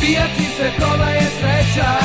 pijaci se je sreća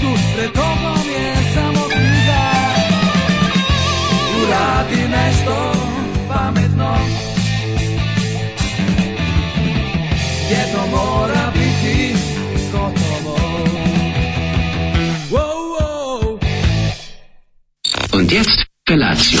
djecu, pred tobom je samo knjiga. Uradi nešto pametno, jedno mora biti gotovo. Wow, wow. Und jetzt Felatio.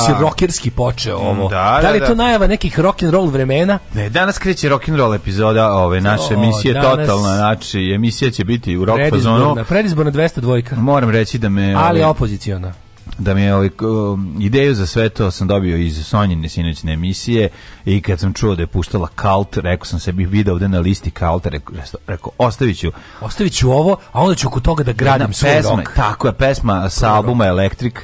si da. rockerski počeo mm, ovo. Da, da, da li je to da. najava nekih rock and roll vremena? Ne, danas kreće rock and roll epizoda ove naše emisije danas... totalna, znači emisija će biti u rock fazonu. Predizborna 202 dvojka. Moram reći da me ali opoziciona da mi je ovaj, um, ideju za sve to sam dobio iz Sonjine sinoćne emisije i kad sam čuo da je puštala Kalt, rekao sam sebi video ovde na listi Kalt, rekao, rekao ostavit ću. Ostavit ću ovo, a onda ću oko toga da gradim svoj pesma, Tako je, pesma sa albuma Electric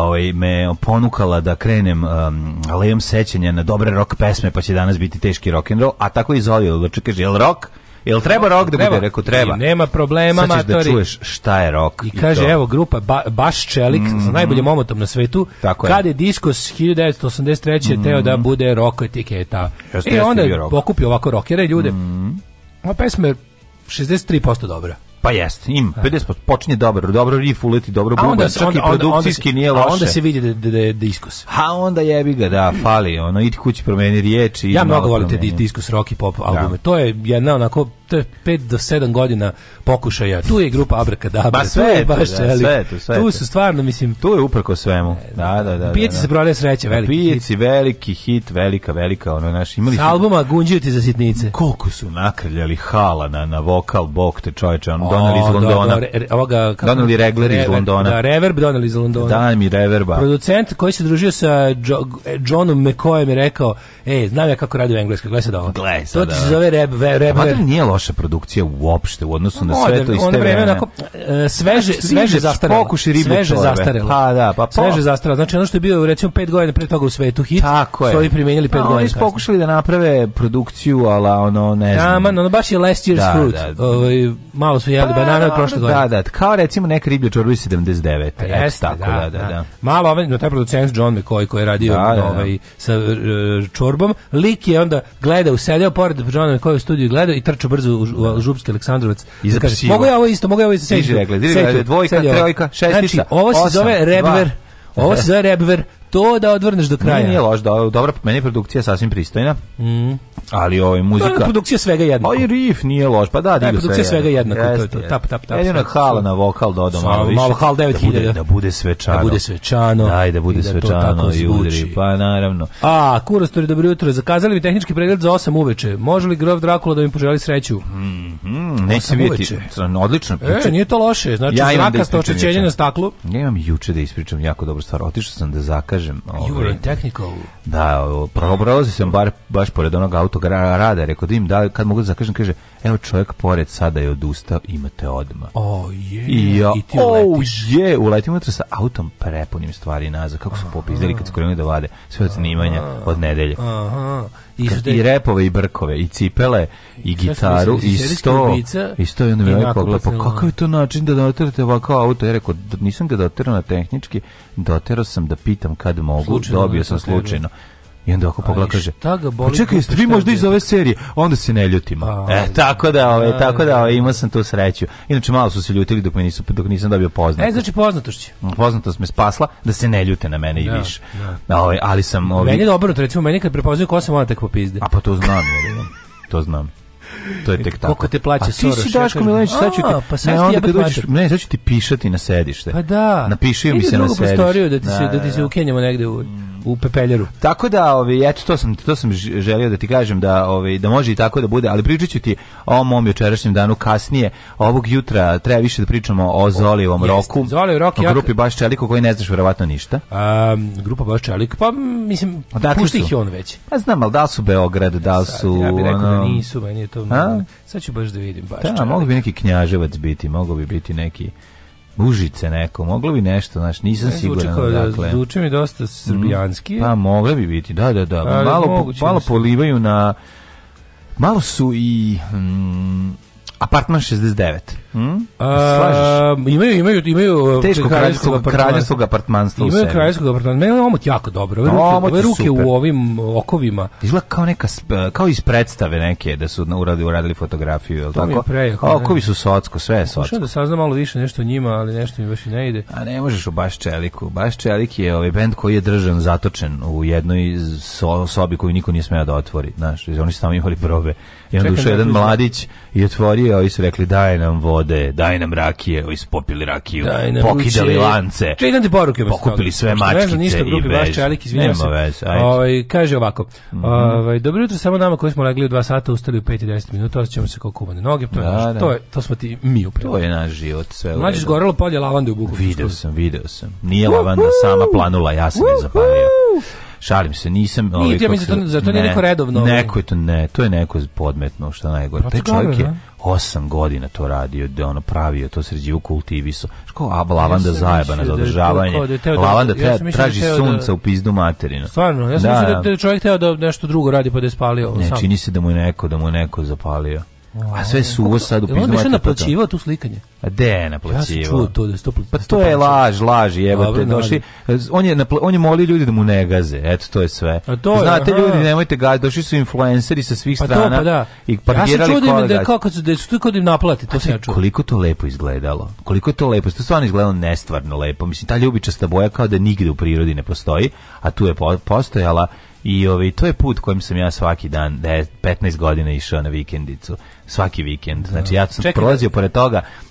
ovaj, me ponukala da krenem um, alejom sećanja na dobre rock pesme, pa će danas biti teški rock and roll, a tako i zove Luče kaže, jel rock? Jel treba rock da bude? Rekao, treba. I nema problema, Sad ćeš da matori. da čuješ šta je rock. I, i kaže, to. evo, grupa ba, Baš Čelik, mm -hmm. sa najboljim omotom na svetu, Tako je. kad je Diskos 1983. Mm -hmm. teo da bude rock etiketa. Just I e, onda pokupi ovako rokere ljude. Mm -hmm. Ova pesma je 63% dobra. Pa jest, im 50% da. počinje dobro, dobro riff uleti, dobro bubanj, čak onda, i produkcijski onda, onda se, nije loše. A onda se vidi da, da, da, da diskus. A onda jebi ga, da, fali, ono, idi kući promeni riječi. Ja mnogo volim te diskus rock i pop da. albume. Da. To je jedna onako, to je 5 do sedam godina pokušaja. Tu je grupa Abrakadabra. Ba sve je baš da, čeli. Sve tu, sve tu su stvarno, mislim... Tu je uprko svemu. E, da, da, da. Pijaci da, da. se prodaje sreće, veliki Pijaci, hit. veliki hit, velika, velika, ono, naš, imali... S albuma Gunđuju ti za sitnice. Koliko su nakrljali hala na, na vokal, bok te čoveče, ono, doneli iz da, Londona. Da, ovoga, kako, doneli regler iz Londona. Da, reverb doneli iz Londona. Da, mi reverba. Producent koji se družio sa jo, e, Johnom McCoyem je rekao, ej, znam ja kako radi u Engleskoj, gledaj sad ovo. Gledaj sad, To ti se zove reb, reb, reb. nije loša produkcija uopšte u odnosu na sve to iz te vreme. Onako, e, sveže, znači, sveže zastarelo. Pokuši ribu Sveže zastarelo. Pa da, pa Sveže zastarelo. Znači ono što je bio recimo 5 godina pre toga u svetu hit, Tako je. su oni primenjali 5 godina. Oni su pokušali da naprave produkciju, ala ono, ne znam. Taman, ono baš je last year's da, fruit. Ovaj, malo su jeli jeli da, banana od prošle godine. Da, da, kao recimo neka riblja čorba iz 79. Pa jeste, tako, da, da, da, da. Malo ovaj, no taj producent John McCoy koji je radio da, ovaj, sa čorbom, lik je onda gledao, sedeo pored John McCoy u studiju i gledao i trčao brzo u, Župski Aleksandrovac. Mogu ja ovo isto, mogu ja ovo isto. Dvojka, trojka, šestica. Znači, ovo se zove Redver Ovo se zove Rebver, to da odvrneš do kraja. Nije, nije loš, do, dobra, meni je produkcija sasvim pristojna. Mm. Ali ovo ovaj, je muzika. Dobra, produkcija svega jednako. Oj, riff nije loš, pa da, da digo sve. Produkcija svega jednako, jest, to je to. Tap, tap, tap. Jedino hala na vokal dodao da malo više. Malo hal 9000. Da bude, da bude svečano. Da bude svečano. Daj, da bude i da svečano i udri, pa naravno. A, kurastori, dobro jutro. Zakazali mi tehnički pregled za 8 uveče. Može li Grov Dracula da mi poželi sreću? Mhm, mm neće vidjeti. Odlično. Priče. E, nije to loše. Znači, ja zraka sto očećenje na staklu. Ja imam juče da ispričam jako dobro stvar, otišao sam da zakažem. Ovaj, technical. Da, probralazi sam bar, baš pored onog autograda, rekao da im, da, kad mogu da zakažem, kaže, evo čovjek pored sada je odustao, imate odma. O, je, I, ja, i ti uletiš. O, oh, je, uletim unutra sa autom prepunim stvari nazad, kako su popizdali kad su krenuli da vade, sve od snimanja, od nedelje. Aha i, te... I repove, i brkove, i cipele, i gitaru, i sto, i sto, i onda mi je pogleda, pa, pa kakav je to način da doterate ovako auto? Ja rekao, da, nisam ga doterao na tehnički, doterao sam da pitam kad mogu, Slučajno dobio sam da slučajno. Tebe I onda oko pogleda kaže, pa čekaj, jeste vi možda iz ove serije? Onda se ne ljutimo. Pa, e, da. tako da, ove, ovaj, da, tako da, da ove, ovaj, imao sam tu sreću. Inače, malo su se ljutili dok, mi nisu, dok nisam dobio poznatost. E, znači poznatošće. Mm, poznatost me spasla da se ne ljute na mene i više. Da. Ove, ovaj, ali sam... Ovi... Meni je dobro, recimo, meni kad prepoznaju ko sam, ona tek popizde. A pa to znam, jer, to znam to je tek tako. Koliko te plaća Soroš? A ti si Daško Milanić, sad ću ti, pa sad ne, onda kad dođeš, ne, sad ću ti pišati na sedište. Pa da. Napišio mi se na sedište. Ili prostoriju da, da, da ti se, da ti da. se ukenjamo negde u, u pepeljeru. Tako da, ovi, eto, to sam, to sam želio da ti kažem da, ovi, da može i tako da bude, ali pričat ću ti o mom jučerašnjem danu kasnije. Ovog jutra treba više da pričamo o Zolijevom roku. Zolijev rok. O grupi Baš Čeliko koji ne znaš verovatno ništa. A, grupa Baš Čelik, pa mislim, pušti ih on već. Pa znam, ali da su Beograd, da su... Ja bih rekao da nisu, meni je to, A? sad ću baš da vidim. Baš da, mogu bi neki knjaževac biti, mogu bi biti neki Užice neko, moglo bi nešto, znači nisam ne, siguran. Zvuči, da dakle. zvuči mi dosta mhm. srbijanski. pa mogle bi biti, da, da, da. A, malo, malo polivaju na... Malo su i... Mm, apartman 69. Mm? A, imaju, imaju, imaju uh, teško kraljevskog, kraljevskog apartmanstva u sebi. Imaju kraljevskog apartmanstva. Meni omot jako dobro. Ove ruke, ove ruke u ovim okovima. Izgleda kao neka, kao iz predstave neke da su uradi, uradili fotografiju. Je li tako? prejako. Da. Okovi su socko, sve je socko. Pokušam da saznam malo više nešto o njima, ali nešto mi baš i ne ide. A ne možeš u Baš Čeliku. Baš Čelik je ovaj bend koji je držan, zatočen u jednoj so, sobi koju niko nije smeo da otvori. Znaš, oni su tamo imali probe. Jedan onda jedan mladić i otvorio i su rekli daj nam vodu vode, daj nam rakije, ispopili rakiju, nam pokidali uče. lance. Čitam ti poruke. Pa Pokupili sve mačkice ne znam, i grupi, bež. Čelik, Nema se. Vez, Ove, ovaj, kaže ovako, mm -hmm. Ove, ovaj, dobro jutro samo nama koji smo legli u dva sata, ustali u 5 i 10 minuta, osjećamo se kao kuvane noge, to, je da, naš, da. to, je, to smo ti mi upravo. To je naš život, sve Mlađe zgorelo polje lavande u buku. Video sam, video sam. Nije lavanda sama planula, ja sam je zapalio. Šalim se, nisam... Nije, ovaj, ja mislim, da to, za da ne, nije neko redovno... Ovaj. Neko je to, ne, to je neko podmetno, što najgore. Pa Taj čovjek je da. osam godina to radio, da ono pravio to sređivo kultiviso. Ško, a lavanda ja zajebana za održavanje. lavanda ja traži sunca u pizdu materinu. Stvarno, ja sam da, mislio da, da čovjek teo da nešto drugo radi pa da je spalio. Ne, sam. čini se da mu je neko, da mu je neko zapalio. A sve su sad u pizdu. je pa naplaćivao tu slikanje? A de je naplaćivao? Ja sam čuo to da sto, Pa to je laž, laž, jebote. te došli. On je, napla, on je moli ljudi da mu ne gaze, eto to je sve. A to Znate je, ljudi, nemojte gaze, došli su influenceri sa svih strana. Pa to, pa da. I parkirali ja sam čuo da, kako kao, su, da su tu kod da im naplati, to pa sam ja čuo. Koliko to lepo izgledalo, koliko je to lepo, to stvarno izgledalo nestvarno lepo. Mislim, ta ljubičasta boja kao da nigde u prirodi ne postoji, a tu je postojala I ovaj, to je put kojim sam ja svaki dan, da 15 godina išao na vikendicu. Svaki vikend. Znači ja sam Čekaj, prolazio da- pored toga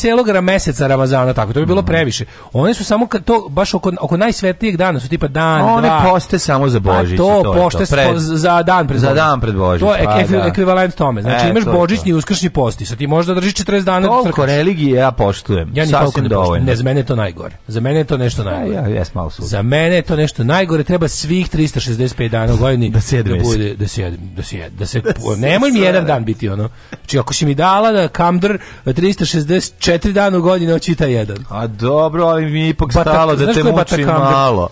celog meseca Ramazana tako, to bi bilo mhm. previše. One su samo kad to baš oko oko najsvetijeg dana su tipa dan, One dva. One poste samo za Božić, to, to pošte to. Pred, za dan pred za dan pred Božić. To je pa, da. ekvivalent tome. Znači e, imaš to, božićni i uskršnji posti, sad ti možda držiš 40 dana Toliko religije ja poštujem. Ja ni ne dovoljno. Ne, za mene je to najgore. Za mene je to nešto najgore. Ja, ja, ja malo sud. Za mene je to nešto najgore, treba svih 365 dana u godini da Da bude da sjedem, da sjedem, da se da nemoj mi jedan dan biti ono. Znači ako si mi dala da kamdr 364 četiri dana u godini očita jedan. A dobro, ali mi je ipak Batak, stalo da te muči malo.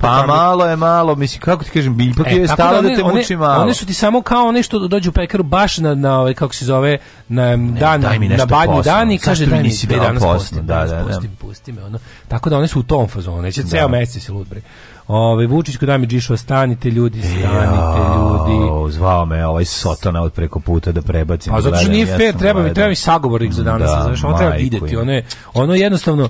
Pa malo je malo, mislim, kako ti kažem, ipak e, je stalo da, da one, da, te muči one, malo. One su ti samo kao one što dođu u pekaru baš na, na ovaj, kako se zove, na dan, na badnju posno. dan i kaže, daj mi nisi da, daj danas postim, da, da, da, pustim, pusti me, ono. Tako da one su u tom fazonu, neće da. ceo mesec se ludbre. Ove, Vučić kod Ami Đišo, stanite ljudi, e, stanite ljudi. zvao me ovaj Sotona od preko puta da prebacim. A pa, da zato što nije fair, treba mi, treba mi sagovornik za danas, da, znaš, on treba videti, ono je, ono jednostavno,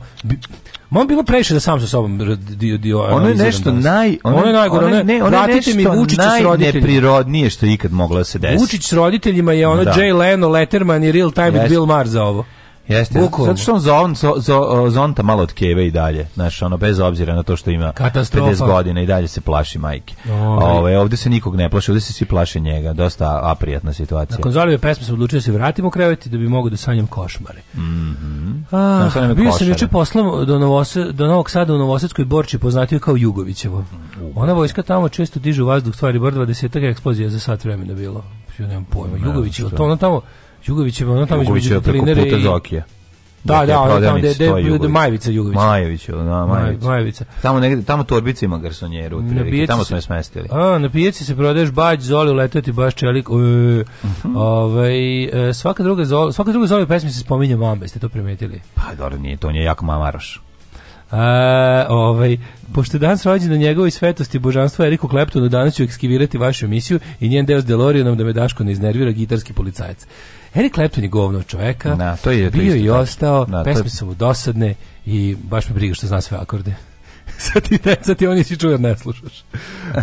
Mom bilo previše da sam sa sobom dio dio. Ono je nešto danas. naj ono, ono je najgore, ono je, ne, ono je nešto mi Vučića s roditeljima. Prirodnije što je ikad moglo da se desiti. Vučić s roditeljima je ono da. Jay Leno, Letterman i Real Time yes. Bill Maher za ovo. Jeste. Da. Zato što on zon, zo, zonta malo od keve i dalje. Znaš, ono, bez obzira na to što ima Katastrofa. 50 godina i dalje se plaši majke. Ove, ovde se nikog ne plaši, ovde se svi plaše njega. Dosta aprijatna situacija. Nakon Zolove pesme sam odlučio da se vratim u kreveti da bi mogo da sanjam košmare. Mm -hmm. Ah, sam bio sam poslom do, Novose, do Novog Sada u Novosadskoj Borči, poznatio kao Jugovićevo. Mhm. Ona vojska tamo često diže u vazduh stvari brdva, desetak eksplozija za sat vremena bilo. Ja nemam pojma. Da, Jugović, je to ono tamo Jugović da, da, je ono tamo između Delinere i... Zokija. Da, da, ono tamo gde je Majevica Jugović. Majević, da, Majevica. Majevića. Tamo, negde, tamo torbica ima garsonjeru, otprilike, tamo smo je smestili. A, na pijaci se prodaješ bać, zoli, letuje ti baš čelik. Uh ovaj, e, svaka druga zoli, svaka druga zoli pesmi se spominje mamba, ste to primetili? Pa, dobro, nije, to nije jako mamaroš. A, e, ovaj, pošto je danas rođen na njegovoj svetosti božanstva Eriku Kleptonu, danas ću ekskivirati vašu emisiju i njen deo s Delorijanom da me Daško ne iznervira gitarski policajac. Eric Clapton je govno čoveka, na, to je, bio to i ostao, na, pesme su dosadne i baš me briga što zna sve akorde. sad ti, ne, sad ti on nisi čuo ne slušaš.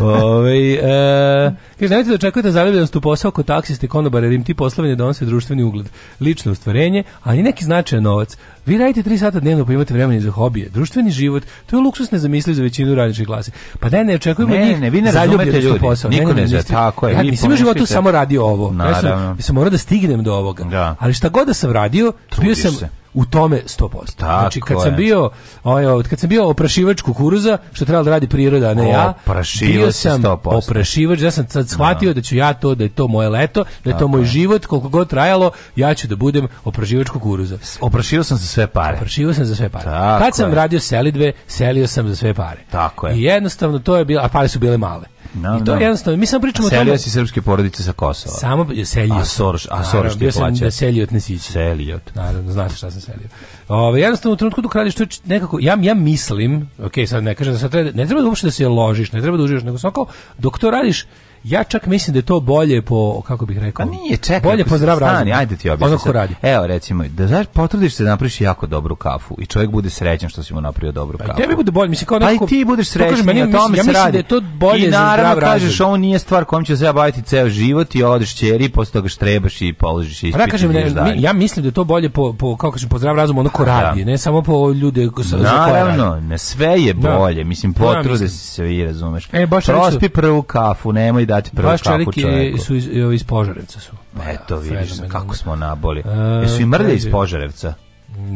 Ove, ovaj, e, kaže, nemojte da očekujete zaljubljenost u posao kod taksiste konobara, jer im ti poslovi ne donose društveni ugled, lično ustvarenje, ali neki značajan novac. Vi radite 3 sata dnevno pa imate vremena za hobije. Društveni život, to je luksus nezamisliv za većinu radničke klase. Pa ne, ne očekujemo ne, njih. Ne, vi ne razumete ljudi. Posao. Niko ne, ne, ne, ne, ne tako je. Ja nisam u životu samo radio ovo. Naravno. Ja sam, sam morao da stignem do ovoga. Da. Ali šta god da sam radio, Trudiš bio sam... Se u tome 100%. Znači, Tako znači kad je. sam bio, ovaj, kad sam bio oprašivač kukuruza, što trebalo da radi priroda, a ne ja. Bio sam 100%. oprašivač, ja sam sad da. shvatio no. da ću ja to, da je to moje leto, da je to moj život, koliko god trajalo, ja ću da budem oprašivač kukuruza. Oprašio sam za sve pare. Oprašio sam za sve pare. Tako kad je. sam radio selidbe, selio sam za sve pare. Tako je. I jednostavno to je bilo, a pare su bile male. No, da, I to je da. jednostavno, mi samo pričamo o tome. Selio si srpske porodice sa Kosova. Samo selio. A Soroš, a Soroš ti je da Selio od Nesića. Selio. Naravno, znate šta sam selio. Ove, jednostavno u trenutku dok radiš, to je nekako, ja, ja mislim, ok, sad ne kažem, da sad treba, ne treba da uopšte da se ložiš, ne treba da uživaš, nego samo kao, dok to radiš, Ja čak mislim da je to bolje po kako bih rekao. Pa nije, čekaj. Bolje po zdrav razum. Ajde ti objasni. Ono radi. Evo recimo, da znaš potrudiš se da napraviš jako dobru kafu i čovjek bude srećan što si mu napravio dobru pa kafu. Pa tebi bude bolje, mislim kao neko. Pa i ti budeš srećan, meni, na tome mislim, ja mislim radi. Da je to bolje I naravno kažeš ovo nije stvar kojom će se ja baviti ceo život i odeš ćeri, posle toga štrebaš i položiš pa da i Pa kažem, ne, mi, ja mislim da je to bolje po, po kako kažem, po zdrav razum onako da. radi, ne samo po ljude ko sa Naravno, ne sve je da. bolje, mislim potrude se svi, razumeš. E, baš Prospi prvu kafu, nemoj da dati prvu Baš kapu čoveku. su iz, iz Požarevca su. Pa, Eto, vidiš kako smo naboli. E, Jesu i mrlje iz Požarevca?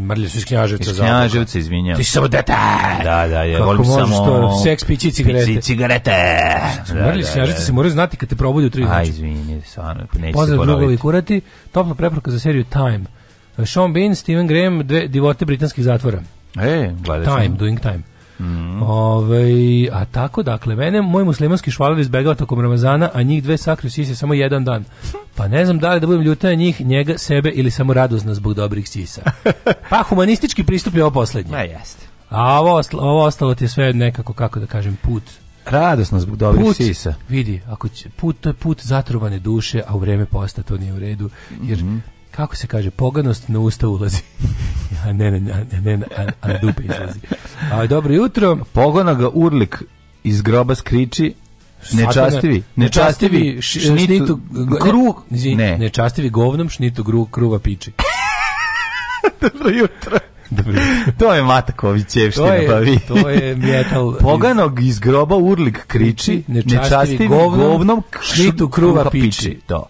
Mrlje su iz Knjaževca. Iz Knjaževca, izvinjam. Ti si samo dete! Da, da, je, Kako volim samo... Kako seks, pići, cigarete. Pići, cigarete! Znači, da, mrlje iz da, Knjaževca da. se moraju znati kad te probudi u tri noći. A, izvinji, stvarno, neće se ponoviti. Pozdrav kurati, topla preporuka za seriju Time. Sean Bean, Steven Graham, dve divote britanskih zatvora. E, gledaj. Time, doing time. Mm. Ove, ovaj, a tako, dakle, mene moj muslimanski švaler izbegao tokom Ramazana, a njih dve sakriju sise samo jedan dan. Pa ne znam da li da budem ljuta na njih, njega, sebe ili samo radozna zbog dobrih sisa. Pa humanistički pristup je ovo poslednje. Ma jeste. A ovo, ovo ostalo ti je sve nekako, kako da kažem, put radosno zbog dobrih put, sisa. Vidi, ako će, put to je put zatrovane duše, a u vreme posta to nije u redu, jer mm -hmm kako se kaže, poganost na usta ulazi. a ne, ne, ne, ne, a, a dupe izlazi. A, dobro jutro. Pogona ga urlik iz groba skriči, Nečastivi, nečastivi, šnitu, šnitu kruh, ne, ne. nečastivi govnom šnitu gru, kruva piči. Dobro jutro. Dobro. to je Matakovićevština, to je, pa vi. To je metal. Poganog iz groba urlik kriči, nečastivi, nečastivi govnom, govnom šnitu kruva, kruva piči. piči. To.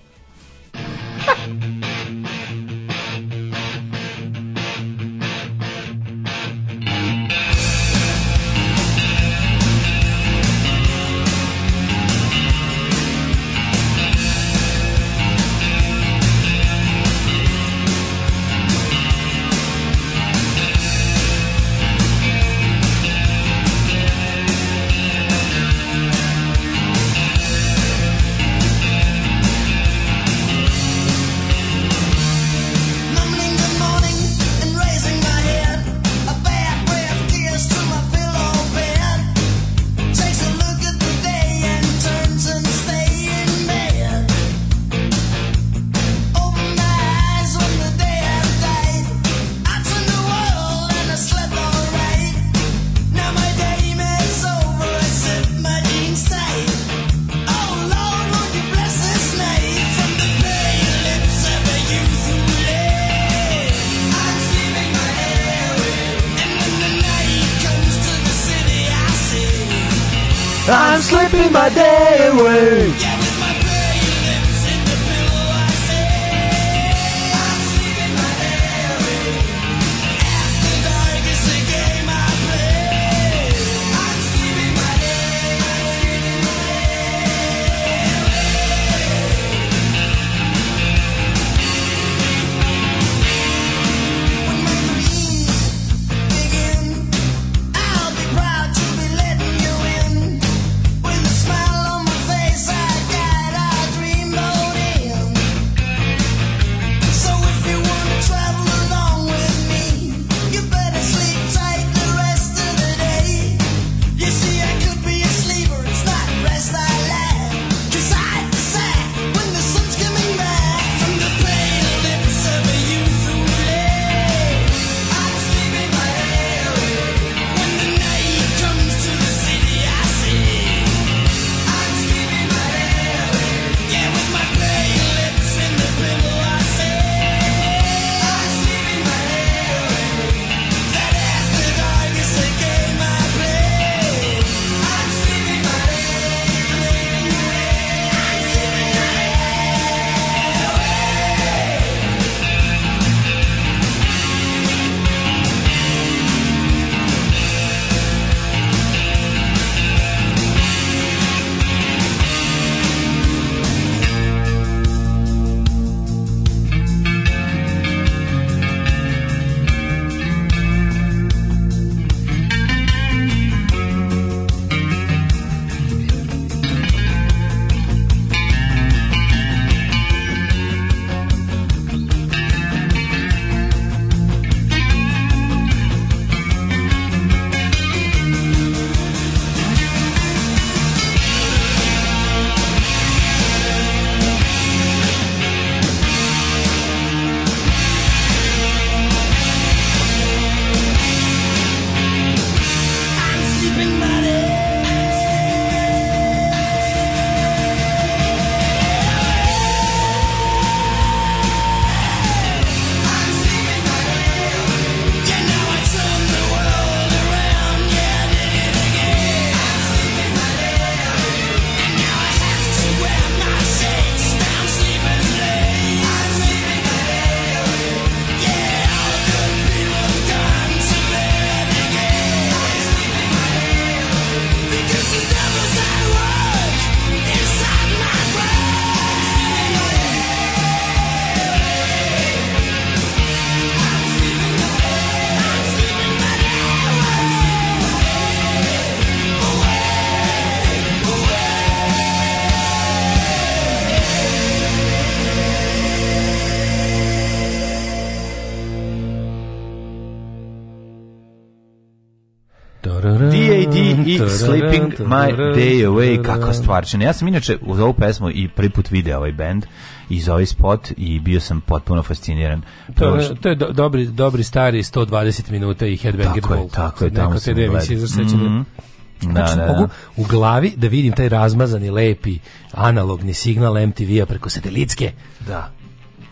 My Day Away, kakva da, da, da. stvarčina. Ja sam inače uz ovu pesmu i prvi put video ovaj band i za ovaj spot i bio sam potpuno fasciniran. To, je, to je do, dobri, dobri stari 120 minuta i Headbanger Tako Ball. je, tako je, tamo sam gledao. Mm -hmm. da, mhm. da, mogu u glavi da vidim taj razmazani, lepi, analogni signal MTV-a preko satelitske. Da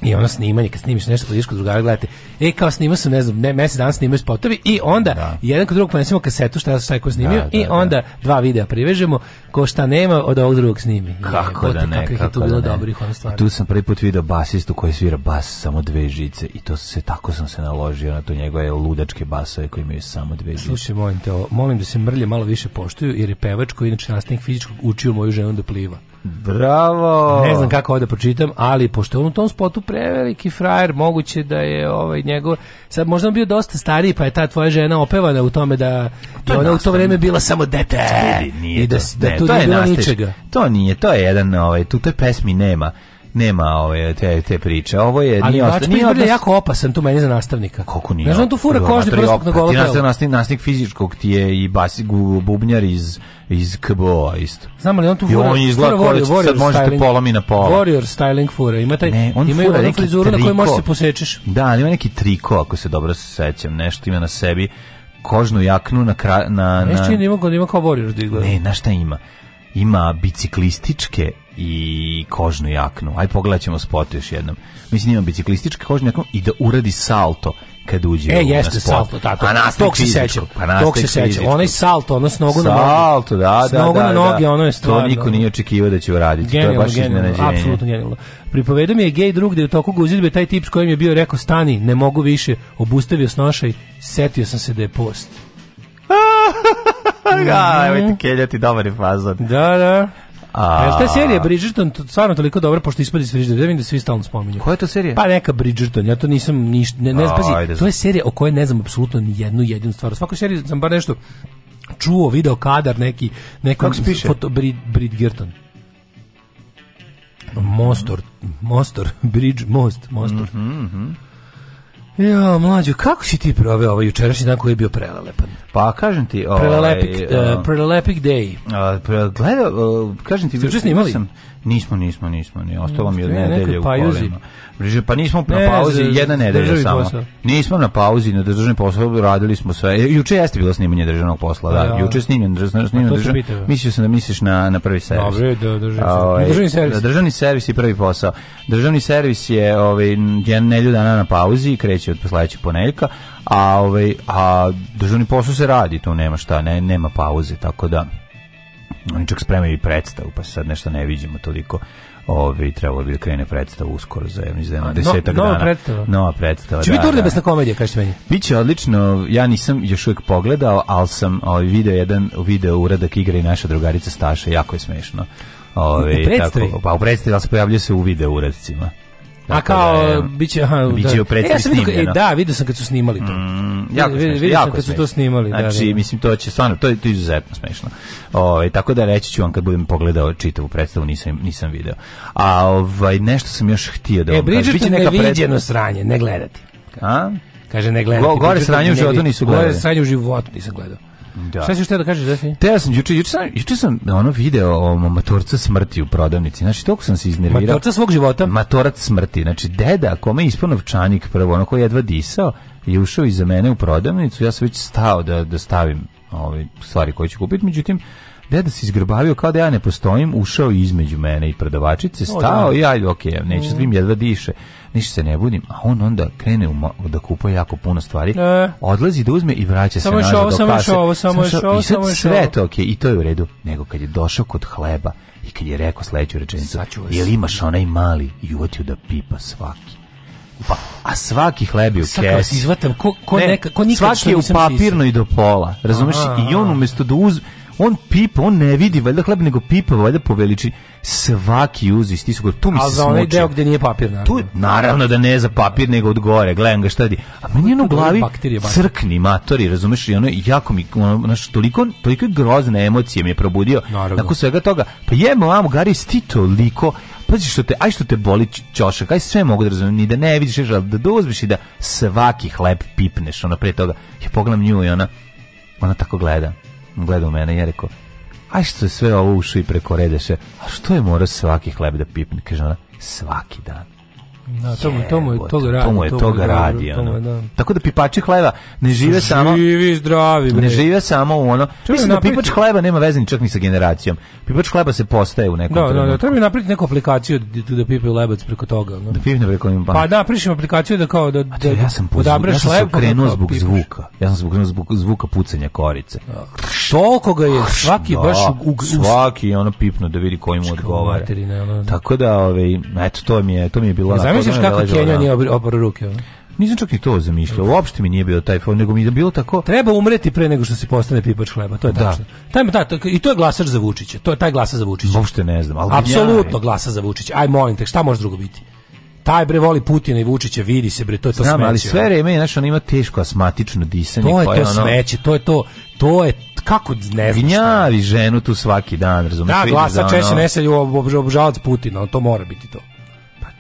i ono snimanje, kad snimiš nešto, kad kod drugara, gledate, e, kao snima su, ne znam, ne, mesec dana snimaju spotovi i onda da. jedan kod drugog ponesemo kasetu šta, šta je ko snimio da, da, i da. onda dva videa privežemo, ko šta nema od ovog drugog snimi. Kako je, da ne, kako je tu bilo da dobrih, ono Tu sam prvi put video basistu koji svira bas samo dve žice i to se, tako sam se naložio na to njegove ludačke basove koji imaju samo dve žice. Slušaj, molim te, molim da se mrlje malo više poštuju jer je pevač koji inače nastavnik fizičkog učio moju ženu da pliva. Bravo. Ne znam kako ovo da pročitam, ali pošto on u tom spotu preveliki frajer, moguće da je ovaj njegov sad možda on bio dosta stariji, pa je ta tvoja žena opevana u tome da to je ona u to vrijeme bila samo dete. Nije, nije I da, to, da, da tu to nije bilo ničega. To nije, to je jedan ovaj, tu te pesmi nema nema ove te te priče. Ovo je nije nije osta, nije odnos... jako opasan tu meni za nastavnika. Kako nije? Znači on tu fura kožni prstok na golo. Ti nastavnik, nastavnik, fizičkog ti je i basi bubnjar iz iz KBO isto. Znamo li on tu fura? I on izgleda kao da sad styling, možete polomi na pola. Warrior styling fura. Ima taj ne, on ima fura neki frizuru na kojoj možeš da se posečeš. Da, ima neki triko ako se dobro sećam, nešto ima na sebi kožnu jaknu na kra, na na. Nešto ima, ima kao Warrior da Ne, na šta ima? Ima biciklističke i kožnu jaknu. Aj pogledat spot još jednom. Mislim ima biciklistička kožna jakna i da uradi salto kad uđe e, u jeste na spot. salto, tako. A pa nas tog se seća. Pa tog se seća. Onaj salto, ono s nogu na nogu. Salto, da, da, nogu da, na noge, da. ono je stvarno. To niko nije očekivao da će uraditi. Genijalno, to je baš genijalno, apsolutno genijalno. Pripovedao mi je gej drug da je u toku guzidbe taj tip s kojim je bio rekao stani, ne mogu više, obustavio snošaj, setio sam se da je post. Ja, ajmo te keljati, dobar je fazon. Da, da. A... ta serija Bridgerton stvarno toliko dobra pošto ispadi iz Bridgerton, da vidim da svi stalno spominju. Koja je to serija? Pa neka Bridgerton, ja to nisam niš, ne, ne spazi. To je serija o kojoj ne znam apsolutno ni jednu jedinu stvar. U svakoj seriji sam bar nešto čuo, video kadar neki nekom Kako piše? Foto, Brid, Bridgerton. Mostor, Mostor, Bridge, Most, Mostor. Mm -hmm, mm -hmm. Ja, mlađo, kako si ti proveo ovaj jučerašnji dan koji je bio prelelepan? Pa, kažem ti... Ovaj, prelepik, uh, eh, prelelepik day. Uh, pre, gleda, uh, eh, kažem ti... Ste juče snimali? Sam, Nismo, nismo, nismo. ne. ostalo mi je nedelje u pa kolima. Pa nismo na ne, pauzi, ne, jedna nedelja samo. Posao. Nismo na pauzi, na državni posao, radili smo sve. E, juče jeste bilo snimanje državnog posla, da. da. Juče snimljen državni snimljen Mislio sam da misliš na, na prvi servis. Dobro, da, državni, ovaj, državni servis. Državni servis i prvi posao. Državni servis je ovaj, jedan nedelja dana na pauzi, i kreće od sledećeg ponedjeljka, a, ovaj, a državni posao se radi, tu nema šta, ne, nema pauze, tako da... Oni čak spremaju i predstavu, pa sad nešto ne vidimo toliko. Ove, trebalo bi da krene predstavu uskoro za mislim da desetak no, nova dana. Predstava. Nova predstava. Će da, biti urnebesna da. komedija, kažeš meni. Biće odlično. Ja nisam još uvijek pogledao, ali sam ovaj video jedan video uradak igra i naša drugarica Staša, jako je smešno. Ove, u predstavi? Tako, pa u predstavi, ali se pojavljuje se u video uradcima. A kao da, biće aha, biće da. E, ja sam vidio, e, da, video sam kad su snimali to. Mm, jako vidio, vidio jako sam kad su to snimali, da, da, znači, da, da. mislim to će stvarno to je to je izuzetno smešno. Ovaj tako da reći ću vam kad budem pogledao čitavu predstavu nisam nisam video. A ovaj nešto sam još htio da e, vam kažem. Biće neka predviđeno sranje, ne gledati. A? Kaže ne gledati. Go, gore sranje u životu nisu gledali. Gore sranje u životu nisam gledao. Da. Šta si još da kažeš, Zefi? Teo sam, juče, juče, sam, juče sam ono video o matorca smrti u prodavnici. Znači, toliko sam se iznervirao. Matorca svog života? Matorac smrti. Znači, deda, kome je isponov čanik prvo, ono koji je jedva disao, je ušao iza mene u prodavnicu, ja sam već stao da, da stavim ove ovaj, stvari koje ću kupiti, međutim, deda se izgrbavio kao da ja ne postojim, ušao između mene i prodavačice, stao da. i ajde, ok, neću svim da jedva diše, ništa se ne budim, a on onda krene da kupuje jako puno stvari, e. odlazi da uzme i vraća samo se nazad do kase. Samo ovo, samo još ovo, samo ovo. I sad sve to, ok, i to je u redu, nego kad je došao kod hleba i kad je rekao sledeću rečenicu, jel imaš onaj mali i da pipa svaki. Pa, a svaki hleb je u kesi. izvatam, ko, ko neka, ko nikad svaki je u papirnoj do pola, razumeš? I on umesto da uzme, on pipa, on ne vidi valjda hleb, nego pipa valjda po veličini. Svaki uzi stisku, tu mi se smoči. A za onaj deo gde nije papir, naravno. Tu, naravno da ne za papir, nego od gore, gledam ga šta radi. A meni ono u glavi crkni matori, razumeš, i ono jako mi, ono, znaš, toliko, toliko grozne emocije mi je probudio. Naravno. Nakon svega toga, pa jemo, amo, gari, ti toliko, pazi što te, aj što te boli ćošak, aj sve mogu da razumem, ni da ne vidiš, ješ, da dozbiš da i da svaki hleb pipneš, ono pre toga. Ja pogledam nju i ona, ona tako gleda gledao mene i je rekao, a što je sve ovo ušao i preko redeše, a što je mora svaki hleb da pipne, kaže ona, svaki dan. Da, to mu, to mu, toga radi, to mu je toga, toga radi. Ono. Toga, da. Tako da pipači hleba ne žive pa samo... Živi zdravi. Bre. Ne žive samo u ono... Treba mislim da pipač hleba nema veze ni čak ni sa generacijom. Pipač hleba se postaje u nekom da, trenutku. Da, da, treba mi napraviti neku aplikaciju da, da pipaju lebac preko toga. No. Da pipne preko imam Pa da, prišim aplikaciju da kao da, da, ja sam odabreš ja sam se zbog pipaš. zvuka. Ja sam se okrenuo zbog zvuka pucanja korice. Da. Toliko ga je svaki da, baš... U, u, svaki ono pipno da vidi koji mu odgovara. Tako da, ovaj, eto, to mi je, to mi je bilo zamisliš kako Kenja nije oprao ruke? Ono? Nisam čak ni to zamišljao. Uopšte mi nije bio taj fond, nego mi je bilo tako. Treba umreti pre nego što se postane pipač hleba, to je da. tačno. Da. Taj da, i to je glasač za Vučića. To je taj glasa za Vučića. Uopšte ne znam, al apsolutno glasa za Vučića. Aj molim te, šta može drugo biti? taj bre voli Putina i Vučića, vidi se bre, to je to Znam, smeće. ali sve vreme je, znaš, on ima teško asmatično disanje. To je koje pa to ono... smeće, to je to, to je, kako ne znam Gnjavi ženu tu svaki dan, razumeš? Da, glasa da, ono... Češće neselju obožavac Putina, to mora biti to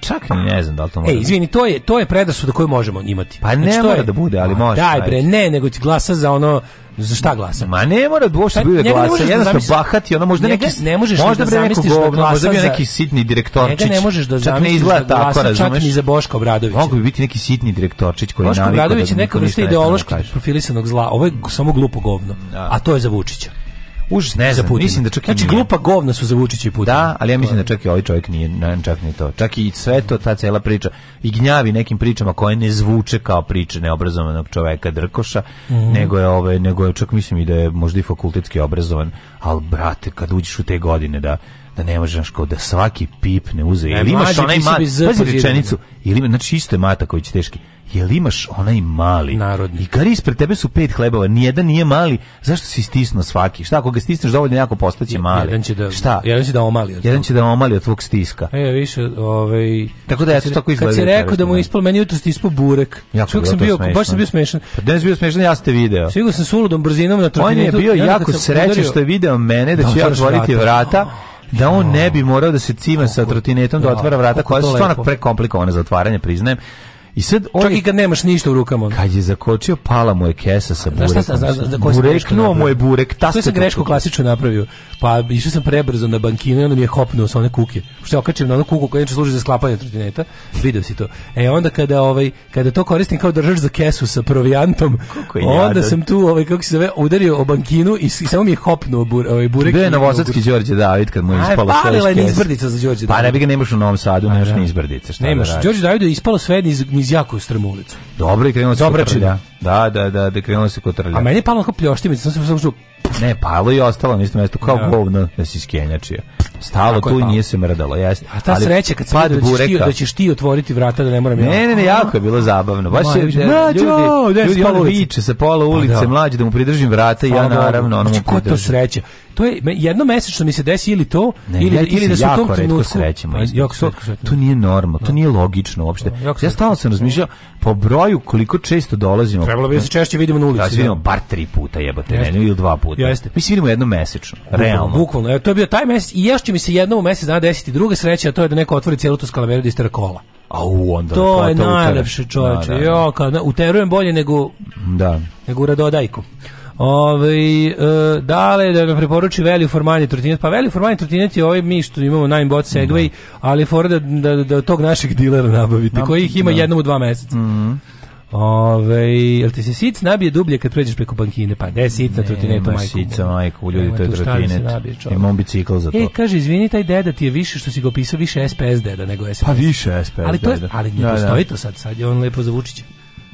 čak ni ne znam da li to može. Ej, da izvini, to je to je predrasuda koju možemo imati. Pa znači, ne znači, mora da bude, ali može. Daj bre, ne, nego ti glasa za ono za šta glasa? Ma ne mora da uopšte pa bude glasa, da jednostavno bahati, ono možda neki ne možeš možda da zamisliš da glasa, možda bio neki sitni direktorčić. Njega ne možeš da čak da glasa, tako, razumeš? Čak ni za Boška Obradovića. Mogu bi biti neki sitni direktorčić koji Boško Obradović je neka vrsta ideološki profilisanog zla. Ovo je samo glupo govno. A to je za Vučića. Užas, ne da znam, mislim da čak i Znači, glupa govna su za Vučića i Putina. Da, ali ja mislim da čak i ovaj čovjek nije, ne, čak ni to. Čak i sve to, ta cela priča, i gnjavi nekim pričama koje ne zvuče kao priče neobrazovanog čoveka Drkoša, mm -hmm. nego, je, ovaj, nego je čak mislim i da je možda i fakultetski obrazovan, ali brate, kad uđeš u te godine da da ne možeš kao da svaki pip ne uze. E, ili imaš onaj mat, pazi rečenicu, ili znači isto je Mataković teški jel imaš onaj mali? Narodni. I kad ispred tebe su pet hlebova, nijedan nije mali, zašto si stisnuo svaki? Šta, ako ga stisneš dovoljno jako postaće mali? Jedan će da, Šta? Jedan će da omali od Jedan će da omali od tvog stiska. E, više, ovaj... Tako da, ja to tako izgleda. Kad si rekao da mu da. ispal, meni jutro si ispao burek. Jako sam bio, smešno. baš sam bio smešan. Pa danas bio smešan, ja ste video. sigurno sam s brzinom na trotinetu. On je bio jako srećan što je video mene da, da ću ja da, otvoriti vrata. vrata da on ne bi morao da se cima sa trotinetom da otvara vrata koja su stvarno prekomplikovane za otvaranje, priznajem. I sad on Čak i kad nemaš ništa u rukama. Kad je zakočio, pala mu je kesa sa burekom. Da Šta, sa, za, za, Bureknuo mu je burek. Ta se grešku klasično napravio. Pa išao sam prebrzo na bankinu i onda mi je hopnuo sa one kuke. Što je okačio na onu kuku koja inače služi za sklapanje trotineta. Video si to. E onda kada ovaj kada to koristim kao držač za kesu sa provijantom, onda sam tu ovaj kako se zove udario o bankinu i, i samo mi je hopnuo bur, ovaj burek. Bio je Novosadski Đorđe David kad mu je ispalo sve. Palila je izbrdica za Đorđe Pa ne bi ga nemaš u Novom Sadu, pa nemaš da. ni izbrdice. Nemaš. Da Đorđe Davidu je ispalo sve iz niz jako strmu ulicu. Dobro, i krenulo se kod Da, da, da, da, krenulo se kod A meni je palo kao pljoštimica, sam se Ne, palo i ostalo na istom mjestu kao da. govno da si skenjačio. Stalo Tako tu i nije se mrdalo, jeste. A ta Ali sreća kad sam da ćeš, da ćeš ti otvoriti vrata da ne moram ja. Ne, ne, ne, jako je bilo zabavno. Baš je da, ljudi, ljudi on viče se pola pa ulice pa, da. mlađe da mu pridržim vrata i ja naravno onom znači, ko to sreća. To je jedno mesečno mi se desi ili to ne, ili ili da su tom trenutku srećemo. Pa, to nije normalno, to da. nije logično uopšte. Ja stalno sam razmišljao po broju koliko često dolazimo. Trebalo bi da se češće vidimo na ulici. Da, vidimo bar tri puta jebote, ne, ili dva puta puta. Jeste. Mi se vidimo jednom mesečno, bukvalno, realno. Bukvalno, ja, to je bio taj mesec i još će mi se jednom u mesec dana desiti druga sreća, a to je da neko otvori celu tu skalameru da istara kola. A u onda to je najlepše da, čoveče. Da, da, Jo, kad uterujem bolje nego da. nego u radodajku. Ove, ovaj, e, dale, da me preporuči Value for Money trotinet. Pa Value for Money trotinet je ovaj mi što imamo nine bot Segway, mm. ali for da, da, da, tog našeg dilera nabavite, koji ih ima da. jednom u dva meseca. Mm -hmm. Ove, jel ti se sic nabije dublje kad pređeš preko bankine? Pa ne sica, trotinetu, majku. sica, majku, ljudi, to je trotinet. Da Imam bicikl za to. E, kaže, izvini, taj deda ti je više, što si ga opisao, više SPS deda nego SPS. Pa više SPS ali to je, ali ne da, da. postoji da. to sad, sad je on lepo za Vučića.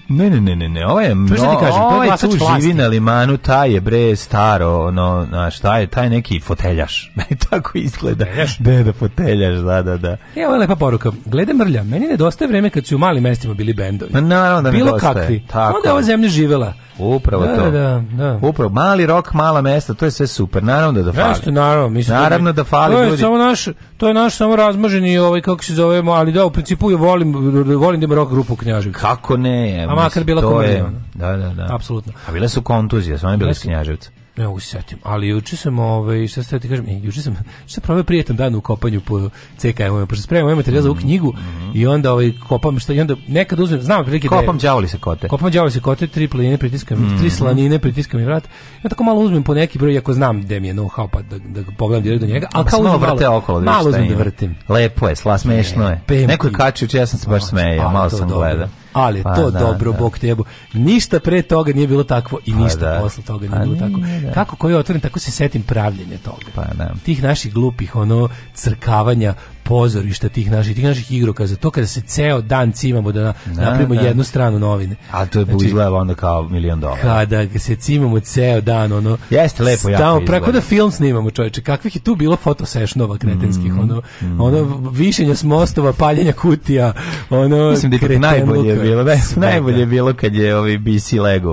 Ne, ne, ne, ne, ne, ovo ovaj je mnogo, ti kažem, ovo je ovaj tu živi na limanu, taj je bre staro, ono, znaš, taj je, taj neki foteljaš, tako izgleda, foteljaš? Da, da foteljaš, da, da, da. E, ovo je lepa poruka, glede mrlja, meni nedostaje vreme kad su u malim mestima bili bendovi. Pa naravno da nedostaje. kakvi, tako. Onda je ova zemlja živela, Upravo da, to. Da, da. Upravo mali rok, mala mesta, to je sve super. Naravno da, da fali. Resto, naravno, mislim naravno da, da fali. To je ljudi. samo naš, to je naš samo razmaženi ovaj kako se zovemo, ali da u principu je volim volim da ima grupu Knjažević. Kako ne? Je, A makar bila komedija. Da, da, da. Apsolutno. A bile su kontuzije, samo je bile Knjaževca. Ne mogu setim, ali juče sam, ovaj, šta ste ti kažem, e, juče sam, šta proveo prijetan dan u kopanju po CKM, pošto spremam ovaj materijal za ovu mm, knjigu mm -hmm. i onda ovaj, kopam, šta, i onda nekad uzmem, znam prilike da je... Kopam djavoli se kote. Kopam djavoli se kote, tri planine pritiskam, mm -hmm. tri slanine pritiskam i vrat. Ja tako malo uzmem po neki broj, ako znam gde mi je know-how, pa da, da pogledam direktno njega, ali kao uzmem vrte malo, okolo, da malo uzmem da vrtim. Lepo je, sla, smešno je. Neko je kačio, ja sam se baš smejao, malo sam gledao ali pa, to da, dobro, da. bog te jebu. Ništa pre toga nije bilo takvo i pa ništa da. posle toga nije pa bilo tako. Da. Kako koji otvoren, tako se setim pravljenja toga. Pa, da. Tih naših glupih ono crkavanja pozorišta tih naših tih naših igrokaza to kada se ceo dan cimamo da na, da, ne, napravimo da. jednu stranu novine a to je znači, izgleda onda kao milion dolara kada se cimamo ceo dan ono jeste lepo ja. jako preko da film snimamo čoveče kakvih je tu bilo foto fotosessionova kretenskih mm, ono mm. ono višenja s mostova paljenja kutija ono mislim da je najbolje je bilo ne, najbolje je bilo kad je ovi BC Lego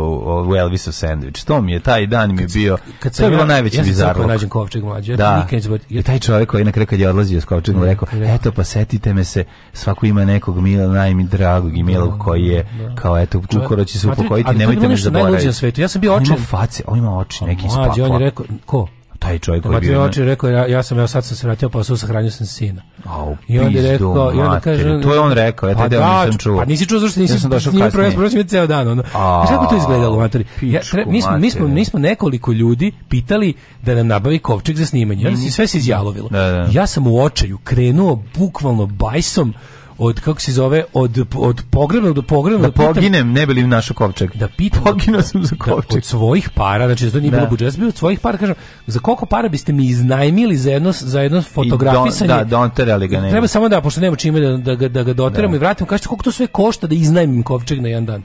u Elvisu sandvič to mi je taj dan mi je bio kad, to je bilo ja, najveći ja bizarno nađem kovčeg mlađe da. nikad ja, taj čovjek koji na kraju kad je odlazio s kovčegom mm rekao, eto pa setite me se, svako ima nekog mila, najmi dragog i milog da, koji je, da. kao eto, uskoro će se upokojiti, nemojte me zaboraviti. na svetu, ja sam bio očin. On ima face, on ima oči, neki spakla. on je rekao, ko? taj čovjek koji je bio... Oči, rekao, ja, ja sam, ja sad sam se vratio posao, sahranio sam sina. Au, I onda je rekao, mater, i onda kaže... To je on rekao, ja taj pa deo da, nisam čuo. Pa nisi čuo zašto nisi ja sam došao kasnije. Prošao, prošao mi ceo dan. Ono. kako to izgledalo, mater? Ja, tre, mi, smo, mi, smo, mi smo nekoliko ljudi pitali da nam nabavi kovčeg za snimanje. Mm. sve se izjalovilo. Da, da. Ja sam u očaju krenuo bukvalno bajsom od kako se zove od od pogrebnog do pogrebnog da, da poginem ne bili našu kovčeg da pitam poginuo sam za kovčeg da, od svojih para znači da to nije da. bilo budžet bio od svojih para kažem za koliko para biste mi iznajmili za jedno za jedno fotografisanje I don, da doterali ga ne treba samo da pošto nema čime da da, da ga doteramo da. i vratim kažete koliko to sve košta da iznajmim kovčeg na jedan dan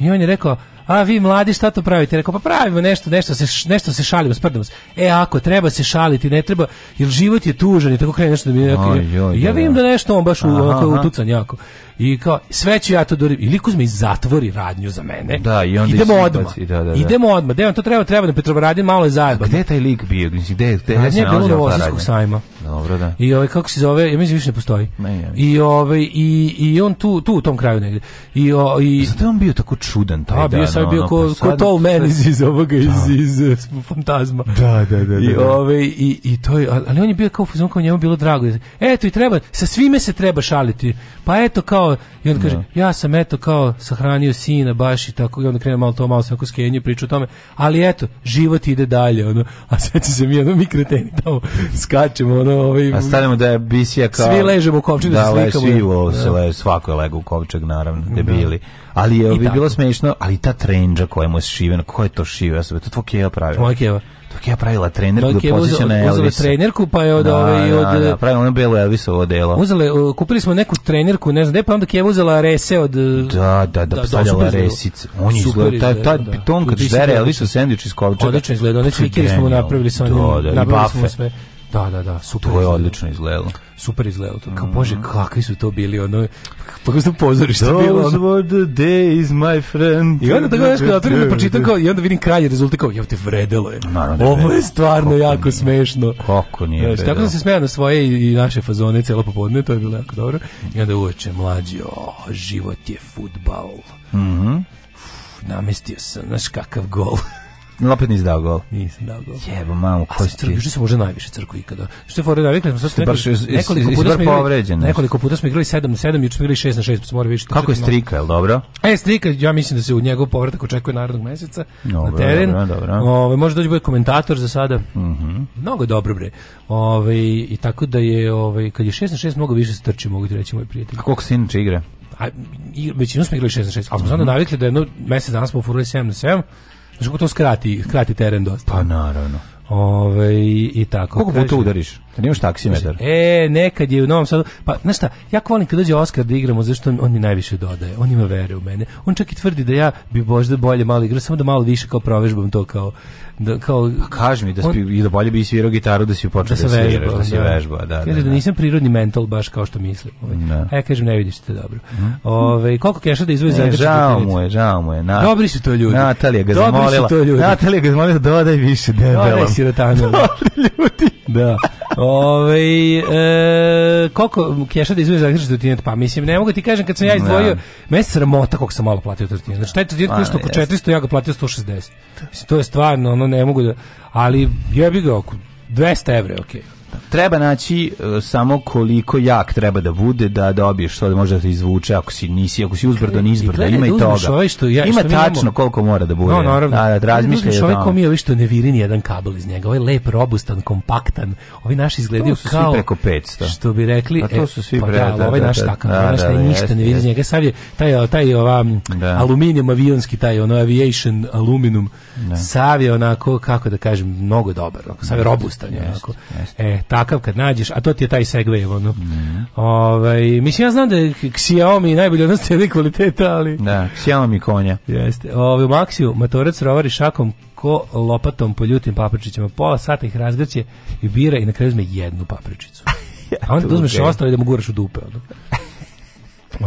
i on je rekao a vi mladi šta to pravite? Rekao, pa pravimo nešto, nešto se, nešto se šalimo, sprdamo se. E, ako treba se šaliti, ne treba, jer život je tužan i tako krene nešto da mi... Rekao, ja, ja da, vidim da. da nešto on baš u, onako, utucan jako i kao sve ću ja to dorim. Da I lik uzme i zatvori radnju za mene. Da, i onda idemo odmah. Da, da, da, idemo odmah. Da, to treba treba da Petrova Petrovaradin malo je zajedno. Gde je taj lik bio? Gde gde je gde se nalazio? Novosadskog sajma. Dobro, da. I ovaj kako se zove, ja mislim više ne postoji. Ne, ja I ovaj i i on tu tu u tom kraju negde. I o, i pa Zato je on bio tako čudan taj A, bio sam bio ko pa ko to men iz iz ovoga da. iz iz fantazma. Da, da, da. I ovaj i i to je, ali on je bio kao fuzon kao njemu bilo drago. Eto i treba sa svime se treba šaliti. Pa eto kao kao, i on kaže, no. Da. ja sam eto kao sahranio sina baš i tako, i on krene malo to, malo se ako skenju priču o tome, ali eto, život ide dalje, ono, a sad se mi, ono, mi kreteni tamo skačemo, ono, ovaj, a stanemo da je bisija kao, svi ležemo u kovčeg, da, da le, slikamo, svi u, da- se da. le, svako je legu u kovčeg, naravno, debili, ali je bi ovaj, bilo smešno, ali ta trenđa koja mu je šiveno ko je to šivio, ja sam to tvoj keva pravi. Moja keva. Dok je pravila trenerku, dok je uzela, na Uzela trenerku, pa je od da, ove... Da, od, da, da, pravila ono belo Elvisovo delo. Uzele, uh, kupili smo neku trenerku, ne znam gde, pa onda je uzela rese od... Uh, da, da, da, postavljala da, da resice. On je izgledao, taj ta, da, piton kad ždere Elvisu sendvič iz kovčega. Odlično izgleda, one cvikiri smo napravili sa njim. Da, da, i bafe. Sve. Da, da, da, super. To je odlično izgledalo. Super izgledalo. To. Kao, mm. bože, kakvi su to bili, ono, pa kako su pozorište bilo. Those were the days, my friend. I onda tako nešto da otvorim da pročitam kao, i onda vidim kralje rezulta kao, jel te vredelo je. Naravno, da Ovo je stvarno kako jako nije, smešno. Kako nije znači, Tako da se smeja na svoje i naše fazone celo popodne, to je bilo jako dobro. I onda uveče mlađi, o, život je futbal. Mhm. Mm namestio sam, znaš kakav gol opet nisi dao gol. Nisam dao gol. Jebo, mamu, ko si ti? Juče sam možda najviše crku ikada. Što je fora, da rekli smo, sad baš nekoliko puta smo povređeni. Nekoliko puta smo igrali 7 na 7, juče smo igrali 6 na 6, pa smo morali više. Kako je Strika, jel dobro? E, Strika, ja mislim da se u njegov povratak očekuje narednog meseca dobro, na teren. Dobro, dobro. Ove, može doći bude komentator za sada. Mhm. Mnogo dobro bre. Ove, i tako da je, ovaj kad je 6 na 6 mnogo više strči, mogu ti reći moj prijatelj. A koliko se inače igra? a i većinu smo igrali 6 na 6, ali smo mm -hmm. navikli da jedno mesec danas smo furali 7 na 7, Znaš kako to skrati, skrati teren dosta. Pa naravno. Ove, i tako. Kako puta udariš? Da nemaš taksimetar? E, nekad je u Novom Sadu. Pa, znaš šta, jako volim kad dođe Oskar da igramo, zašto on, on mi najviše dodaje. On ima vere u mene. On čak i tvrdi da ja bi možda bolje malo igrao, samo da malo više kao provežbam to kao da kao pa kaži mi da on, spi, i da bolje bi svirao gitaru da si počeo da, da sviraš, vežba, da si da. vežba, da, da, Kaže da, da, nisam prirodni mental baš kao što mislim. Ovaj. A da. ja e, kažem ne vidiš te dobro. Mm. Ove, ovaj, koliko keša da izvozi za Žao mu je, žao mu je. Na, Dobri su to ljudi. Natalija ga Dobri zamolila. Dobri su to ljudi. Natalija ga zamolila dodaj više debelo. Dodaj sirotanu. ljudi da. Ove, e, koliko keša da izvoješ za električnu trotinet? Pa mislim, ne mogu ti kažem, kad sam ja da. izdvojio, da. me sramota koliko sam malo platio trotinet. Znači, taj trotinet košta pa, oko 400, ja ga platio 160. Mislim, to je stvarno, ono, ne mogu da... Ali, jebi ga, oko 200 evra okej. Okay. Treba naći uh, samo koliko jak treba da bude da dobiješ što da može da izvuče ako si nisi, ako si uzbrdo e, izbrdo ima i da toga. Ovaj što ja, ima što tačno imamo... koliko mora da bude. No, Da, da, da razmišljaj o ovaj tome. Ovaj je što ne viri ni jedan kabel iz njega, ovaj lep, robustan, kompaktan, ovi naši izgledaju su kao... preko 500. Što bi rekli... A to e, su svi e, pa da, da, ovaj naš takav, da, naš ovaj ne, ništa ne viri iz njega. Sad je taj, taj ova, aluminijum avionski, taj ono aviation aluminum, sav je onako, kako da kažem, mnogo dobar. Sav je robustan. je Onako. E, E, takav kad nađeš, a to ti je taj Segway, ono. Mm. Ovaj, mislim, ja znam da je Xiaomi najbolje odnos cijeli kvaliteta, ali... Da, Xiaomi konja. Jeste. Ovaj, u Maxiju, matorac rovari šakom ko lopatom po ljutim papričićima. Pola sata ih razgrće i bira i na kraju uzme jednu papričicu. ja, a onda uzmeš ostalo i da mu guraš u dupe, ono.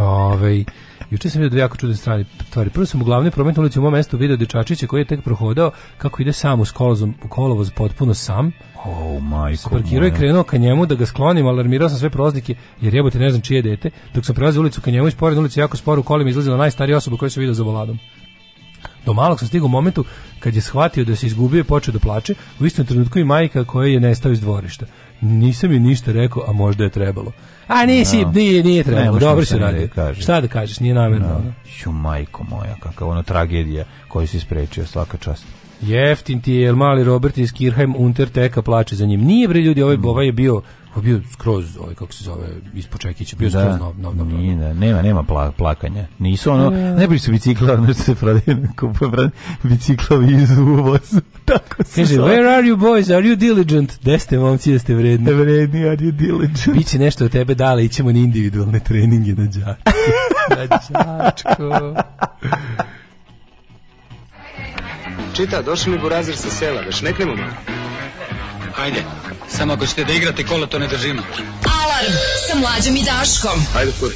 Ovaj Juče sam video dve jako čudne strane stvari. Prvo sam u glavnoj prometnoj ulici u mom mestu video dečačića koji je tek prohodao kako ide sam u kolozom, u kolovoz potpuno sam. O, oh, majko. Parkirao je krenuo ka njemu da ga sklonim, alarmirao sam sve proznike jer jebote ne znam čije dete. Dok sam prelazio ulicu ka njemu iz pored ulice jako sporo u kolima izlazila najstarija osoba koju sam video za voladom. Do malog sam stigao u momentu kad je shvatio da se izgubio i počeo da plače, u istom trenutku i majka koja je nestao iz dvorišta. Nisam mi ništa rekao, a možda je trebalo. A nisi, no. nije, nije trebalo, dobro se da radi. Šta da kažeš, nije namjerno. No. Ono. majko moja, kakva ono tragedija koju si sprečio, svaka čast. Jeftin ti je, mali Robert iz Kirheim Unterteka plače za njim. Nije bre ljudi, ovaj mm. Bova je bio je ovaj bio skroz, ovaj, kako se zove, ispod Čekića, bio da, skroz nov, nov, nov, nije, da, nema, nema pla, plakanja. Nisu ono, e... ne bi su bicikla, ono što se prodaje, kupo biciklovi iz uvoza. Tako Kaže, where are you boys? Are you diligent? Gde ste, momci, jeste vredni? Vredni, are you diligent? Biće nešto od tebe dale, ićemo na individualne treninge na džačku. na džačku. Čita, došli mi burazir sa sela, da šneknemo malo. Hajde, samo ako ćete da igrate kola, to ne držimo. Alarm sa mlađom i Daškom. Hajde, kuri.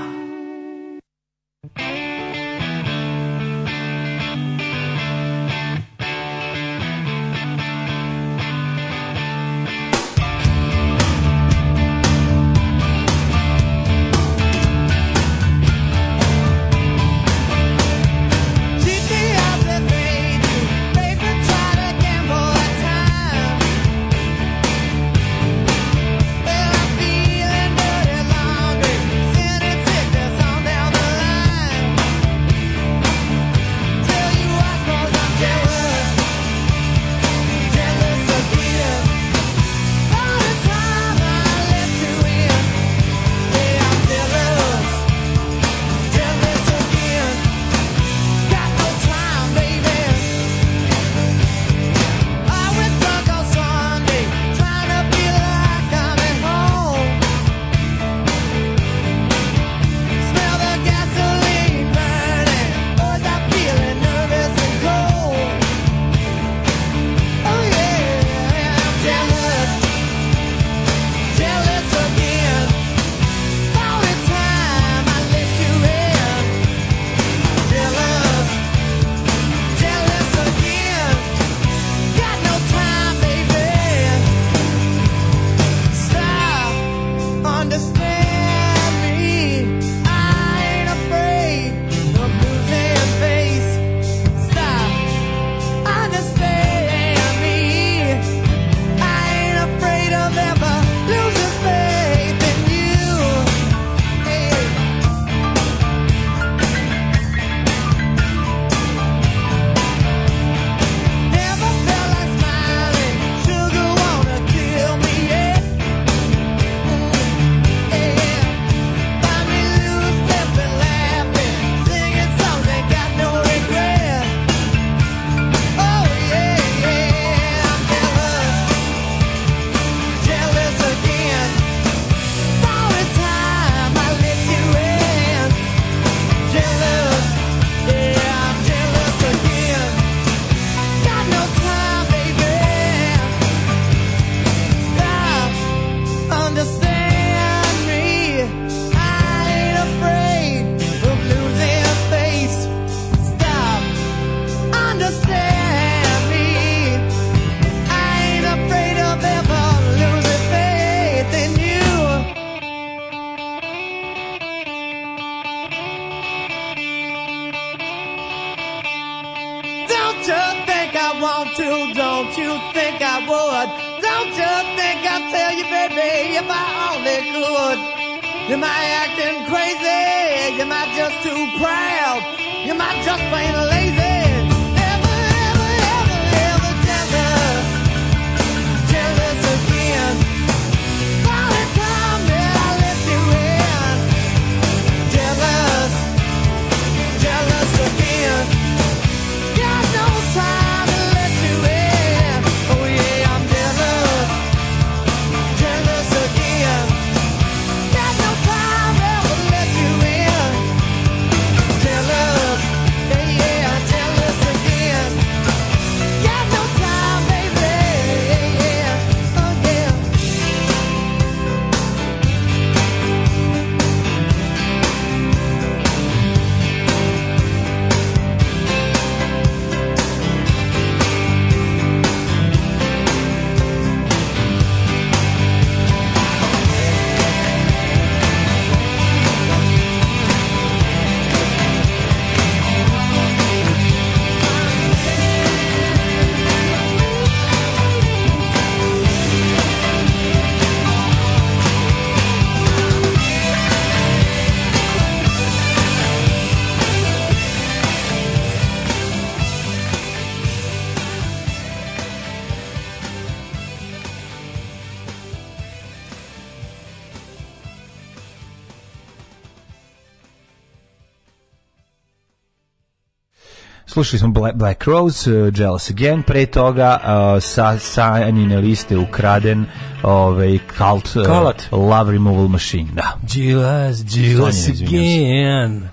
slušali smo Black, Black Rose, uh, Jealous Again, pre toga uh, sa sanjine liste ukraden ovaj cult uh, Love Removal Machine, da. Jealous, Jealous Again.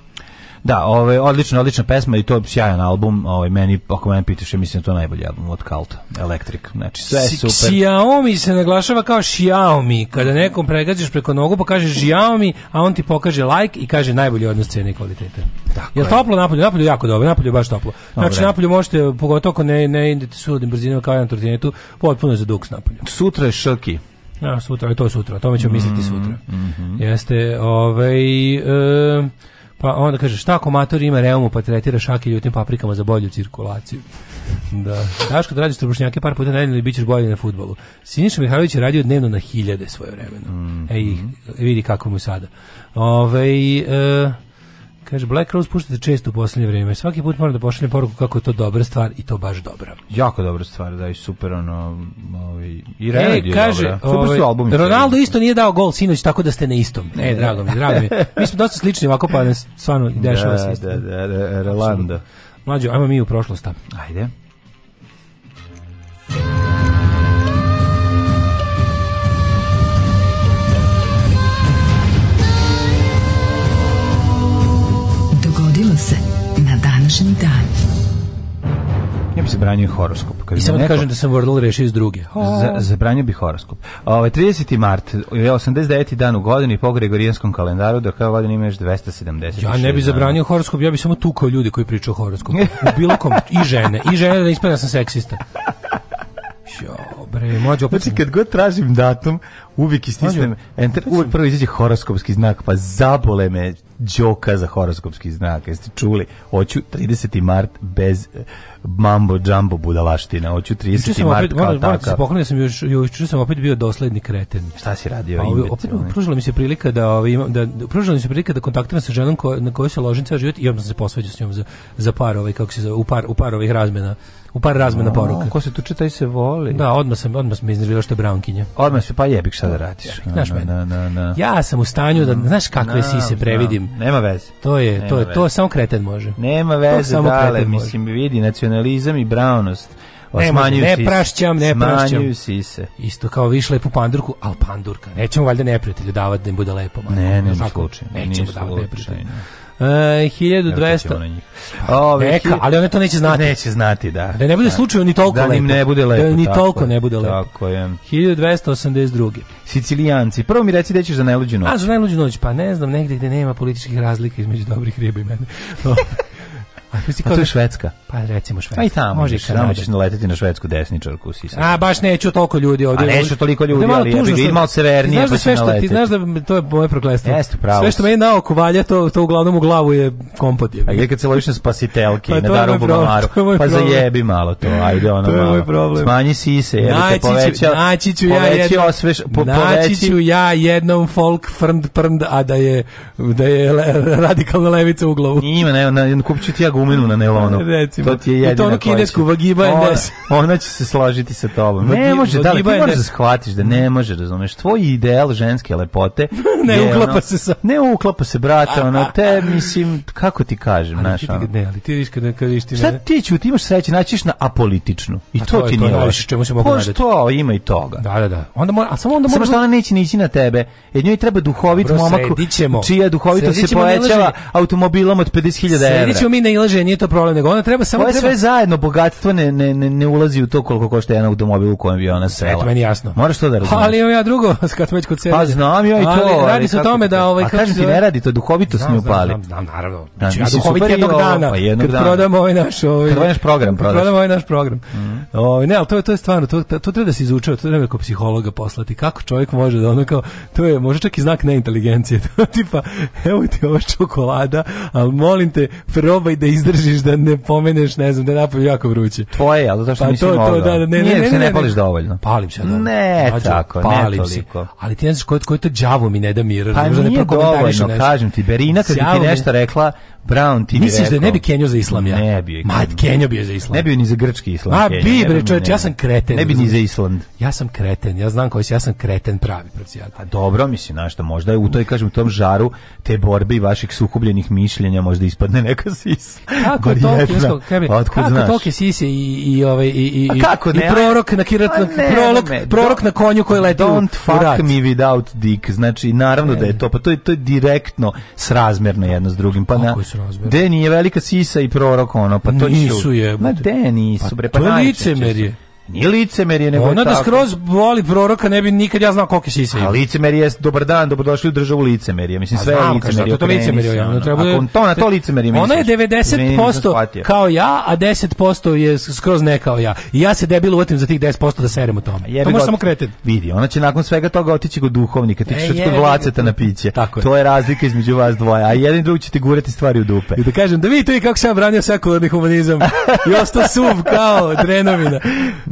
Da, ovaj odlična, odlična pesma i to je sjajan album. Ovaj meni ako mene pitaš, mislim da je to najbolji album od Kalta, Electric. Znači sve S super. Xiaomi se naglašava kao Xiaomi, kada nekom pregađaš preko nogu pa kažeš Xiaomi, a on ti pokaže like i kaže najbolji odnos cene i kvalitete. Tako Jel je. toplo napolju? Napolju jako dobro, napolju baš toplo. Znači Dobre. napolju možete, pogotovo ako ne, ne idete sudim brzinama kao na trotinetu, potpuno je za duks napolju. Sutra je šrki. Ja, sutra, e, to je sutra, to ćemo mm misliti sutra. Mm -hmm. Jeste, ovaj... E, Pa onda kaže, šta ako mator ima reumu pa tretira šake ljutim paprikama za bolju cirkulaciju? Da. Daško, da radiš trbušnjake par puta nedeljno i bit ćeš bolji na futbolu. Siniša Mihajlović je radio dnevno na hiljade svoje vremena. Mm -hmm. Ej, mhm. vidi kako mu sada. Ove, e, Kaže, Black Rose puštate često u posljednje vrijeme. Svaki put moram da pošaljem poruku kako je to dobra stvar i to baš dobra. Jako dobra stvar, da i super, ono, ovi, ovaj, i Remedy e, kaže, je dobra. Super ovaj, albumi. Ronaldo isto nije dao gol sinoć, tako da ste na istom. Ne, e, drago mi, drago mi. Mi smo dosta slični ovako, pa nas stvarno dešava da, se isto. Da, da, da, Rolando. Mlađo, ajmo mi u prošlost tamo. Ajde. Ja bi zabranio horoskop. Kad I samo da neko... kažem da sam Wordle rešio iz druge. Oh. Za, zabranio bih horoskop. Ove, 30. mart, je 89. dan u godini po Gregorijanskom kalendaru, dok kao godine imaš 270. Ja ne bih zabranio horoskop, ja bih samo tukao ljudi koji pričaju horoskop. U bilo kom, i žene, i žene da ispada da sam seksista. Jo, bre, mlađe opet. Znači, kad god tražim datum, uvijek istisnem, enter, uvijek prvo izađe horoskopski znak, pa zabole me džoka za horoskopski znak. Jeste čuli, hoću 30. mart bez mambo jumbo budalaština, hoću 30 marka kao taka. Moram, da sam još, još sam opet bio dosledni kreten. Šta si radio? A, pa opet, opet pružila mi se prilika da, ovaj, da, pružila mi se prilika da kontaktiram sa ženom ko, na kojoj se ložim ceo život i odmah sam se posvađao s njom za, za par, ovaj, kako se zove, u par, u par ovih razmena u par razmena poruka. Ko se tuče, taj se voli. Da, odmah sam, odmah sam iznervirao što je Brownkinja. Odmah se, pa jebik šta da, da radiš. Znaš na, na, na, Ja sam u stanju da, mm, znaš kakve sise previdim. Nema veze. To je, to je, to samo kreten može. Nema veze, samo dale, mislim, vidi, nacional nacionalizam i brownost. Ne, ne prašćam, ne prašćam. Smanjuju sise. Isto kao viš lepu pandurku, al pandurka. Nećemo valjda neprijatelju davati da im bude lepo. Man. Ne, ne, ne, slučaj. Nećemo davati neprijatelju. E, uh, 1200. Pa, ove, Neka, ali one to neće znati. Neće znati, da. Da ne bude da. slučajno ni toliko da lepo. Da ne bude lepo. Da ni toliko ne bude lepo. Tako je. 1282. Sicilijanci. Prvo mi reci da ćeš za najluđu noć. A, za najluđu noć, pa ne znam, negdje gdje nema političkih razlika između dobrih riba i mene. A, a to je da- Švedska. Pa recimo Švedska. Pa i tamo, Može tamo ćeš naletiti na švedsku desničarku. Si a baš neću toliko ljudi ovdje. A neću toliko da, ljudi, ali ja bih vidio malo severnije pa da sve što, Ti znaš da to je moje prokletstvo. Jeste, pravo. Sve što meni na oko valja, to, to uglavnom u glavu je kompot je. A gdje kad se loviš na spasitelke, pa na daru bubamaru, pa zajebi malo to, ajde ono to je moj problem. Smanji sise, jebe te poveća. Naći ću ja jednom, osveš, po, naći ću ja jednom folk frnd prnd, a da je, da je radikalna levica u glavu. Ima, ne, kupću ti ja gumilu na nelonu. Recimo. To ti je jedina I to ono kinesku vagiba NDS. Ona, ona će se složiti sa tobom. Ne može, da li ti možeš da shvatiš da ne može, razumeš? Tvoj ideal ženske lepote ne je, uklapa ono, se sa... Ne uklapa se, brate, ono, te, mislim, kako ti kažem, znaš, ono. Ne, ali ti vidiš kada kad vidiš ti Šta ti ću, ti imaš sreće, naćiš na apolitičnu. I to, ti nije da, loše. Čemu se mogu nadati? to, ima i toga. Da, da, da. Onda mora, a samo onda mora... Samo što ona neće nići na tebe. Jer njoj treba duhovit momak, čija duhovitost se povećava automobilom od 50.000 evra. Sedićemo mi na ulaže, nije to problem, nego ona treba samo treba... sve zajedno bogatstvo ne, ne, ne, ulazi u to koliko košta jedan automobil u kojem bi ona sela. Eto meni jasno. Moraš to da razumeš. Ali imam ja drugo, kad već kod sebe. Pa znam ja i to. Ali, radi se o tome da ovaj kako ti ne radi to duhovito s nju pali. Znam, naravno. Da, znači, ja duhovit jednog dana. Pa kad prodamo ovaj naš ovaj naš program prodamo ovaj naš program. Ovaj, mm. ovaj ne, al to to je stvarno to to treba da se izučava, to treba kao psihologa poslati. Kako čovjek može da ono kao to je možda čak i znak neinteligencije. Tipa, evo ti ova čokolada, al molim te, probaj da izdržiš da ne pomeneš, ne znam, da napoju jako vruće. Tvoje, ali zato što pa nisi to, mogla. To, da, da, ne, ne, ne, ne, se ne pališ dovoljno. Palim se, da. Ne, Rađu, tako, ne toliko. Se. Ali ti ne znaš koje, koje to đavo mi ne da mir. Pa da nije dovoljno, kažem ti, Berina kad ti nešto rekla, Brown ti Misliš rekao, da ne bi Kenjo za islam ja? Ne bi. Ma Kenjo bi za islam. Ne bi ni za grčki islam. A bi bre, čoveče, ja sam kreten. Ne bi ni za Island. Ja sam kreten. Ja znam koji ja sam kreten pravi procijat. A pa dobro mislim, znaš što možda je u toj kažem tom žaru te borbe i vaših sukobljenih mišljenja možda ispadne neka sis. Kako to kineskog tebe? Kako to sise i i ovaj i i i, kako i prorok na pa kirat prorok prorok na konju koji leti. Don't fuck me without dick. Znači naravno da je to, pa to je to je direktno srazmerno jedno s drugim. Pa na Strasberg. De nije velika sisa i prorok ono, pa to nisu je. Ma de nisu pa bre, pa, to je licemerje. Nije licemerje, nego Ona da tako. skroz voli proroka, ne bi nikad ja znao kolike sise ima. A licemerje je dobar dan, dobrodošli u državu licemerje. Mislim, sve je licemerje. to licemerje, ja, treba Ako to na to licemerje misliš. Ona je 90% kao ja, a 10% je skroz ne kao ja. I ja se debil otim za tih 10% da serem u tome. Jebi to može samo kreten. Vidi, ona će nakon svega toga otići kod duhovnika, ti e, ćeš kod vlaceta na piće. Tako to je razlika između vas dvoja. a jedan drugi ćete gurati stvari u dupe. I da kažem, da vidite kako sam branio sekularni humanizam. I ostao suv kao drenovina.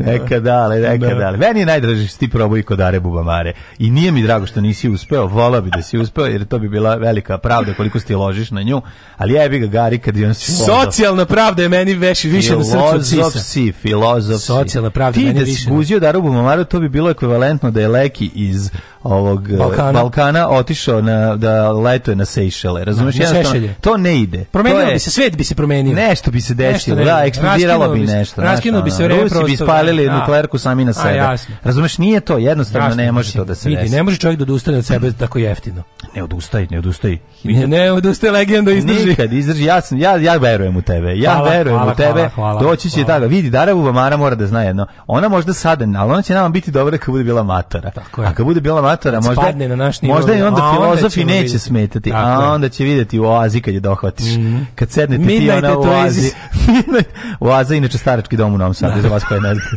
Da. Nekad ale, nekad da. ale. Meni je najdraži što ti probao i kod Are Bubamare. I nije mi drago što nisi uspeo, volao bi da si uspeo, jer to bi bila velika pravda koliko ti ložiš na nju. Ali jebi ga Gari kad je on si Socijalna pravda je meni veši, više na srcu Filozof si, filozof si. Socijalna pravda ti meni da si guzio Daru Bubamaru, to bi bilo ekvivalentno da je Leki iz ovog eh, Balkana, Balkana otišao na, da letuje na Sejšele. Razumeš? Na, na to ne ide. Promenio bi se, svet bi se promenio. Nešto bi se desilo, nešto, da, eksplodiralo bi nešto. Raskinuo bi se vreme, prostor. bi ispalili napravili da. nuklearku sami na sebe. A, Razumeš, nije to, jednostavno jasno, ne može znači, to da se vidi, desi. ne može čovjek da odustane od sebe tako jeftino. Ne odustaj, ne odustaj. Ne, ne odustaje legenda izdrži. Nikad izdrži, ja, sam, ja, ja verujem u tebe. Ja hvala, verujem hvala, u tebe. Hvala, hvala, Doći će tako. Vidi, Daravu Vamara mora da zna jedno. Ona možda sada, ali ona će nama biti dobra kad bude bila matora. Tako je. A kad bude bila matora, možda, Spadne na naš nivo, možda i onda filozofi neće smetati. a onda će videti u oazi kad je dohvatiš. Mm -hmm. Kad sednete ti ona u oazi. oaza inače starački dom u Novom Sadu, da. za vas koji ne znate.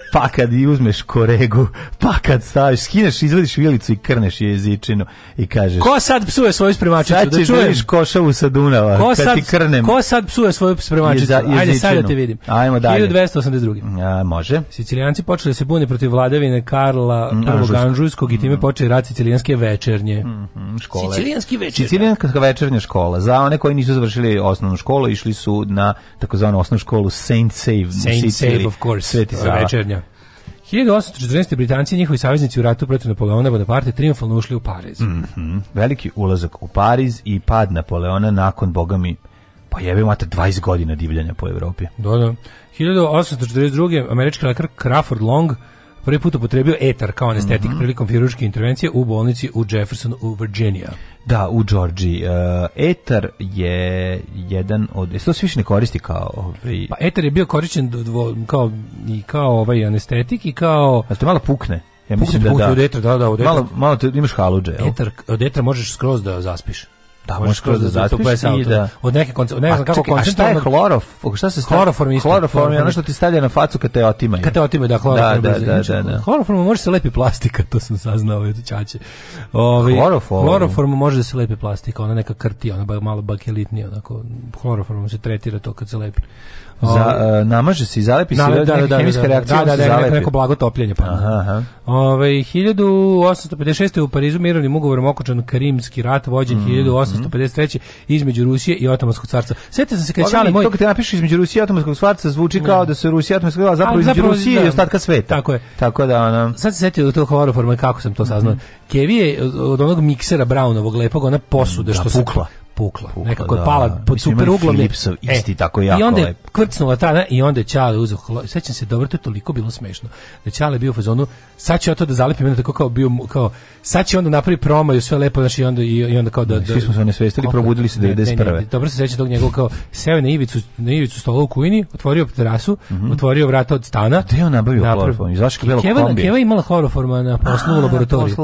pa kad i uzmeš koregu, pa kad staviš, skineš, izvadiš vilicu i krneš jezičinu i kažeš... Ko sad psuje svoju spremačicu? Sad da ćeš da vidiš košavu sa Dunava, ko kad sad, ti krnem. Ko sad psuje svoju spremačicu? Jeza, Ajde, sad da te vidim. Ajmo dalje. 1282. A, može. Sicilijanci počeli da se bune protiv vladavine Karla mm, I time mm. počeli rad Sicilijanske večernje. Mm, mm, škole. Sicilijanski večernje. Sicilijanska večernja škola. Za one koji nisu završili osnovnu školu, išli su na takozvanu osnovnu školu Saint Save. Saint Save, of course. Sveti Sava. Večernja. 1814. Britanci i njihovi saveznici u ratu protiv Napoleona Bonaparte triumfalno ušli u Pariz. Mm -hmm. Veliki ulazak u Pariz i pad Napoleona nakon, boga mi, pa jebe mater 20 godina divljanja po Evropi. Da, da. 1842. američki lekar Crawford Long prvi put upotrebio etar kao anestetik mm -hmm. prilikom hiruške intervencije u bolnici u Jeffersonu u Virginia. Da, u Georgiji. Uh, etar je jedan od... Jesu to se više ne koristi kao... Ovaj... Pa etar je bio korišćen dvo, kao, i kao ovaj anestetik i kao... A te malo pukne. Ja mislim pukne, da, pukne da. Od etra, da, da, od etra. Malo, malo te imaš haluđe. Etar, od etra možeš skroz da zaspiš. Da, možeš kroz da zaspiš i da... Od neke konce, ne znam kako koncentralno... A šta je hlorof? Šta se stavlja? Hloroform isto. Hloroform je ono što ti stavlja na facu kad te otimaju. Kad te otimaju, da, hloroform. Da, da, da, da, da. Hloroform može se lepi plastika, to sam saznao od čače. Ovi, hloroform? Hloroform može da se lepi plastika, ona neka krti, ona malo bakelitnija, onako, hloroformom se tretira to kad se lepi za uh, namaže se i zalepi se, da, da, da, da, hemijska reakcija da, da, da, da, neko blago topljenje pa. Aha, aha. Ove 1856 u Parizu mirovnim ugovorom okončan Karimski rat vođen mm, 1853 između Rusije i Otomanskog carstva. Setite se kad čale moj to kad te napišeš između Rusije i Otomanskog carstva zvuči kao da se Rusija Otomanska carstva zapravo između Rusije i ostatka sveta. Tako je. Tako da ona. Sad se setite do tog horoforma kako sam to saznao. Kevi je od onog miksera Brownovog lepog ona posuda što se pukla pukla. pukla Nekako je da. pala pod Mislim, super uglom. Philipsov e, isti e, tako jako I onda je kvrcnula ta i onda je Čale uzeo Sećam se dobro, to je toliko bilo smešno. Da Čale bio u fazonu, sad ću to da zalepim, onda tako kao bio, kao, sad će onda napravi promaju, sve lepo, znači i onda, i onda kao da... da Svi smo se nesvestili, probudili se 91. Dobro se sećam tog njegovog kao, seo na ivicu, na ivicu stola u kujini, otvorio terasu, mm -hmm. otvorio vrata od stana. Gde je on nabavio hloroform? Zašto je Keva, Keva imala hloroforma na poslu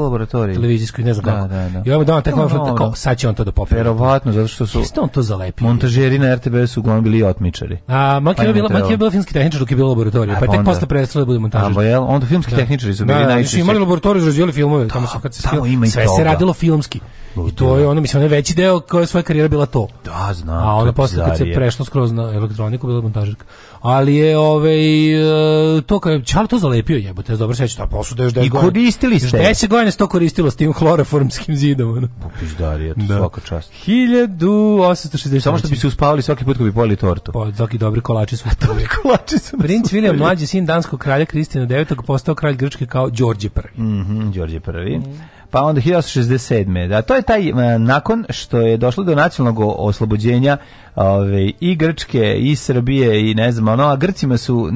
u laboratoriji. Televizijskoj, ne znam da, kako. Da, da. I ovaj dan tako, da. sad će on to da popravi. Verovatno verovatno zato što su Isto on to zalepio. Montažeri na RTB su uglavnom bili otmičari. A Maki pa je bila Maki je bila filmski tehničar dok je bila laboratorija, pa, pa tek posle prestala da bude montažer. Pa jel, onda filmski da. tehničari su bili da, najčešće. imali laboratoriju razvijali filmove, tamo da, su kad se tamo ima i sve se radilo filmski. I to je ono, mislim, onaj veći deo koja je svoja karijera bila to. Da, znam. A onda posle kad se prešlo skroz na elektroniku, bila montažerka ali je ovaj e, to kao čal to zalepio jebote, dobro sećaš, ta posuda još 10 da I koristili ste. 10 godina sto koristilo s tim hloroformskim zidom. Ono. Popizdarije, pa, to da. svaka čast. 1860. Samo što bi se uspavali svaki put kad bi pojeli tortu. Pa, zaki dobri kolači su. dobri kolači su. Princ William mlađi sin danskog kralja Kristijana IX postao kralj Grčke kao Đorđe I. Mhm, mm Đorđe I. Mm -hmm pa onda 1867. Da, to je taj, e, nakon što je došlo do nacionalnog oslobođenja ove, i Grčke, i Srbije, i ne znam, ono, a Grcima su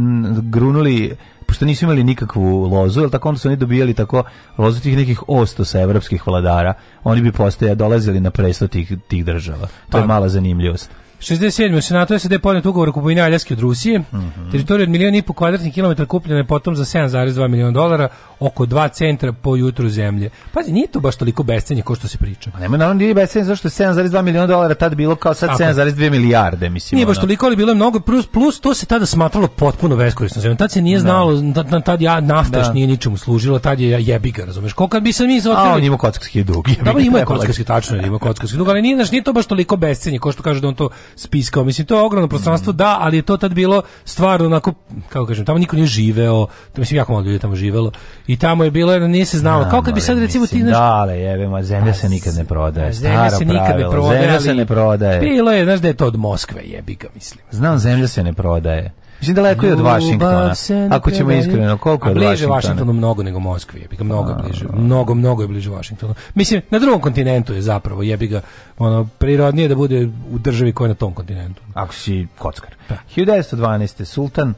grunuli pošto nisu imali nikakvu lozu, jel tako onda su oni dobijali tako lozu tih nekih ostosa evropskih vladara, oni bi postaja dolazili na presto tih, tih država. To je pa, mala zanimljivost. 67. u Senatu SED podnet ugovor o kupovini Aljaske od Rusije. Mm -hmm. Teritorija od milijuna i po kvadratnih kilometara kupljena je potom za 7,2 miliona dolara, oko dva centra po jutru zemlje. Pazi, nije to baš toliko bescenje kao što se priča. A pa nema naravno nije bescenje zašto je 7,2 miliona dolara tad bilo kao sad 7,2 milijarde, mislim. Nije baš toliko, ali bilo je mnogo, plus, plus to se tada smatralo potpuno beskorisno zemljom. Tad se nije da. znalo, da. tad ja nafta da. nije ničemu služilo, tad je jebiga, razumeš? Ko kad bi se mi otkrili... A on ima kockarski dug. Da, ima kockarski, da- tačno, ima kockarski dug, ali nije, znaš, nije to baš toliko bescenje, kao što kaže da on to spiskao. Mislim, to je ogromno prostranstvo, mm. da, ali je to tad bilo stvarno onako, kako kažem, tamo niko nije živeo, to mislim, jako malo ljudi tamo živelo, i tamo je bilo, jer nije se znalo, kao kad bi sad recimo mislim, ti... Znaš, da, ali jebe, zemlja se nikad ne prodaje, staro se nikad ne prodaje, zemlja se ne prodaje. Bilo je, znaš da je to od Moskve, jebi ga, mislim. Znam, zemlja se ne prodaje. Mislim da daleko je od Vašingtona. Ako ćemo iskreno, koliko je bliže Vašingtonu mnogo nego Moskvi, jebi ga mnogo bliže. Mnogo, mnogo je bliže Vašingtonu. Mislim na drugom kontinentu je zapravo jebi ga ono prirodnije da bude u državi koja je na tom kontinentu. Ako si kockar. Da. 1912. Sultan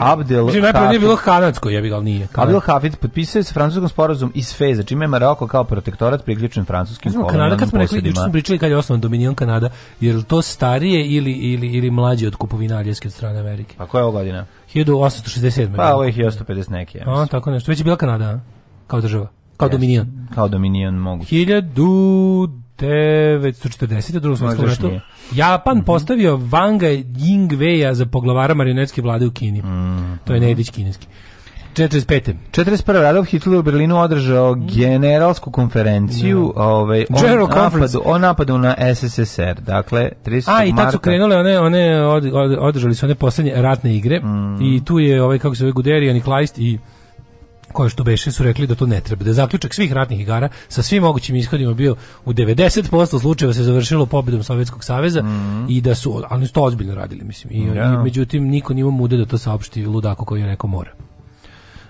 Abdel Mislim, najprije nije bilo kanadsko, jebi ga, nije. Kanad. Abdel Hafid potpisuje sa francuskom sporazum iz Feza, čime je Maroko kao protektorat priključen francuskim znači, Kanada, kad smo rekli, smo pričali kad je osnovan Dominion Kanada, jer to starije ili, ili, ili mlađe od kupovina aljevske od strane Amerike? A pa koja je ovo godina? 1867. Pa da. ovo je 1850 neki, ja A, tako nešto. Već je bila Kanada, kao država. Kao yes. Dominion. Kao Dominion moguće. 1000 1940. drugom svjetskom ratu Japan mm -hmm. postavio Vanga Yingveja za poglavara marionetske vlade u Kini. Mm -hmm. To je Nedić kineski. 45. 41. Radov Hitler u Berlinu održao mhm. generalsku konferenciju mm. ovaj, General o, napadu, o napadu na SSSR. Dakle, 30. A, i tako su krenule, one, one od, od, održali su one posljednje ratne igre mm. i tu je, ovaj, kako se zove, Guderian i Kleist i koje što beše su rekli da to ne treba. Da zaključak svih ratnih igara sa svim mogućim ishodima bio u 90% slučajeva se završilo pobedom Sovjetskog saveza mm -hmm. i da su ali su to ozbiljno radili mislim. I, yeah. Da. i međutim niko nije mude da to saopšti ludako koji je rekao mora.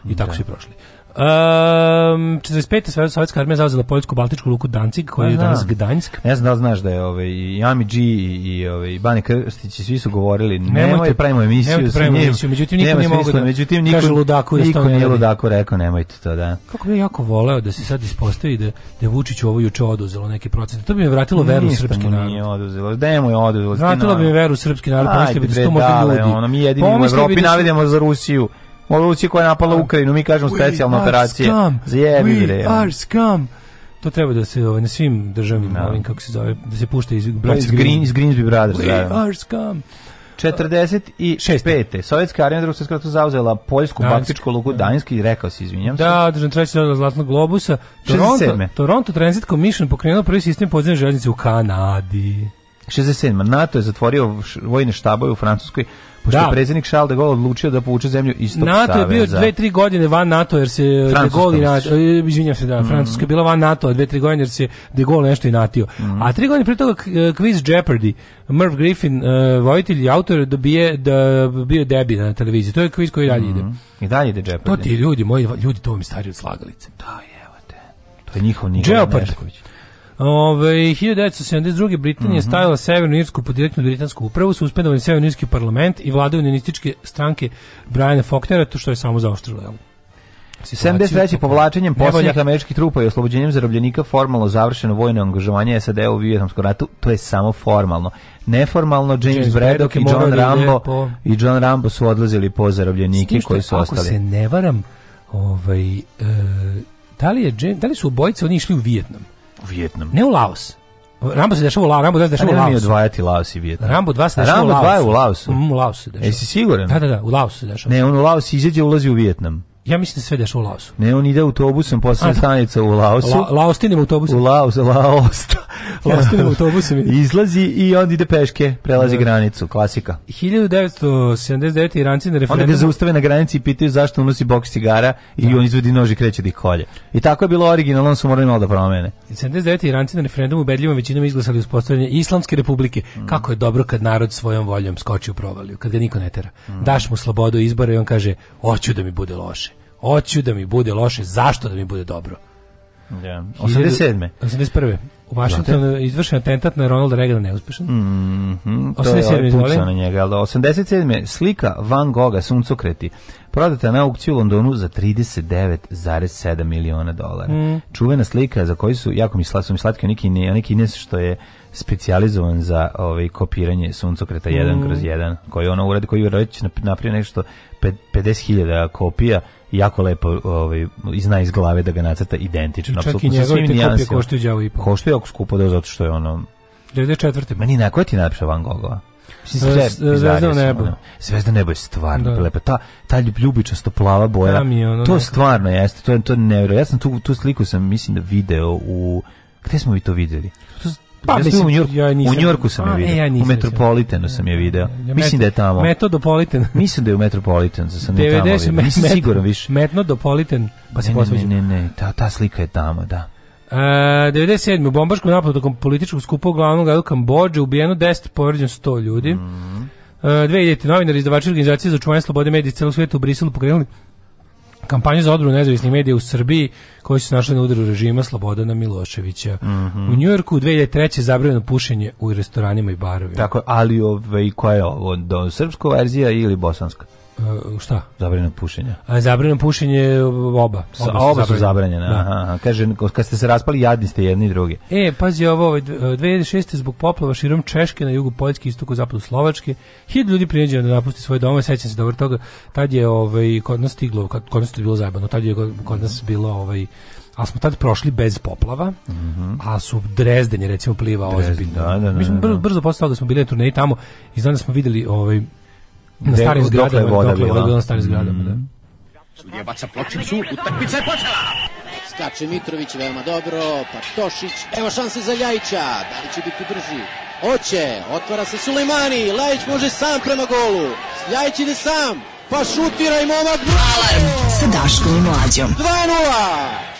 I tako da. su i prošli. Um, ehm, 45. sovjetska armija zauzela poljsku baltičku luku Dancig, koji je danas Gdanjsk. Ne znam da znaš da je ove, ovaj, i Ami G i, i, ovaj, i Bane Krstić, svi su govorili, nemojte, nemojte pravimo emisiju nemojte pravimo s njim. Emisiju, međutim, niko nije mogo da međutim, niko, kaže ludaku. Da niko nije ludaku rekao, nemojte to, da. Kako bi jako voleo da se sad ispostavi da, da je Vučić ovo juče oduzelo neki procent. To bi mi vratilo veru u srpski narod. Nije oduzelo, da mu je oduzelo. Vratilo bi mi veru u srpski narod, pomislili bi da sto ljudi. Ono, mi jedini u da Evropi navidemo za Rusiju Ovo Rusija koja je napala Ukrajinu, mi kažemo specijalna operacija. We are scum. To treba da se ovaj, na svim državnim, no. Da. ovim, kako se zove, da se pušta iz, da, Brothers iz, Green, iz Greensby Brothers. We da, are scum. 45. Sovjetska armija drugog svjetskog rata zauzela poljsku baktičku luku Danjski i rekao se izvinjam se. Da, držan treći dodala Zlatnog globusa. Toronto, 67. Toronto Transit Commission pokrenuo prvi sistem podzemne željeznice u Kanadi. 67. NATO je zatvorio vojne štabove u Francuskoj pošto da. je predsjednik Charles de Gaulle odlučio da povuče zemlju iz tog NATO je bio 2-3 godine van NATO, jer se de Gaulle, NATO, e, izvinjam se, da, mm. Francuska je bila van NATO, 2-3 godine, jer se de Gaulle nešto i natio. Mm. A 3 godine pre toga e, quiz Jeopardy, Merv Griffin, uh, e, vojitelj i autor, dobije, da bio debi na televiziji. To je quiz koji dalje mm. ide. I dalje ide Jeopardy. To ti ljudi, moji ljudi, to mi stari od slagalice. Da, evo te. To je njihov Nikola Nešković. Ove, 1972. Britanija je mm -hmm. stavila Severnu Irsku pod direktnu britansku upravu, suspendovan da Severnu Irski parlament i vlada unionističke stranke Briana Faulknera, to što je samo zaoštrilo. Jel? 73. povlačenjem poslednjih američkih trupa i oslobođenjem zarobljenika formalno završeno vojno angažovanje sad d-a u Vijetnamskom ratu, to je samo formalno. Neformalno James, James Braddock i John da Rambo i John Rambo su odlazili po zarobljenike koji su ako ostali. Ako se ne varam, ovaj, e, da, li je, da li su obojice oni išli u Vijetnam? U Vjetnam. Ne u Laos. Rambo se dešava u Laosu, Rambo 2 se dešava u Laosu. Ne odvajati Laos i Vjetnam. Rambo 2 se dešava u Laos. Rambo 2 je u Laosu. u Laosu se dešava. Jesi siguran? Da, da, da, u Laosu se dešava. Ne, on u Laos izađe, ulazi u Vjetnam. Ja mislim da sve dešava u Laosu. Ne, on ide autobusom posle stanice u Laosu. La, Laostinim autobusom. U Laosu, Laosta. Laostinim autobusom. Izlazi i on ide peške, prelazi da. granicu, klasika. 1979. Iranci na referendum. Onda ga zaustave na granici i pitaju zašto unosi boks cigara i da. on izvodi nož i kreće da ih kolje. I tako je bilo originalno, su morali malo da promene. 79. Iranci na referendumu ubedljivom većinom izglasali uspostavljanje Islamske republike. Mm. Kako je dobro kad narod svojom voljom skoči u provaliju, kad ga niko ne tera. Mm. Daš mu slobodu izbora i on kaže, hoću da mi bude loše. Hoću da mi bude loše, zašto da mi bude dobro? Ja. 87. 81. U Washingtonu je izvršen atentat na Ronalda Reagana neuspešan. Mm -hmm, 87. To je ovaj na njega, ali 87. Da, slika Van Gogha Suncokreti prodata na aukciju u Londonu za 39,7 miliona dolara. Mm. Čuvena slika za koju su, jako mi sla, su mi slatki, neki, neki kines što je specijalizovan za ovaj kopiranje suncokreta 1 mm. kroz 1, koji ono uradi, koji je napravio nešto 50.000 kopija jako lepo ovaj, izna iz glave da ga nacrta identično. I čak i njegove te kopije koštuju djavo i Koštuju jako skupo, da, zato što je ono... 94. Meni na koja ti napišao Van Gogova? Zvezda nebo. Zvezda nebo je stvarno da. lepa. Ta, ta ljubičasto plava boja, da je to neka. stvarno jeste, to je to nevjerojatno. Ja sam tu, tu sliku sam, mislim, da video u... Gde smo vi to videli? To, Pa, ja mislim, u, Njorku, ja nisam, u Njorku sam a, je e, video. ja u Metropolitanu ja, sam je video. Ja, mislim da je tamo. Metodopolitan. mislim da je u Metropolitan, da sam je tamo video. Nisam siguran više. Metnodopolitan. Pa se ne, ne, ne, ne, ta, ta slika je tamo, da. Uh, e, 97. U bombaškom napadu tokom političkog skupa u glavnom gradu Kambođe ubijeno 10, povređeno 100 ljudi. Mm. Uh, 2000. novinar izdavači organizacije za očuvanje slobode medija iz celog sveta u Briselu pokrenuli kampanju za odbranu nezavisnih medija u Srbiji koji su našli na udaru režima Slobodana Miloševića. Mm -hmm. U Njujorku 2003. zabranjeno pušenje u restoranima i barovima. Tako, ali ove, ovaj, koja je ovo? srpska verzija ili bosanska? Uh, šta? Zabranjeno pušenje. A zabranjeno pušenje oba. Oba, su, a oba su zabranjena. Da. Aha, aha. Kaže, kad ste se raspali, jadni ste jedni i drugi. E, pazi ovo, ovaj, 2006. E, zbog poplava širom Češke na jugu Poljske, istoku zapadu Slovačke, hiljadu ljudi prijeđeno da napusti svoje dome, sećam se dobro toga, tad je ovaj, kod nas stiglo, kod, nas je bilo zajebano, tad je kod nas bilo ovaj, ali smo tad prošli bez poplava, mm -hmm. a su Drezden je recimo plivao ozbiljno. Da, da, da, Mi smo da, brzo, da. brzo posle toga smo bili na turneji tamo i znam da smo videli ovaj, Na starim zgradama, dokle je voda bila. na starim zgradama, da. Sudija baca pločicu, utakmica je počela! Skače Mitrović veoma dobro, pa Tošić, evo šanse za Ljajića, da li će biti brži? Oće, otvara se Sulejmani, Ljajić može sam prema golu, Ljajić ide sam, pa šutira i momak! Alarm sa Daškom i Mlađom. 2 -0.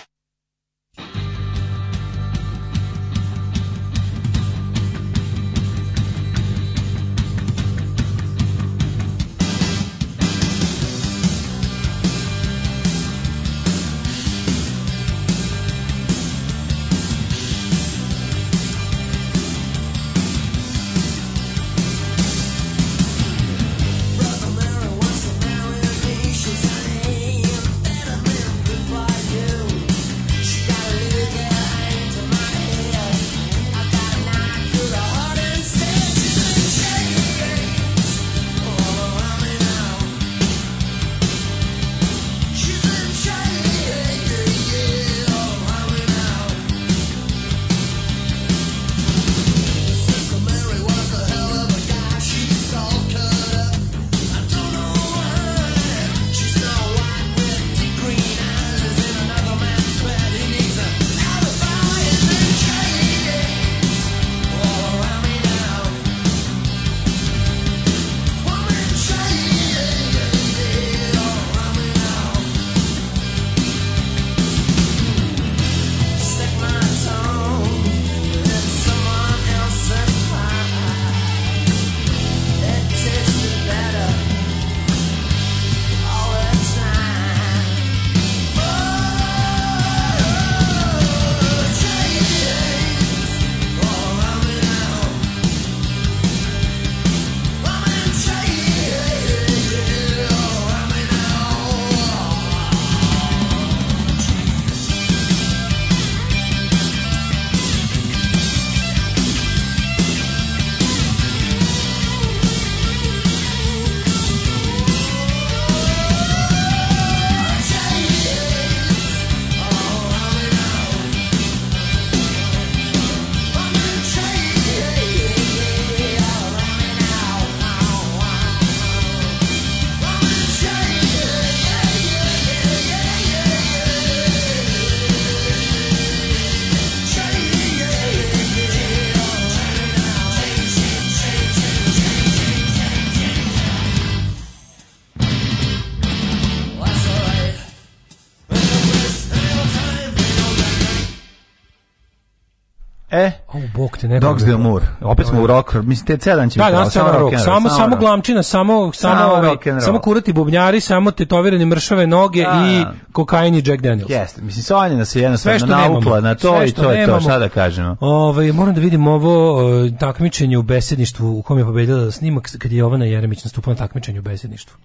jeste, ne. Dogs da- Opet smo u da. rock, mislim te ceo dan da, biti. Da, samo rock, samo samo glamčina, samo samo ovaj, samo kurati bubnjari, samo tetovirane mršave noge da, i kokain i Jack Daniels. Jeste, mislim Sonja nas je jednostavno naukla na to i to je to, šta da kažemo. Ovaj moram da vidim ovo takmičenje u besedništvu u kom je pobedila snimak kad je Jovana Jeremić nastupila na takmičenju u besedništvu.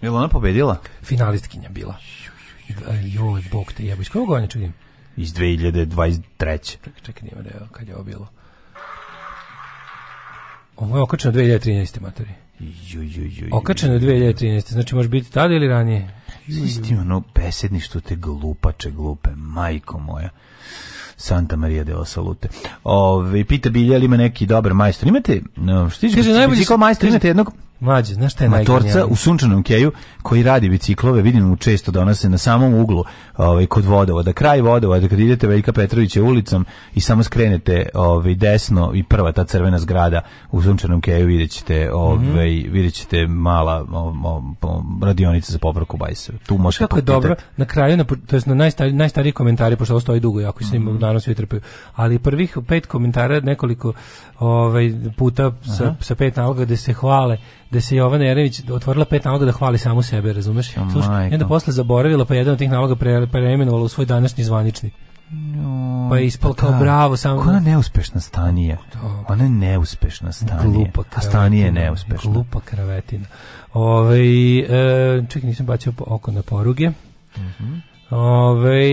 Je ona pobedila? Finalistkinja bila. Joj, bog te jebo. Iz kojeg godine čudim? Iz 2023. Čekaj, čekaj, nema da je, kad je ovo bilo. Ovo je okačeno 2013. materi. Ju, ju, ju, okačeno 2013. Znači može biti tada ili ranije? Isti ono besedništvo te glupače glupe, majko moja. Santa Maria de Osalute. Ove, pita Bilja, ima neki dobar majstor? Imate, no, što tiče, najbolji... majstor, imate jednog Mlađe, znaš šta je Matorca u sunčanom keju koji radi biciklove, vidimo često donose na samom uglu ovaj, kod vodova, da kraj vodova, da kad idete Veljka Petrovića ulicom i samo skrenete ovaj, desno i prva ta crvena zgrada u sunčanom keju vidjet ćete, ovaj, mhm. vidjet ćete mala o, o, radionica za popravku bajseve. Tu možete Kako je dobro, na kraju, na, to je na najstariji, najstariji komentari, pošto ovo stoji dugo, jako se mm -hmm. danas svi trpaju, ali prvih pet komentara nekoliko ovaj, puta sa, sa pet naloga gde se hvale da se Jovana Jeremić otvorila pet naloga da hvali samu sebe, razumeš? Oh, Slušaj, onda posle zaboravila, pa jedan od tih naloga pre, preimenovala u svoj današnji zvanični. No, pa je ispal pa kao da. bravo Sam... Ona neuspešna stanija. Ona je neuspešna stanija. Glupa kravetina. A stanija je neuspešna. Glupa kravetina. Ove, e, čekaj, nisam bacio oko na poruge. Mm -hmm. Ove,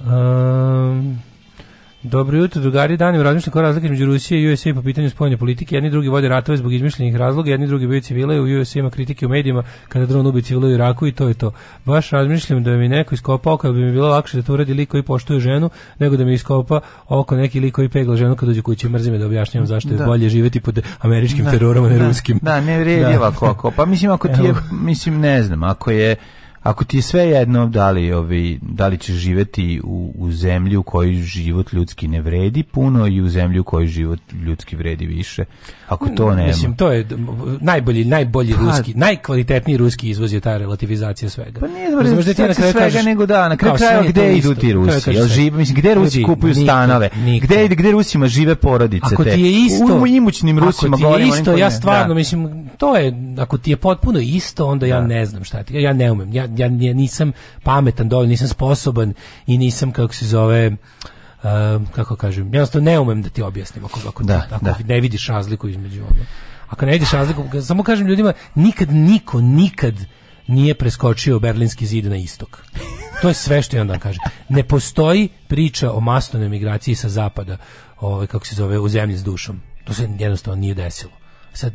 um, Dobro jutro, drugari dani, razmišljam kao razlika između Rusije i USA po pitanju spoljne politike. Jedni drugi vode ratove zbog izmišljenih razloga, jedni drugi biju civile, u USA ima kritike u medijima kada dron ubi civile u Iraku i to je to. Baš razmišljam da mi neko iskopa oko, bi mi bilo lakše da to uradi lik koji poštuje ženu, nego da mi iskopa oko neki lik koji pegla ženu kad dođe kući. Mrzim je da objašnjavam zašto je da. bolje živeti pod američkim da, terorom, a ne da, ruskim. Da, ne vredi da. ovako, pa mislim ako ti je, mislim ne znam, ako je ako ti je sve jedno da li, ovi, ovaj, da li ćeš živeti u, u zemlji u kojoj život ljudski ne vredi puno i u zemlji u kojoj život ljudski vredi više, ako to mm, nema Mislim, to je najbolji, najbolji pa, ruski, najkvalitetniji ruski izvoz je ta relativizacija svega. Pa nije da relativizacija svega, kažeš, nego da, na kraju kraja gde idu ti Rusi? Jel živ, mislim, gde Rusi kupuju nikad, stanove? Nikad. Gde, gde Rusima žive porodice? Ako te? ti je isto... U imućnim Rusima Ako ti je isto, ja da. stvarno, da. mislim, to je, ako ti je potpuno isto, onda ja da. ne znam šta ti, ja ne umem, ja ja, ja, nisam pametan dovoljno, nisam sposoban i nisam, kako se zove, um, kako kažem, jednostavno ne umem da ti objasnim ako, ako, da, ako da. ne vidiš razliku između ovoga. Ako ne vidiš razliku, samo kažem ljudima, nikad niko, nikad nije preskočio Berlinski zid na istok. To je sve što jedan dan kaže. Ne postoji priča o masnoj migraciji sa zapada, ovaj, kako se zove, u zemlji s dušom. To se jednostavno nije desilo. Sad,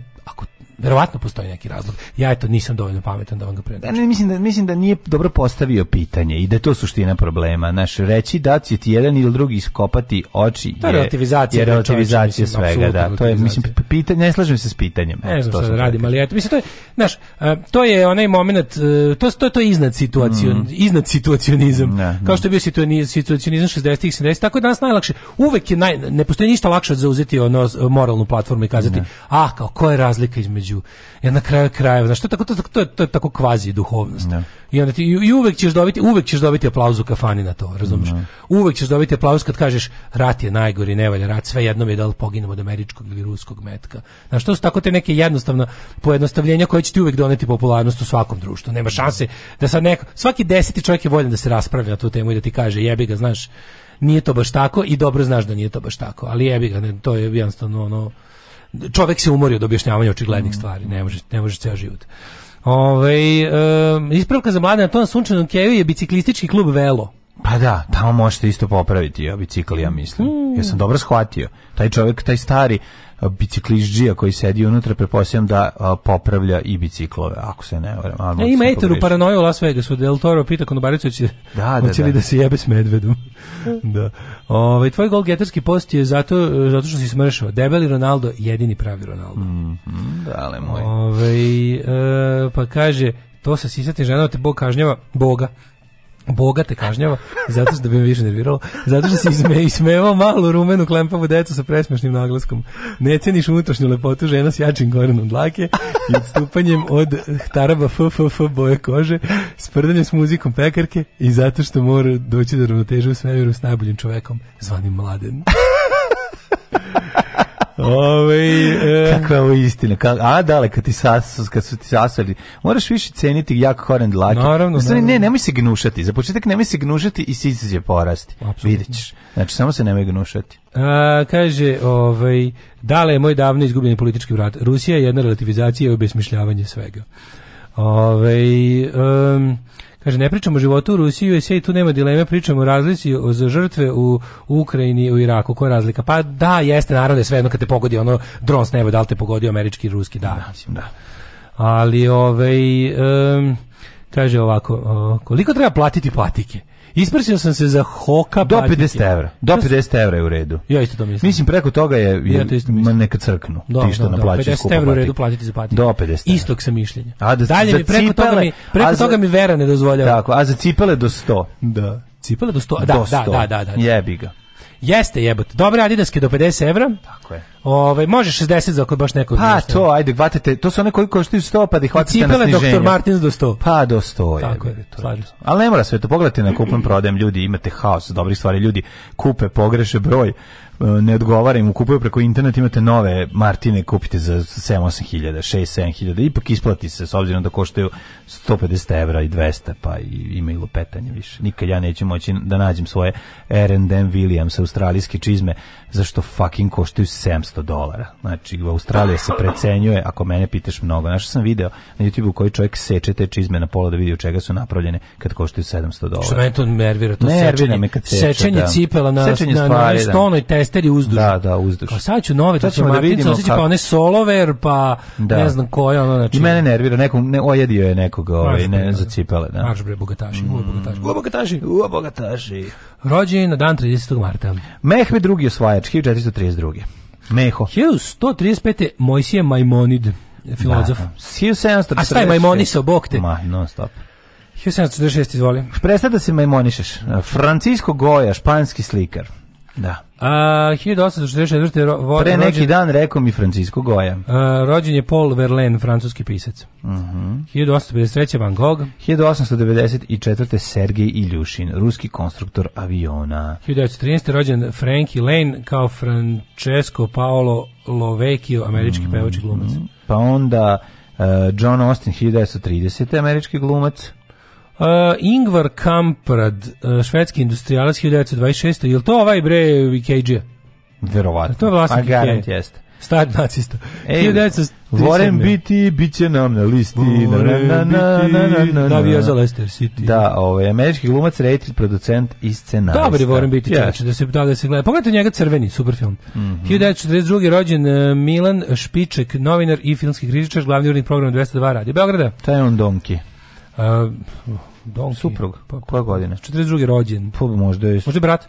Verovatno postoji neki razlog. Ja eto nisam dovoljno pametan da vam ga predočim. Da, ne, mislim da mislim da nije dobro postavio pitanje i da je to suština problema. Naš reći da će ti jedan ili drugi iskopati oči to je relativizacija, je relativizacija čovječe, mislim, svega, da. To je mislim pitanje, ne slažem se s pitanjem. Ne znam što da radim, ali eto mislim to je, znaš, e, to je onaj momenat, e, to to to je iznad situacion, mm. iznad situacionizam. Ne, da, ne. Kao što je bio situacionizam 60-ih, 70-ih, tako je danas najlakše. Uvek je naj, ne postoji ništa lakše od zauzeti ono moralnu platformu i kazati, ne. ah, kao koja je razlika između nađu. Ja na kraju krajeva, znači to tako to, to, to je tako kvazi duhovnost. No. Da. I onda ti, i uvek ćeš dobiti, uvek ćeš dobiti aplauz u kafani na to, razumeš No. Da. Uvek ćeš dobiti aplauz kad kažeš rat je najgori, nevalja rat, sve jednom je da li poginemo od američkog ili ruskog metka. Znači što su tako te neke jednostavna pojednostavljenja koje će ti uvek doneti popularnost u svakom društvu. Nema šanse da sad neko, svaki deseti čovjek je voljen da se raspravlja na tu temu i da ti kaže jebi ga, znaš, nije to baš tako i dobro znaš da nije to baš tako, ali jebi ga, ne, to je jednostavno ono čovek se umori od objašnjavanja očiglednih mm. stvari, ne može, ne može ceo život. Ove, ovaj, e, ispravka za mlade na Sunčanom Kevi je biciklistički klub Velo. Pa da, tamo možete isto popraviti ja, bicikl, ja mislim. Mm. Ja sam dobro shvatio. Taj čovjek, taj stari biciklišđija koji sedi unutra, prepostavljam da a, popravlja i biciklove, ako se ne varam. E, ima eter u paranoju u Las Vegasu, da Del Toro pita konobaricu, će, da, da, da. da se jebe s medvedom. da. Ove, ovaj, tvoj golgetarski post je zato, e, zato što si smršao. Debeli Ronaldo, jedini pravi Ronaldo. Mm, da, dale moj. Ove, ovaj, e, pa kaže, to sa sisatim ženama te Bog kažnjava, Boga Boga te kažnjava, zato što bi me više nerviralo, zato što si isme, ismevao malu rumenu klempavu decu sa presmešnim naglaskom. Ne ceniš unutrašnju lepotu žena s jačim gorenom dlake i odstupanjem od taraba FFF boje kože, s prdanjem s muzikom pekarke i zato što mora doći do ravnoteže u svemiru s najboljim čovekom, zvanim Mladen. Ove, e... Kakva je ovo istina? Ka, a, dale, kad, ti sas, kad su ti sasvali, moraš više ceniti jak koren dlake. Naravno, Stani, naravno. Ne, nemoj se gnušati. Za početak nemoj se gnušati i sice će porasti. Vidjet ćeš. Znači, samo se nemoj gnušati. A, kaže, ovaj, dale je moj davno izgubljeni politički vrat. Rusija je jedna relativizacija i obesmišljavanje svega. Ove, ovaj, um, Kaže, ne pričamo o životu u Rusiji, USA i tu nema dileme, pričamo o razlici za žrtve u, Ukrajini, u Iraku. Koja razlika? Pa da, jeste, naravno da je sve jedno kad te pogodi ono dron s neba, da li te pogodio američki i ruski, da, da mislim, da. Ali, ovej, um, kaže ovako, koliko treba platiti patike? Isprsio sam se za hoka do 50 evra. Do 50 evra je u redu. Ja isto to mislim. Mislim preko toga je, je ja to neka crknu. Do, da, ti što naplaćuješ do, 50 evra u redu platiti za patike. Do 50. Istog sam mišljenja. A da, Dalje mi preko cipele, toga mi preko za, toga mi vera ne dozvoljava. Tako, a za cipele do 100. Da. Cipele do 100. Da, do 100. da, da, da, da. Jebi ga. Jeste jebote. Dobre Adidaske do 50 €. Tako je. Ovaj može 60 za ako baš neko. Pa to, ajde, hvatate. To su one koji koštaju 100 pa da ih hvatate na sniženje. Cipele Dr. Martins do 100. Pa do 100 Tako je. To je. Ali ne mora sve to. Pogledajte na kupnom prodajem ljudi, imate haos dobri stvari. Ljudi kupe, pogreše broj ne odgovara im, kupuju preko interneta, imate nove Martine, kupite za 7-8 hiljada, 6-7 hiljada, ipak isplati se, s obzirom da koštaju 150 evra i 200, pa i, ima i lupetanje više. Nikad ja neću moći da nađem svoje R&M Williams australijske čizme, zašto fucking koštaju 700 dolara. Znači, Australija se precenjuje, ako mene pitaš mnogo. Znaš, sam video na YouTube u koji čovjek seče te čizme na pola da vidi od čega su napravljene kad koštaju 700 dolara. Što mene to nervira, to nervira sečenje, me kad seča, sečenje da. cipela na, sečenje na, na, na da. stonoj te testeri uzduž. Da, da, uzduž. Kao sad ću nove, to će da Martinca osjeća, kako... pa one Solover, pa da. ne znam koje, ono, znači... I mene nervira, nekom, ne, ojedio je nekog, ovaj, ne, ne, za da. cipele, da. Marš bre, bogataši, mm. bogataši. U bogataši, u bogataši. Rođen na dan 30. marta. Mehmed drugi osvajač, 1432. Meho. 1135. Mojsije Majmonid, filozof. Da, da. A staj Majmonisa, bok te. Ma, non stop. 1746, izvoli. Presta da se majmonišeš. Francisco Goya, španski slikar. Da. A, 1844. Pre neki rođen, dan rekao mi Francisco Goja. A, rođen je Paul Verlaine, francuski pisac. Uh -huh. 1853. Van Gogh. 1894. Sergej Iljušin, ruski konstruktor aviona. 1913. rođen Frankie Lane kao Francesco Paolo Lovecchio, američki mm -hmm. pevač i glumac. Pa onda uh, John Austin, 1930. američki glumac. Uh, Ingvar Kamprad, uh, švedski industrijalac 1926. Je li to ovaj bre Ikeđija? Verovatno. To je vlasnik Ikeđija. jeste. Star nacista. Ej, Voren biti, bit će nam na listi. Voren na, na, biti, navija za Leicester City. Da, ovaj, američki glumac, reditelj, producent i scenarista. Dobar je Voren biti, yes. da se, da, da, se gleda. Pogledajte njega crveni, super film. Mm -hmm. 1942. rođen eh, Milan Špiček, novinar i filmski kritičar, glavni urednik programa 202 Radio Beograda. Taj on domki. Uh, Donki. Suprug? Pa, koja godina? 42. rođen. Pa, možda je... Možda je brat?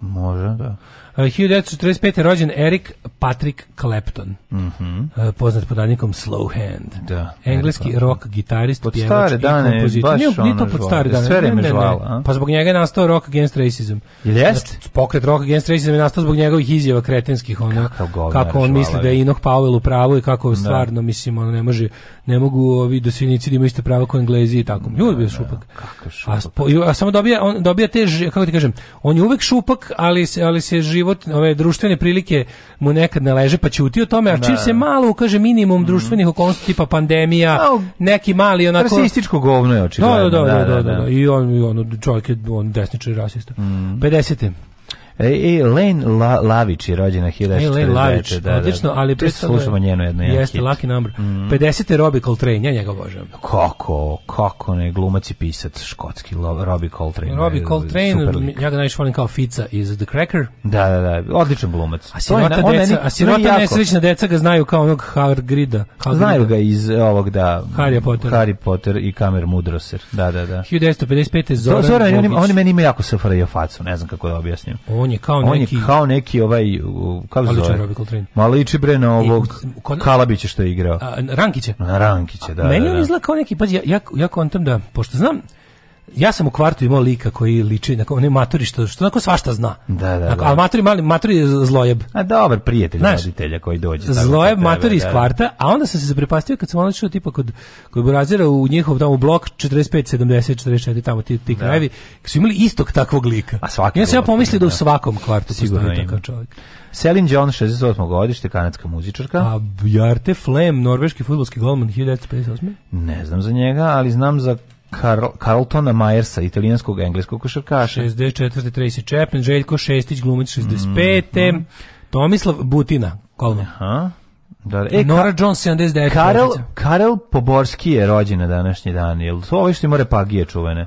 Može, da. Uh, 1945. rođen Erik Patrick Clapton, mm -hmm. uh, poznat pod nadnikom Slow Hand. Da, Engleski Eric rock gitarist, pod pjevač stare dane, i kompozitor. Baš nije, nije to pod stare dane. Sve vreme žvala. Pa zbog njega je nastao Rock Against Racism. Jest? Znači, pokret Rock Against Racism je nastao zbog njegovih izjava kretenskih. Ono, kako on žvala, misli da je Enoch Powell u pravu i kako da. stvarno, mislim, ono ne može ne mogu ovi dosinici da imaju iste prava kao Englezi i tako. Ljudi da, bio da, šupak. Kako šupak? A, spo, a samo dobija on dobija te kako ti kažem, on je uvek šupak, ali se ali se život, ove društvene prilike mu nekad ne leže, pa ćuti o tome, a čim da. se malo ukaže minimum mm. društvenih okolnosti tipa pandemija, no, neki mali onako rasističko govno je očigledno. Da da da, da, da, da, I on i on čovjek je on desničar rasista. Mm. 50. E, e, Len La, Lavić je rođena 1940. E, Len Lavić, da, da, da, odlično, ali to slušamo njeno jedno jedan Jeste, Lucky Number. Mm. 50. Robbie Coltrane, ja njega obožavam. Kako, kako ne, glumac i pisac, škotski Robbie Coltrane. Robbie e, Coltrane, ja ga najviše volim kao Fica iz The Cracker. Da, da, da, odličan glumac. A sirota, je, deca, a sirota nesrećna deca ga znaju kao onog Hargrida. Hargrida. Znaju ga iz ovog, da, Harry Potter. Harry Potter i Kamer Mudroser, da, da, da. 1955. Zoran, Zoran Oni, oni meni ima jako safrajo facu, ne znam kako da objasnim on je kao on neki... On je kao neki ovaj... Kako se zove? Ma liči bre na ovog I, Kalabića što je igrao. A, Rankića. Na Rankića, da. A, meni da, on da, da. izgleda kao neki... Pazi, ja, ja, ja kontam da, pošto znam ja sam u kvartu imao lika koji liči na onaj matori što što onako svašta zna. Da, da. Tako, a da. matori mali matori je zlojeb. A dobar prijatelj roditelja koji dođe. Zlojeb matori iz da. kvarta, a onda sam se zaprepastio kad sam ono išao tipa kod koji burazira u njihov tamo blok 45 70 44 tamo ti ti da. krajevi, su imali istog takvog lika. A svaki. Ja sam ja pomislio da u svakom kvartu sigurno ima takav čovjek. Selin John, 68. godište, kanadska muzičarka. A Bjarte Flem, norveški futbolski golman 1958. Ne znam za njega, ali znam za Karl, Carltona Majersa, italijanskog engleskog košarkaša. 64. Tracy Chapman, Željko Šestić, glumac 65. Mm, mm. Tomislav Butina, kolman. Aha. Da, e, Nora Ka Jones 79. Karel, Karel Poborski je rođen na današnji dan. Je li to ovo što ima repagije čuvene?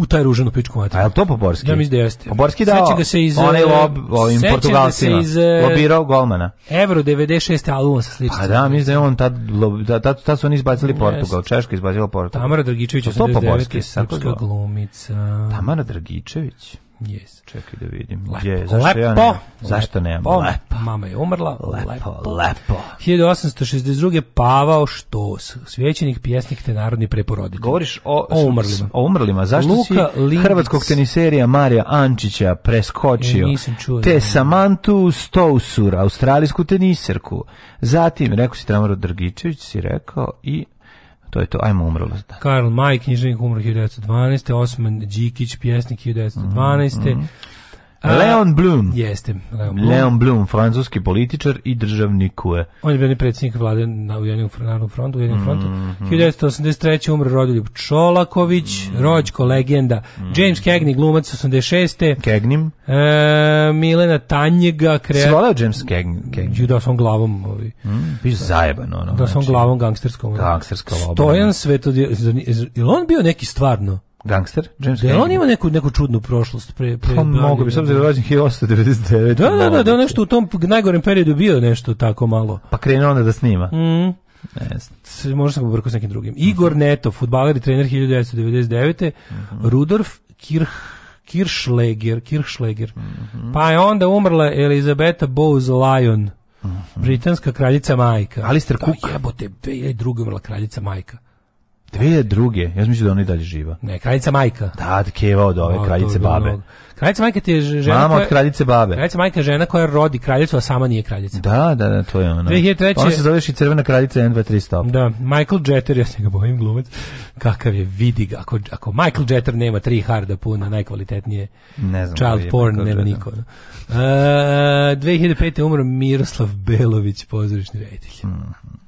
u taj ružan pičku mater. A je to Poborski? Ja mislim da jeste. Poborski dao Seća ga se iz, onaj e, lob ovim Portugalcima. Da se iz, e, lobirao golmana. Euro 96. Alun sa sličicom. Pa da, mislim da on tad, tad, da, da, tad, tad su oni izbacili yes. Portugal. Češka izbacila Portugal. Tamara Dragičević, 89. Srpska glumica. Tamara Dragičević. Yes. Čekaj da vidim. Lepo. Je, zašto lepo, ja ne, zašto nemam? Lepo. lepo. Mama je umrla. Lepo, lepo. lepo. 1862. Pavao Štos, svećenik, pjesnik te narodni preporoditelj. Govoriš o, o umrlima. O umrlima. Zašto Luka si Lindic. hrvatskog teniserija Marija Ančića preskočio? E, nisam čuo. Te da Samantu Stousur, australijsku teniserku. Zatim, rekao si Tramaro Drgičević, si rekao i To je to, ajmo umrlo. Da. Karl Maj, književnik, umro 1912. Osman Đikić, pjesnik 1912. Mm, mm. Leon Blum. Jeste, Leon Blum. Leon Blum, francuski političar i državnik UE. On je bio predsjednik vlade na Ujedinjenom narodnom frontu, Ujedinjenom frontu. Mm -hmm. 1983. umro Rodoljub Čolaković, mm -hmm. Rođko legenda. Mm -hmm. James Cagney, glumac 86. Cagnim. E, Milena Tanjega, kreat... Svoleo James Cagney. Cagney. Da sam glavom, ovi. Mm, Biš zajeban, ono. Da sam znači. glavom gangsterskom. Gangsterska loba. Stojan da. Svetodje... Je on bio neki stvarno? Gangster? James da, on ima neku, neku čudnu prošlost. Pre, pre, pa mogu bi, da. s obzirom da rođen 1899. Da, da, da, da, nešto u tom najgorem periodu bio nešto tako malo. Pa krenuo onda da snima. Mhm. Ne možda sam pobrkao s nekim drugim. Igor mhm. Neto, futbaler i trener 1999. Mm Rudolf Kirch, Kirschleger, Kirschleger. Mm Pa je onda umrla Elizabeta Bowes Lyon, mm britanska kraljica majka. Alistair Cook. Pa jebote, je druga umrla kraljica majka. Dve druge, ja mislim da ona i dalje živa. Ne, kraljica majka. Da, da keva od ove kraljice babe. Kraljica majka ti je žena Mama koja, od kraljice babe. Kraljica majka je žena koja rodi kraljicu, a sama nije kraljica. Da, da, da, to je ona. 2003. Ona se zoveš i crvena kraljica n 2, stop. Da, Michael Jeter, ja se ga bojim glumac, kakav je, vidi ga. Ako, ako Michael Jeter nema tri harda puna, najkvalitetnije ne znam child je porn, nema niko. Da. Uh, 2005. umro Miroslav Belović, pozorišni reditelj. Mm -hmm.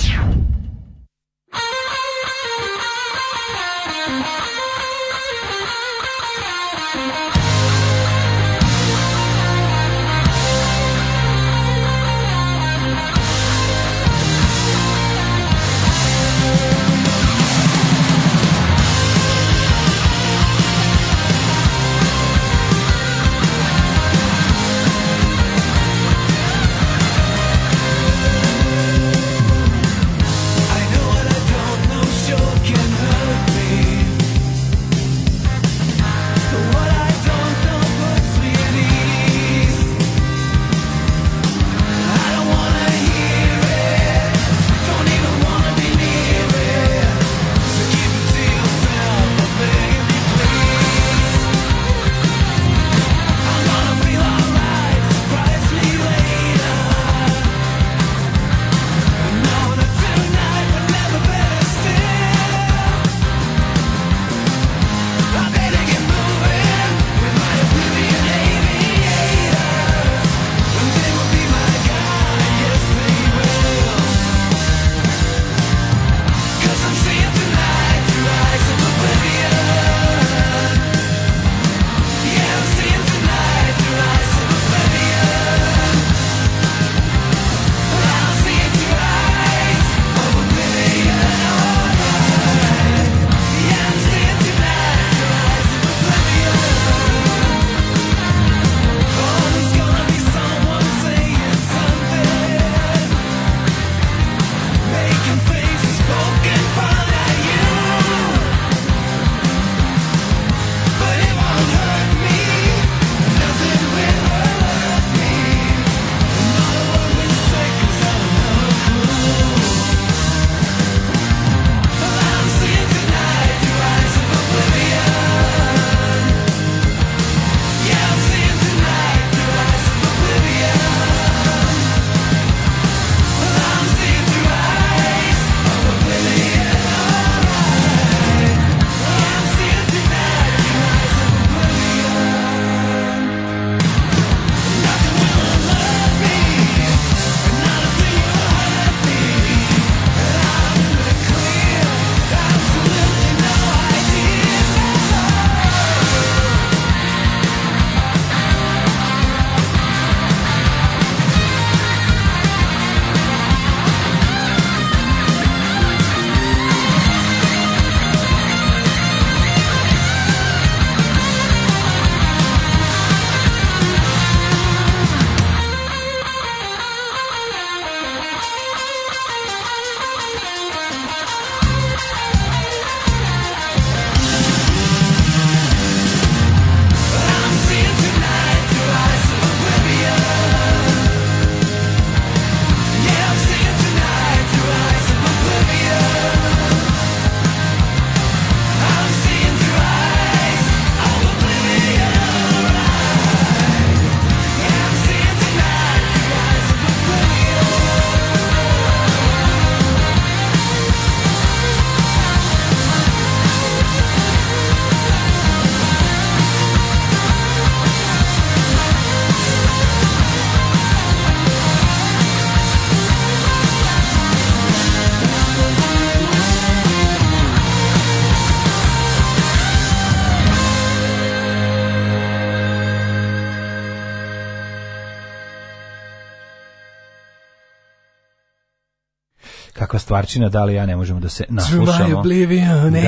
stvarčina, da li ja ne možemo da se naslušamo. Oblivion, da,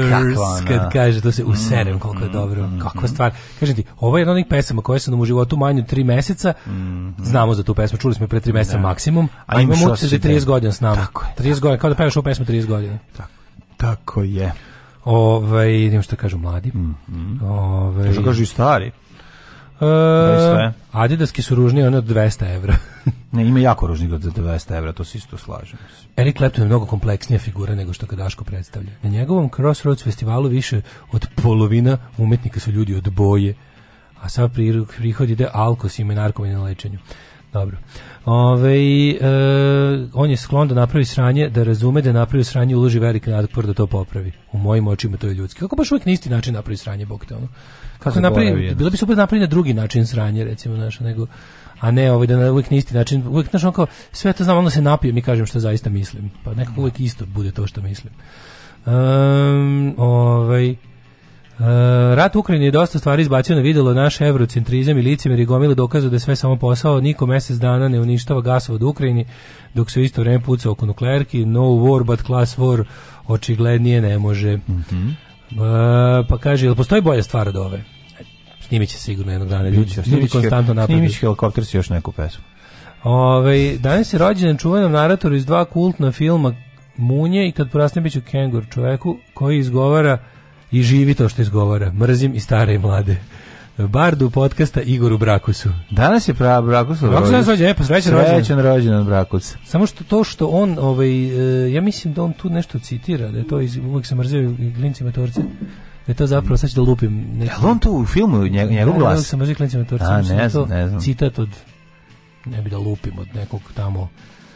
da, da. Ona, kad mm, kaže, to da se userem, mm, koliko je mm, dobro, mm, kakva stvar. Kažem ti, ovo je jedna od onih pesama koje su nam u životu manje od tri meseca, mm, znamo za tu pesmu, čuli smo je pre tri meseca da. maksimum, a, a imamo utisak da 30 godina s nama. Tako je. 30 godina, kao da pevaš ovu pesmu 30 godina. Tako, tako je. Ove, ovaj, idem što kažu mladi. Mm, mm. Ove, ovaj, što kažu i stari. Uh, sve. E, Adidaski su ružni one od 200 evra. ne, ima jako ružnih od 200 evra, to se isto slažem. Eric Clapton je mnogo kompleksnija figura nego što ga predstavlja. Na njegovom Crossroads festivalu više od polovina umetnika su ljudi od boje, a sad prihod ide alkos i menarkovi na lečenju. Dobro. Ove, e, on je sklon da napravi sranje, da razume da napravi sranje i uloži veliki napor da to popravi. U mojim očima to je ljudski. Kako baš uvijek na isti način napravi sranje, Bog te ono? Kako napravi, bilo bi super da napravi na drugi način sranje, recimo, naša, nego a ne ovaj da na uvijek na isti način, uvijek znaš kao, sve to znam, onda se napijem i kažem što zaista mislim. Pa nekako uvijek isto bude to što mislim. Um, ovaj, Uh, rat u Ukrajini je dosta stvari izbacio na videlo naš evrocentrizam i licimjer i gomile dokaza da sve samo posao, niko mjesec dana ne uništava gasovod u Ukrajini, dok se isto vreme puca oko nuklearki, no war but class war očiglednije ne može. Mm -hmm. uh, pa kaže, jel postoji bolja stvar od ove? Snimit će sigurno jednog dana, ljudi, ljudi konstantno napreduju. Snimit će helikopter si još neku pesmu. Ove, danas je rođen čuvenom naratoru iz dva kultna filma Munje i kad porasne biću ću kengur čoveku koji izgovara i živi to što izgovara. Mrzim i stare i mlade. Bardu podcasta Igoru Brakusu. Danas je prava pravo Brakus rođen. E, pa srećan rođendan. Srećan rođendan Brakus. Samo što to što on, ovaj, e, ja mislim da on tu nešto citira, da je to iz, uvijek se mrzeo glinci matorce. Da je to zapravo, sad ću da lupim. Neko... Jel on to u filmu, da, njegov, njegov da, da, glas? Ja, da se mrzio glinci matorce. A, ne znam, ne znam. Citat od, ne bi da lupim od nekog tamo...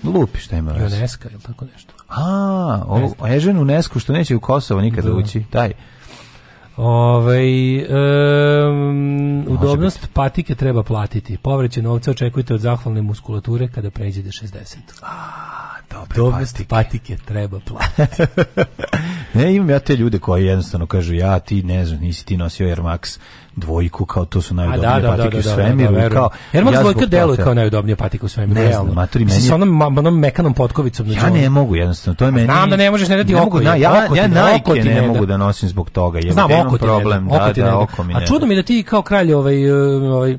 Lupi šta ima veze. UNESCO ili tako nešto. A, o, Ežen UNESCO što neće u Kosovo nikada ući, taj. Ove, ovaj, um, udobnost biti. patike treba platiti. Povreće novca očekujte od zahvalne muskulature kada pređete 60. Dobre, pa Dobre patike. patike treba platiti. ne, imam ja te ljude koji jednostavno kažu, ja ti ne znam, nisi ti nosio Air Max dvojku kao to su najudobnije da, da, patike da, da, u svemiru da, da, da kao jer možda dvojka deluje kao najudobnije patike u svemiru ne znam maturi meni sa onom onom mekanom potkovicom ja ne mogu jednostavno to je meni znam da ne možeš ne dati oko ja ja, ja najke ne, ne da. mogu da nosim zbog toga je znam oko problem da da oko mi a čudo mi da ti kao kralj ovaj eh, ovaj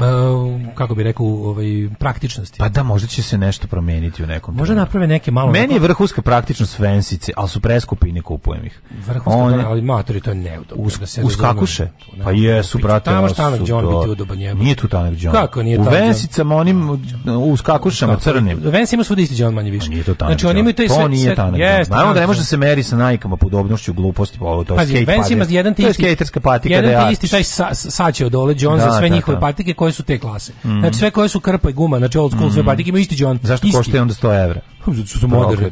E, kako bi rekao ovaj praktičnosti. Pa da možda će se nešto promijeniti u nekom. Možda naprave neke malo. Meni neko... je vrhunska praktičnost Fensice, ali su preskupi i ne kupujem ih. Vrhunska, da, ali matori to je neudobno. Us, da se uskakuše. Pa jesu brate. Tamo šta nek John biti udoban njemu. Nije tu tanak John. Kako nije tanak? U Vensicama onim uskakušama crnim. Vensi ima svuda isti John manje više. Pa nije to tanak. Znači oni imaju taj sve. To nije tanak. Naravno da ne može da se meri sa najkama podobnošću gluposti, pa ovo to je skate. Vensi ima jedan ti skaterska patika da. Jedan isti taj saće odole John za da, sve da, njihove patike koje su te klase. Mm -hmm. Znači sve koje su krpa i guma, znači old school mm -hmm. sve patike mhm. imaju isti džon. Zašto isti. košta onda 100 evra? Pa, zato su moderne.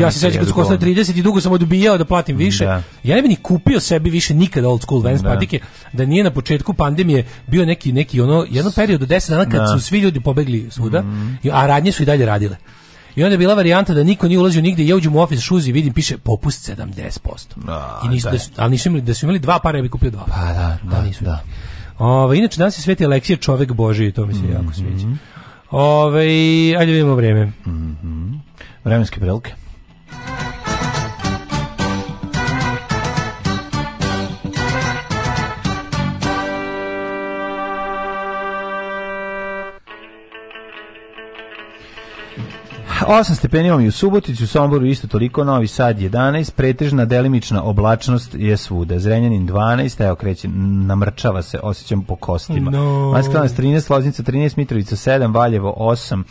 Ja se sećam kad su koštale 30 i dugo sam odbijao da platim mhm, više. Da. Ja ne bih ni kupio sebi više nikada old school Vans da. patike da nije na početku pandemije bio neki neki ono jedno period od 10 dana kad da. su svi ljudi pobegli svuda, mm -hmm. a radnje su i dalje radile. I onda je bila varijanta da niko nije ulazio nigde, ja uđem u ofis šuzi i vidim piše popust 70%. Da, I nisu, da, da ali nisu imali, da su imali dva para, ja bih kupio dva. Pa da, da, da nisu. Da. Ove, ovaj, inače, danas je sveti Aleksije čovek Boži i to mi se mm -hmm. jako mhm. sviđa. Ove, ovaj, ajde da vidimo vreme. Mm -hmm. Vremenske prelike. 8 stepeni imamo i u Subotici, u Somboru isto toliko, Novi Sad 11, pretežna delimična oblačnost je svuda. Zrenjanin 12, evo kreće, namrčava se, osjećam po kostima. No. Maskranac 13, Loznica 13, Mitrovica 7, Valjevo 8,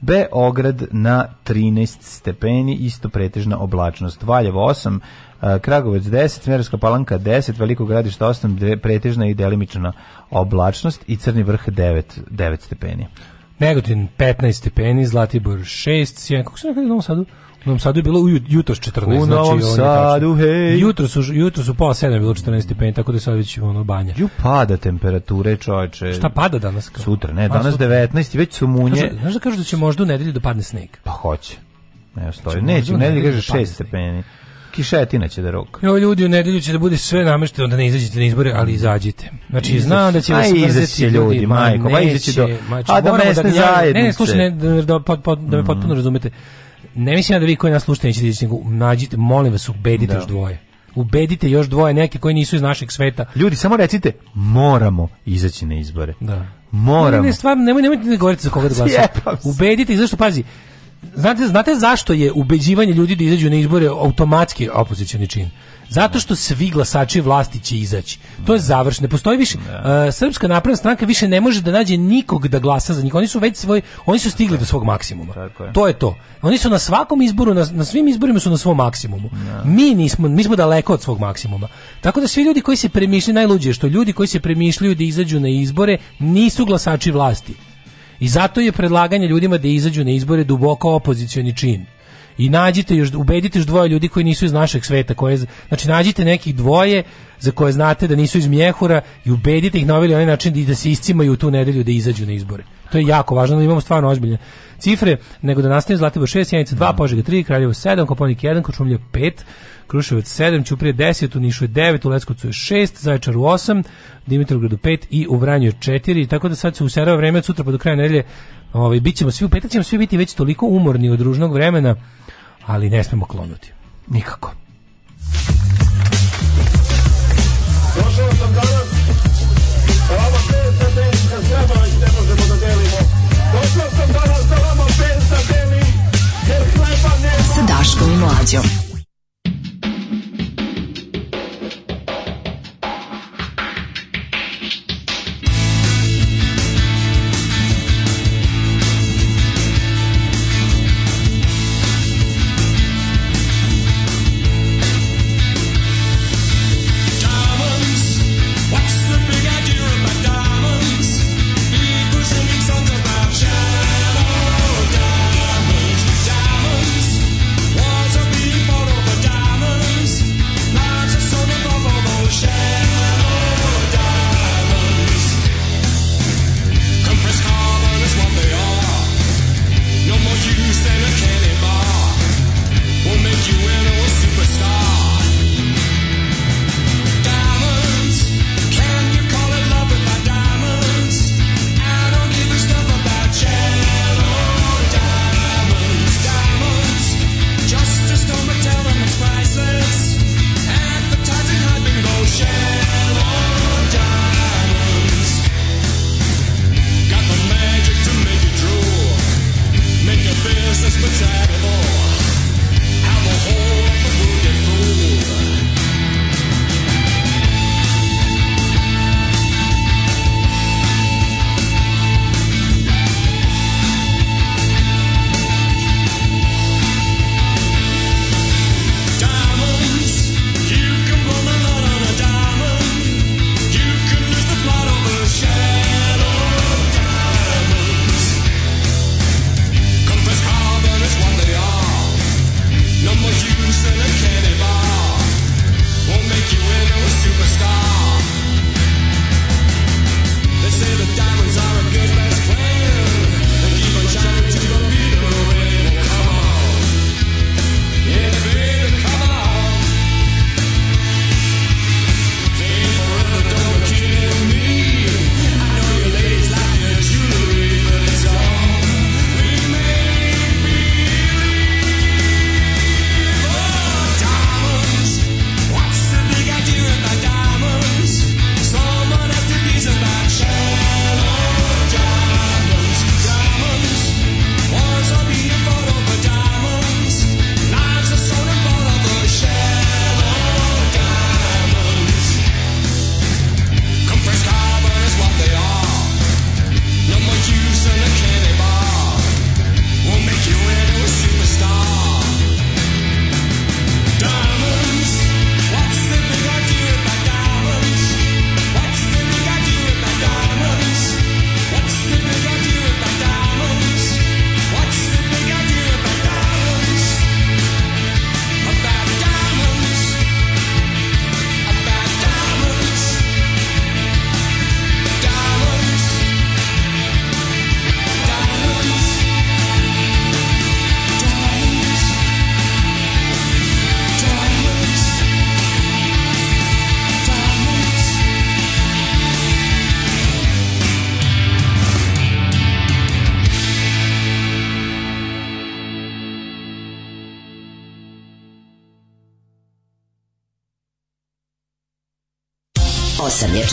Beograd na 13 stepeni, isto pretežna oblačnost. Valjevo 8, e, Kragovac 10, Smerska palanka 10, Veliko gradište 8, pretežna i delimična oblačnost i Crni vrh 9, 9 stepeni. Negotin 15 stepeni, Zlatibor 6, Sjen, kako se nekada u Novom Sadu? U Novom Sadu je bilo ujut, jutro 14. U znači Novom znači, Sadu, hej! Jutro su, jutro su pola 7 bilo 14 stepeni, tako da je sad već ono banja. Ju pada temperature, čoveče. Šta pada danas? Kao? Sutra, ne, pa danas 19 već su munje. Kažu, da- znaš da kažu da će možda u nedelju dopadne da sneg? Pa hoće. Ne, stoji. Neće, u nedelju kaže 6 da stepeni. Sneg. Kišetina će da rok. Jo, ljudi, u nedelju će da bude sve namešteno da ne izađete na izbore, ali izađite. Znači, Izaš, znam da će vas izaći ljudi, majko, ma izaći do... Znači, a da, da mesne da, zajednice. Ne, ne, slušaj, ne, da, da, pa, pod, pa, pod, da me mhm. potpuno razumete. Ne mislim da vi koji nas slušate nećete izaći, nego nađite, molim vas, ubedite da. još dvoje ubedite još dvoje neke koji nisu iz našeg sveta. Ljudi, samo recite, moramo izaći na izbore. Da. Moramo. Ne, ne, stvarno, nemoj, nemojte ne da govoriti za koga da glasate. Ubedite, i zašto, pazi, Znate, znate zašto je ubeđivanje ljudi da izađu na izbore automatski opozicioni čin? Zato što svi glasači vlasti će izaći. To je završeno. Ne postoji više uh, Srpska napredna stranka više ne može da nađe nikog da glasa za njih. Oni su već svoj, oni su stigli do svog maksimuma. Je. To je to. Oni su na svakom izboru, na, na svim izborima su na svom maksimumu. Ne. Mi nismo, mi smo daleko od svog maksimuma. Tako da svi ljudi koji se premišljaju najluđe što ljudi koji se premišljaju da izađu na izbore nisu glasači vlasti I zato je predlaganje ljudima da izađu na izbore duboko opozicioni čin. I nađite još, ubedite još dvoje ljudi koji nisu iz našeg sveta, koje, znači nađite nekih dvoje za koje znate da nisu iz Mjehura i ubedite ih na ovaj onaj način da se iscimaju tu nedelju da izađu na izbore. To je jako važno, da imamo stvarno ozbiljne cifre, nego da nastane Zlatibor 6, Janica 2, Požega 3, Kraljevo 7, Koponik 1, Kočumlje 5, Kruševac 7, Ćuprije 10, u Nišu je 9, u Leskovcu je 6, Zaječaru 8, Dimitrovgradu 5 i u Vranju je 4, tako da sad se userava vreme od sutra pa do kraja nedelje, ovaj, bit ćemo svi, u petak ćemo svi biti već toliko umorni od ružnog vremena, ali ne smemo klonuti. Nikako. Došao sam danas, sa vama pet da delim, kad treba ih ne možemo da delimo. Došao sam danas sa vama pet da delim, jer hleba nema. Sa Daškom i Mlađom.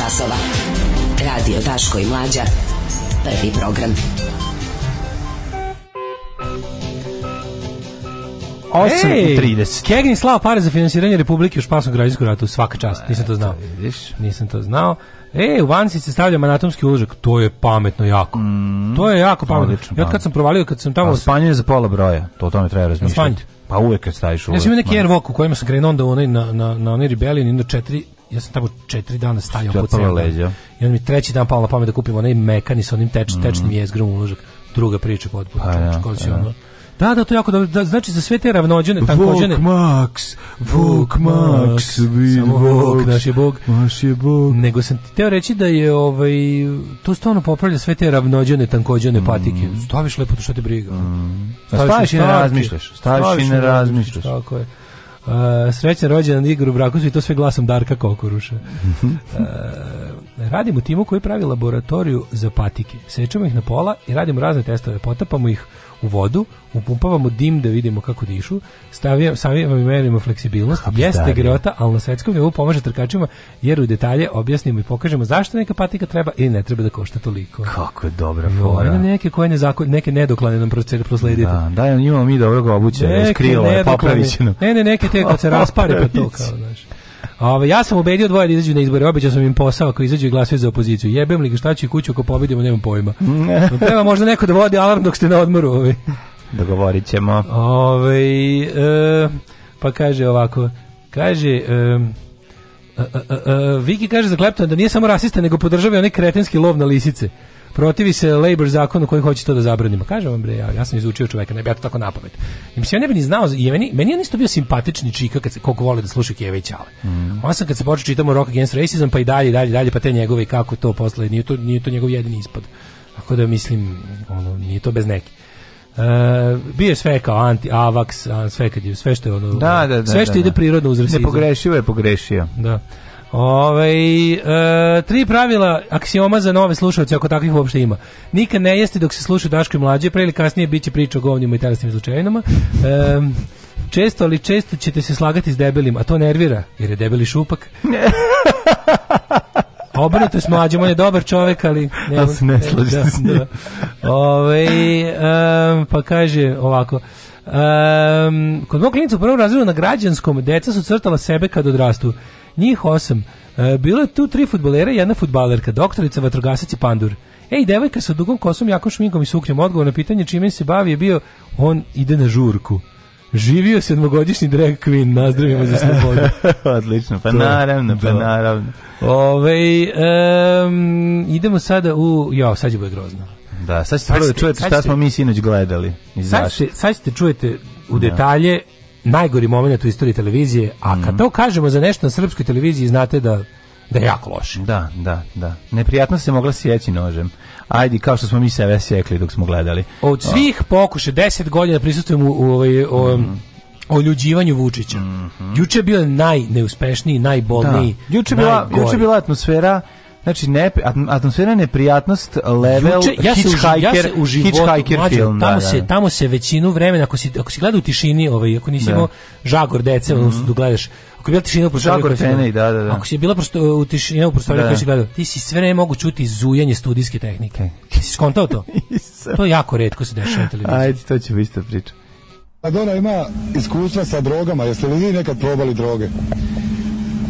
časova. Radio Daško i Mlađa. Prvi program. 8.30. Hey, Kegin slao pare za finansiranje Republike u Španskom građanskom ratu. Svaka čast, da, nisam to znao. Nisam to znao. E, u vanci se stavlja manatomski uložak. To je pametno jako. Mm, to je jako pametno. Ja od kad sam provalio, kad sam tamo... A spanje za pola broja. To o tome treba razmišljati. Spanje. Pa uvek kad staviš uložak. Ja sam imao neki airwalk u kojima sam krenuo onda onaj, na, na, na onaj rebellion, onda četiri ja sam tamo četiri dana stajao po celu. I on mi treći dan palo na pamet da kupim onaj mekani sa onim teč, mm. tečnim jezgrom uložak. Druga priča potpuno. Pa, ja, da, pa, da. ono. Da, da, to jako dobro. Da, znači, za sve te ravnođene, tankođene... Vuk Max, Vuk Max, Samo Vuk, naš je Bog. Naš je Bog. Nego sam ti teo reći da je, ovaj, to stvarno popravlja sve te ravnođene, tankođene mm. patike. Staviš lepo to što te briga. Mm. Staviš, staviš i ne razmišljaš. Staviš, staviš i ne razmišljaš. Tako je. Uh, srećan rođendan Igoru Brakusu i to sve glasom Darka Kokoruša. Uh, mhm. eh, radim u timu koji pravi laboratoriju za patike. Sečemo ih na pola i radimo razne testove. Potapamo ih u vodu, upumpavamo dim da vidimo kako dišu, stavljamo, savijamo i merimo fleksibilnost, kako jeste stavio. grota, ali na svetskom nivou pomaže trkačima, jer u detalje objasnimo i pokažemo zašto neka patika treba ili ne treba da košta toliko. Kako je dobra fora. Ima neke koje ne zakon, neke nedoklane nam prosledite. Da, daj njima mi dobrog obuća, skrilo, popravit će nam. Ne, ne, neke te kad se raspare pa to kao, znaš. Ove, ja sam ubedio dvoje da izađu na izbore, obećao sam im posao ako izađu i glasaju za opoziciju. Jebem li šta ću i kuću ako pobedimo, nemam pojma. Treba možda neko da vodi alarm dok ste na odmoru. Ove. Ovaj. Dogovorit ćemo. Ove, e, pa kaže ovako, kaže... E, a, a, a, Viki kaže za Kleptona da nije samo rasista, nego podržava onaj kretenski lov na lisice protivi se labor zakonu koji hoće to da zabranimo. Kažem vam bre, ja, ja sam izučio čoveka, ne bi ja to tako napamet. I mislim, ja ne bi ni znao, i meni, meni je isto bio simpatični čika kad se, koliko vole da sluša Kjeva i Ćale. Mm. On sam kad se počeo čitamo Rock Against Racism, pa i dalje, dalje, dalje, pa te njegove i kako to posle, nije to, nije to njegov jedini ispad. Tako da mislim, ono, nije to bez neki. E, bio je sve kao anti avax, sve kad je sve što je ono da, da, da, sve što da, ide da. prirodno uzrasizam. Ne pogrešio je, pogrešio. Da. Ove, ovaj, e, tri pravila aksioma za nove slušalce, ako takvih uopšte ima. Nikad ne jeste dok se sluša Daško i mlađe, pre ili kasnije bit će priča o govnjima i telesnim slučajinama. E, često, ali često ćete se slagati s debelim, a to nervira, jer je debeli šupak. Obrnuto s mlađim, on je dobar čovjek, ali... Ne, a se ne slaži da, s njim. Da. Ove, ovaj, e, pa kaže ovako... Um, kod mog klinica u prvom razredu na građanskom deca su crtala sebe kad odrastu njih osam. E, bilo je tu tri futbolera i jedna futbalerka, doktorica, vatrogasac i pandur. Ej, devojka sa dugom kosom, jako šminkom i suknjom, odgovor na pitanje čime se bavi je bio, on ide na žurku. Živio sedmogodišnji drag queen, nazdravimo za slobodu. Odlično, pa to, naravno, pa naravno. Ove, um, idemo sada u... Jo, sad je bude grozno. Da, sad ćete prvo da čujete šta smo mi sinoć gledali. I sad, ste, sad ćete čujete u da. detalje najgori moment u istoriji televizije, a kad mhm. to kažemo za nešto na srpskoj televiziji, znate da da je jako loše. Da, da, da. Neprijatno se mogla sjeći nožem. Ajde, kao što smo mi sebe sjekli dok smo gledali. Od svih pokuša, deset godina prisustujem u, u, u, ovaj, o mhm. ljuđivanju Vučića. Mm -hmm. Juče je bio najneuspešniji, najbolniji. Da. Juče, bila, juče bila atmosfera Znači, ne, atmosfera neprijatnost, level, Juče, ja hitchhiker, ja u životu, hitchhiker mlađe, film. Da, tamo, da, da. Se, tamo se većinu vremena, ako si, ako si gleda u tišini, ovaj, ako nisi da. imao žagor dece, mm -hmm. da gledaš, ako je bila tišina u prostoriju koja si da, da, da. ako si bila prosto, u tišini u prostoriju da. si gledao, ti si sve vreme mogu čuti zujanje studijske tehnike. Ti si skontao to? to jako redko se dešava na televiziji. Ajde, to će biti priča. Maradona ima iskustva sa drogama, jeste li vi nekad probali droge?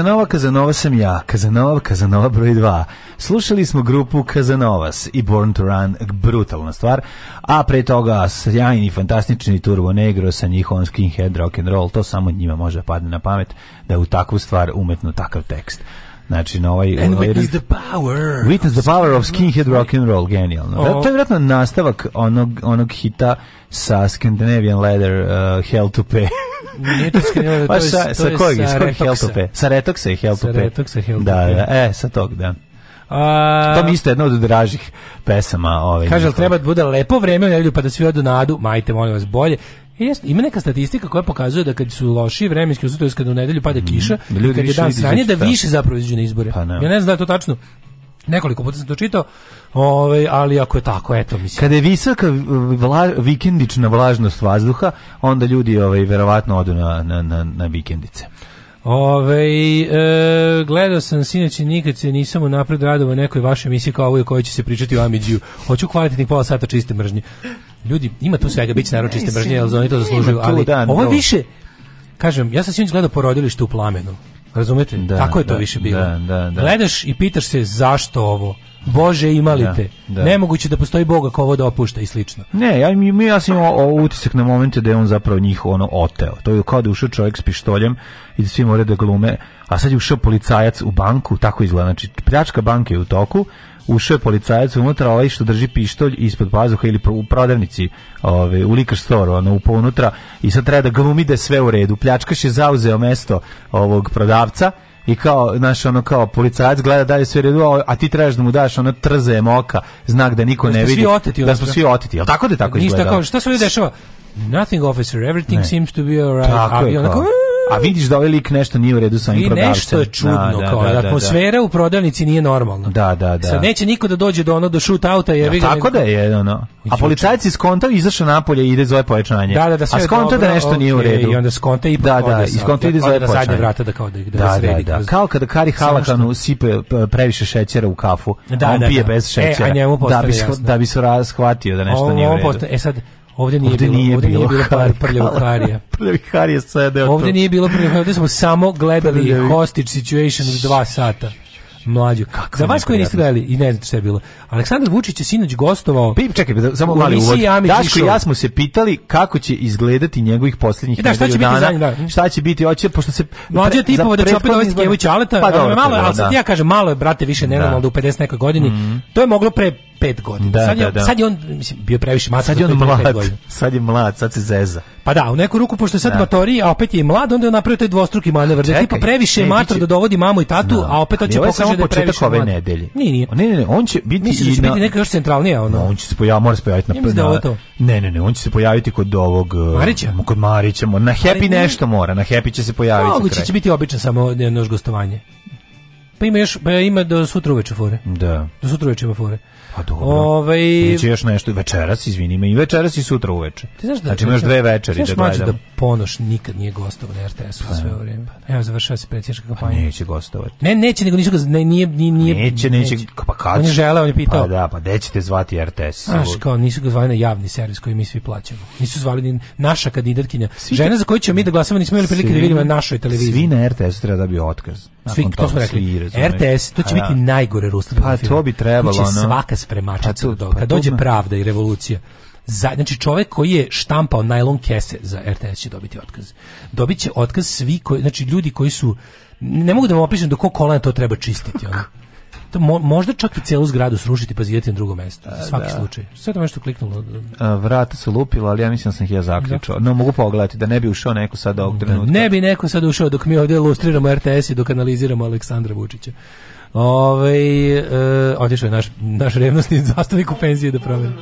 Kazanova, Kazanova sam ja. Kazanova, Kazanova broj 2. Slušali smo grupu Kazanovas i Born to Run, brutalna stvar. A pre toga sjajni, fantastični Turbo Negro sa njihovom skinhead rock and roll. To samo njima može padne na pamet da u takvu stvar umetnu takav tekst. Znači, na ovaj... And ovaj witness the power. Witness the power of skinhead rock and roll, genijalno. Oh. To je vjerojatno nastavak onog, onog hita sa Scandinavian Leather, uh, Hell to Pay nije to skrenula, to je, pa ša, sa je kojeg, sa kojeg Heltope? Sa Retoksa je Heltope. Sa Retoksa Heltope. Da, da, e, sa tog, da. A, to mi isto je jedna od dražih pesama. Ovaj kaže, ali treba da bude lepo vreme u nedelju pa da svi odu na adu, majte, molim vas, bolje. E, jest, ima neka statistika koja pokazuje da kad su loši vremenski uslovi, kada u nedelju pada mhm. kiša, mm, da kad je dan sranje, da više zapravo izađu na izbore. Pa, ne. Ja ne znam da je to tačno nekoliko puta sam to čitao, ovaj, ali ako je tako, eto, mislim. Kada je visoka eh, vla, vikendična vlažnost vazduha, onda ljudi ovaj, verovatno odu na, na, na, na vikendice. Ove, ovaj, e, eh, gledao sam sinoć i nikad se nisam napred radovao nekoj vaše emisije kao ovoj kojoj će se pričati o Amidžiju. Hoću kvalitetnih pola sata čiste mržnje. Ljudi, ima tu svega, bit će naravno čiste mržnje, ali oni to zaslužuju. Ali da, ovo više, kažem, ja sam sinoć gledao porodilište u plamenu. Razumete? Da, Tako je to da, više bilo. Da, da, da. Gledaš i pitaš se zašto ovo? Bože imali da, te. Nemoguće da postoji Bog ako ovo dopušta i slično. Ne, ja, mi, ja sam imao utisak na momente da je on zapravo njih ono oteo. To je kao da ušao čovjek s pištoljem i da svi moraju da glume. A sad je ušao policajac u banku, tako izgleda. Znači, pljačka banke je u toku ušao je policajac unutra, ovaj što drži pištolj ispod pazuha ili u prodavnici, ove, u Likar store, ono, upo unutra, i sad treba da glumi da sve u redu. Pljačkaš je zauzeo mesto ovog prodavca, i kao, znaš, ono kao policajac gleda dalje sve u redu, a ti trebaš da mu daš ono trzajem oka, znak da niko da ne vidi. Oteti, da smo svi oteti. Jel tako da je tako izgleda? Ništa kao, šta se ovdje dešava? Nothing officer, everything ne. seems to be alright. Tako je, A vidiš da ovaj lik nešto nije u redu sa ovim prodavcem. Nešto je čudno, da, da kao, da da, da, da, atmosfera u prodavnici nije normalna. Da, da, da. Sad neće niko da dođe do ono, do shoot outa. Jer ja, tako da je, ono. A policajci je skontao, izašao napolje i ide zove povećanje. Da, da, da, sve A skonta da nešto nije u redu. I onda skonta i da, da, i skonta ide zove povećanje. Da, zadnje vrata da kao da, da, da, da, da. Kao kada Kari Halakanu sipe e, previše šećera u kafu, da, on pije bez šećera. E, a njemu da bi, da bi se razhvatio da nešto nije u redu. E sad, Ovde nije, ovde bilo, nije ovde bilo, bilo har, prljavog harija. prljavih harija sedeo Ovde nije bilo prljavih harija, ovde smo samo gledali prljavi. hostage situation od dva sata mlađu. Kako Za vas koji niste gledali i ne znate šta je bilo. Aleksandar Vučić je sinoć gostovao. Pip, čekaj, da, samo mali uvod. Daško i ja smo se pitali kako će izgledati njegovih posljednjih e, da, šta će dana. Biti zadnji, da. Šta će biti? Hoće pošto se mlađi je tipovo da će opet dovesti Kević Aleta, pa, dobro, malo, ali sad da. ja kažem malo je brate više nenormalno da. u 50 nekoj godini. Mm -hmm. To je moglo pre pet godina. Da, sad, je, da, da. sad je on mislim, bio previše mlad, sad je on mlad. Sad je mlad, sad se zeza. Pa da, u neku ruku, pošto je sad da. matori, a opet je mlad, onda je napravio taj dvostruki manevar. Da znači, tipa previše je mator da dovodi mamu i tatu, no. Da. a opet hoće pokaže da je previše ove mlad. nedelje. Nije, Ne, ne, ne, on će biti... mislim, da na... biti neka još centralnija ona? No, da, on će se pojaviti, mora se pojaviti na... Da Ne, ne, ne, on će se pojaviti kod ovog... E, Marića? Kod Marića, na Happy nešto mora, na Happy će se pojaviti. Moguće će biti obično samo noš gostovanje. Pa ima još, pa ima do sutra uveče fore. Da. Do sutra uveče ima fore. Pa dobro. Ovaj Biće još nešto večeras, izvini me, i večeras i sutra uveče. Ti znaš da znači imaš dve večeri da gledam. da Ponoš nikad nije gostovao na RTS-u pa, sve pa, vreme. Pa, da. Evo završava se predsjednička pa kampanja. Pa neće gostovati. Ne, neće, nego nisu ga ne, nije, nije, nije neće, neće, neće, pa kad? On je želeo, on je pitao. Pa da, pa gde ćete zvati RTS? Znaš, kao nisu ga zvali na javni servis koji mi svi plaćamo. Nisu zvali ni naša kandidatkinja. Žena za koju ćemo mi da glasamo, nismo imali prilike da vidimo na našoj televiziji. Svi na RTS treba da bi otkaz. Svi, to smo rekli. RTS, to će biti da. najgore rusta. Pa to bi trebalo, ono. Svaka spremača pa Kad pa dođe pravda i revolucija, za, znači čovjek koji je štampao najlon kese za RTS će dobiti otkaz. dobiće otkaz svi koji, znači ljudi koji su, ne mogu da vam opišem do kog kolena to treba čistiti. Ono. To mo, možda čak i celu zgradu srušiti pa zidati na drugo mesto. Za svaki da. slučaj. Sve to nešto kliknulo. Da. A, vrata su lupila, ali ja mislim da sam ih ja zaključao. Da. No, mogu pogledati da ne bi ušao neko sad ovog da. trenutka. Ne bi neko sad ušao dok mi ovdje lustriramo RTS i dok analiziramo Aleksandra Vučića. Ovaj e, otišao je naš naš revnosni zastavnik u penziju da proveri.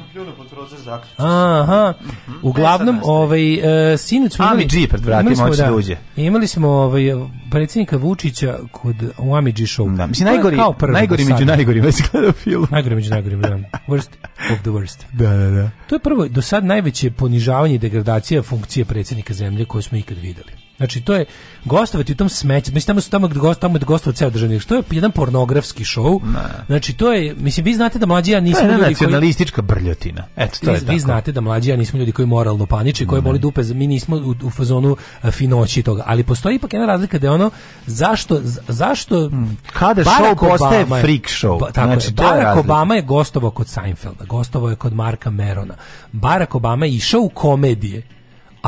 Aha. Mhm. Uglavnom, e, ovaj e, sinoć smo imali Amidži pred vratima hoće da, da Imali smo ovaj predsjednika Vučića kod u Amidži show. Da, mislim najgori najgori među najgorima je gledao film. Najgori među najgorim, da. Worst of the worst. Da, da, da. To je prvo do sad najveće ponižavanje i degradacija funkcije predsednika zemlje koju smo ikad videli. Znači to je gostovati u tom smeću, mislim tamo su tamo gde gost, tamo gde gostova ceo državni, što je jedan pornografski šou. Znači to je, mislim vi znate da mlađi ja nismo ljudi nacionalistička koji, brljotina. Eto to vi, je vi tako. Vi znate da mlađi ja nismo ljudi koji moralno paniče, koji boli dupe, mi nismo u, u fazonu e, finoći toga, ali postoji ipak jedna razlika da je ono zašto zašto hmm, kada Barack show postaje Obama freak show. Ba, tako znači, je, Barack je Obama je gostovao kod Seinfelda, gostovao je kod Marka Merona. Barack Obama je išao u komedije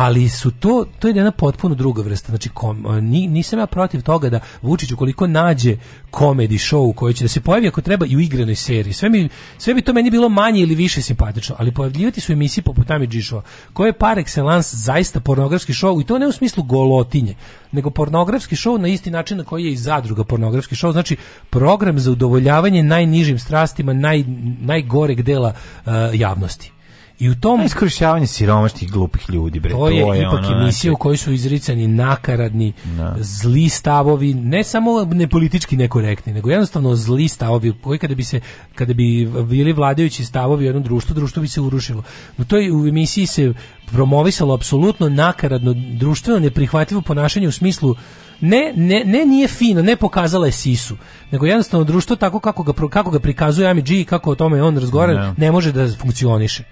ali su to, to je jedna potpuno druga vrsta, znači kom, ni, nisam ja protiv toga da Vučić ukoliko nađe komedi show koji će da se pojavi ako treba i u igranoj seriji, sve, mi, sve bi to meni bilo manje ili više simpatično, ali pojavljivati su emisije poput Amidži Džišova koje je par excellence zaista pornografski show i to ne u smislu golotinje, nego pornografski show na isti način na koji je i zadruga pornografski show, znači program za udovoljavanje najnižim strastima naj, najgoreg dela uh, javnosti. I u tom iskorišćavanje siromašnih glupih ljudi bre. To, je, to je ipak emisija znači- u kojoj su izricani nakaradni, no. Da. zli stavovi, ne samo ne politički nekorektni, nego jednostavno zli stavovi koji kada bi se kada bi bili vladajući stavovi u jednom društvu, društvo bi se urušilo. U toj u emisiji se promovisalo apsolutno nakaradno društveno neprihvatljivo ponašanje u smislu ne, ne, ne nije fino, ne pokazala je sisu, nego jednostavno društvo tako kako ga, kako ga prikazuje Ami G i kako o tome on razgovara, no. Da. ne može da funkcioniše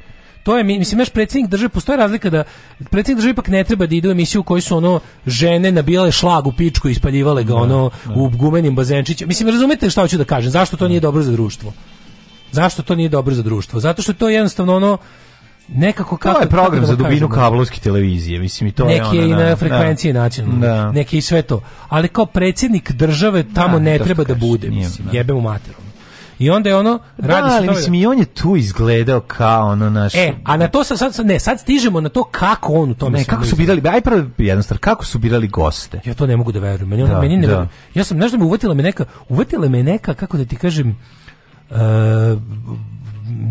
to je mislim naš predsjednik drže postoji razlika da predsjednik države ipak ne treba da ide u emisiju u kojoj su ono žene nabijale šlag u pičku i ispaljivale ga da, ono da. u gumenim bazenčićima. Mislim razumete šta hoću da kažem? Zašto to nije da. dobro za društvo? Zašto to nije dobro za društvo? Zato što to je jednostavno ono nekako kako to je program za dubinu kablovske televizije mislim i to neki je i na frekvenciji nacionalne neki i sve to ali kao predsjednik države tamo ne treba da bude mislim jebe mu materom I onda je ono radi da, ali mislim i on je tu izgledao kao ono naš. E, a na to sad, sad ne, sad stižemo na to kako on u tome. Ne, kako su birali, aj prvo jedan star, kako su birali goste. Ja to ne mogu da verujem. Meni, da, meni ne da. Verujem. Ja sam nešto da me uvatila me neka, uvatila me neka kako da ti kažem uh,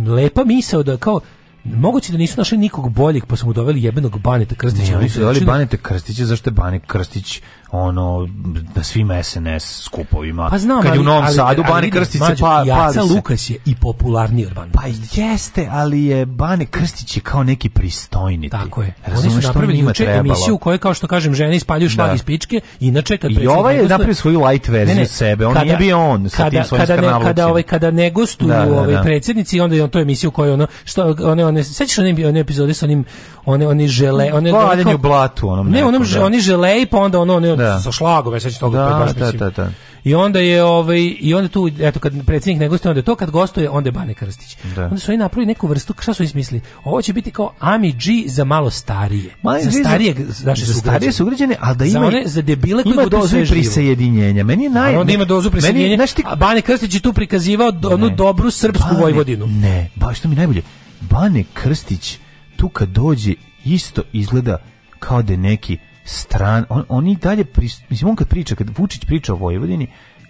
lepa misao da kao moguće da nisu našli nikog boljeg, pa su mu doveli jebenog Baneta Krstića. Ne, oni su doveli znači, Baneta Krstića, zašto je Banik Krstić ono na svim SNS skupovima. Pa znam, kad je u Novom ali, Sadu Bane Krstić se pa pa Jaca pa Lukas je i popularniji od Bane. Pa jeste, ali je Bane Krstić je kao neki pristojni. Tako je. Razumeš što napravili njima trebalo. emisiju kojoj kao što kažem žene ispaljuju šlag da. iz pičke, inače kad I ovaj je gostuje, napravio svoju light verziju sebe, on kada, nije bio on sa kada, tim svojim kada ne, kada ovaj kada ne gostuju da, da ovaj da, da. predsjednici, onda je on to emisiju kojoj ono što one one sećaš one, one epizode sa onim one oni žele, one Valjanje pa, u blatu onom. Ne, onom da. oni žele pa onda ono da. sa šlagom, ja sećam toga, da, baš da, mislim. Da, da, I onda je ovaj i onda tu eto kad predsjednik ne onda je to kad gostuje, onda je Bane Krstić. Da. Onda su oni napravili neku vrstu, šta su ismislili? Ovo će biti kao Ami G za malo starije. Ma, za starije, naše da za starije sugrađane, al da ima za one za debile koji budu dozu prisajedinjenja. Meni je da naj onda ima dozu prisjedinjenja. Meni, ti... Bane Krstić je tu prikazivao do, onu dobru srpsku Bane, Vojvodinu. Ne, baš to mi najbolje. Bane Krstić tu kad dođe isto izgleda kao da neki stran, on, on i dalje, mislim, on kad priča, kad Vučić priča o Vojvodini,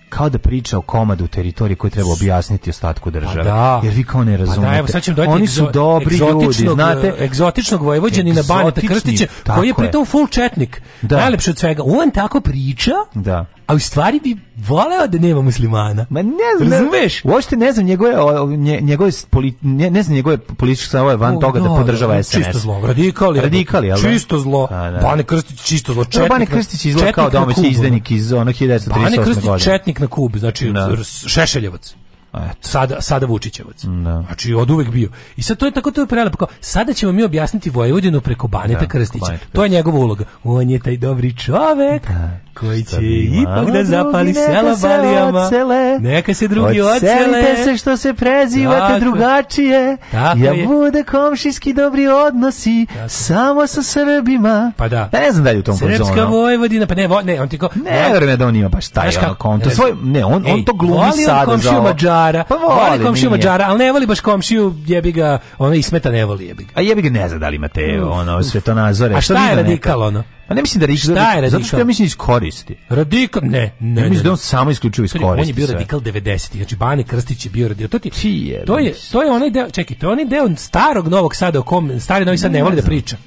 kao da priča o komadu teritorije koji treba objasniti ostatku države. Pa da. Jer vi kao ne razumete. Pa da, evo, Oni su dobri ljudi, znate. E, egzotičnog Vojvođanina Baneta Krstića, koji je pritom full četnik. Da. Najlepše od svega. On tako priča, da a u stvari bi voleo da nema muslimana. Ma ne znam, razumeš? Uopšte ne znam njegove nje, njegove poli, ne znam njegove političke stavove van o, toga da, da podržava SNS. Da, čisto zlo, radikali, radikali, al da? čisto zlo. A, da. Bane Krstić čisto zlo, da, četnik. Bane Krstić izlo kao domaći izdenik iz onog 1938. godine. Bane Krstić četnik na Kubi, znači da. Šešeljevac. E, sada, sada Vučićevac. Mm, da. Znači, od uvek bio. I sad to je tako, to je prelepo. sada ćemo mi objasniti Vojvodinu preko Baneta da, Krstića. To je njegova uloga. On je taj dobri čovek da. koji će ipak da zapali sela balijama. Se neka se drugi ocele. Ocelite se što se prezivate tako. drugačije. Tako ja je. bude komšijski dobri odnosi tako. samo sa Srbima. Pa da. da ne znam da je u tom konzonu. Srpska Vojvodina, pa ne, ne, on ti ko... Ne, ne, ne, da on ima baš taj ne, konto. Svoj, ne, on, Ej, on to glumi sada. Voli on komšiju Mađara Mađara. Pa voli, voli komšiju nije. Mađara, ali ne voli baš komšiju, jebi ga, ono i smeta ne voli, jebi ga. A jebi ga ne zna da li imate ono svetonazore. A šta je radikal ono? Pa ne mislim da riš, šta je radikal? Zato što ja mislim da iskoristi. Radikal, ne, ne. ne, mislim da on samo isključio iskoristi. On je bio radikal 90-ih, znači Bane Krstić je bio radikal. To, ti, Čije, to, je, to je onaj deo, čekaj, to je onaj deo starog Novog Sada o kom stari Novi Sad ne, ne voli da priča.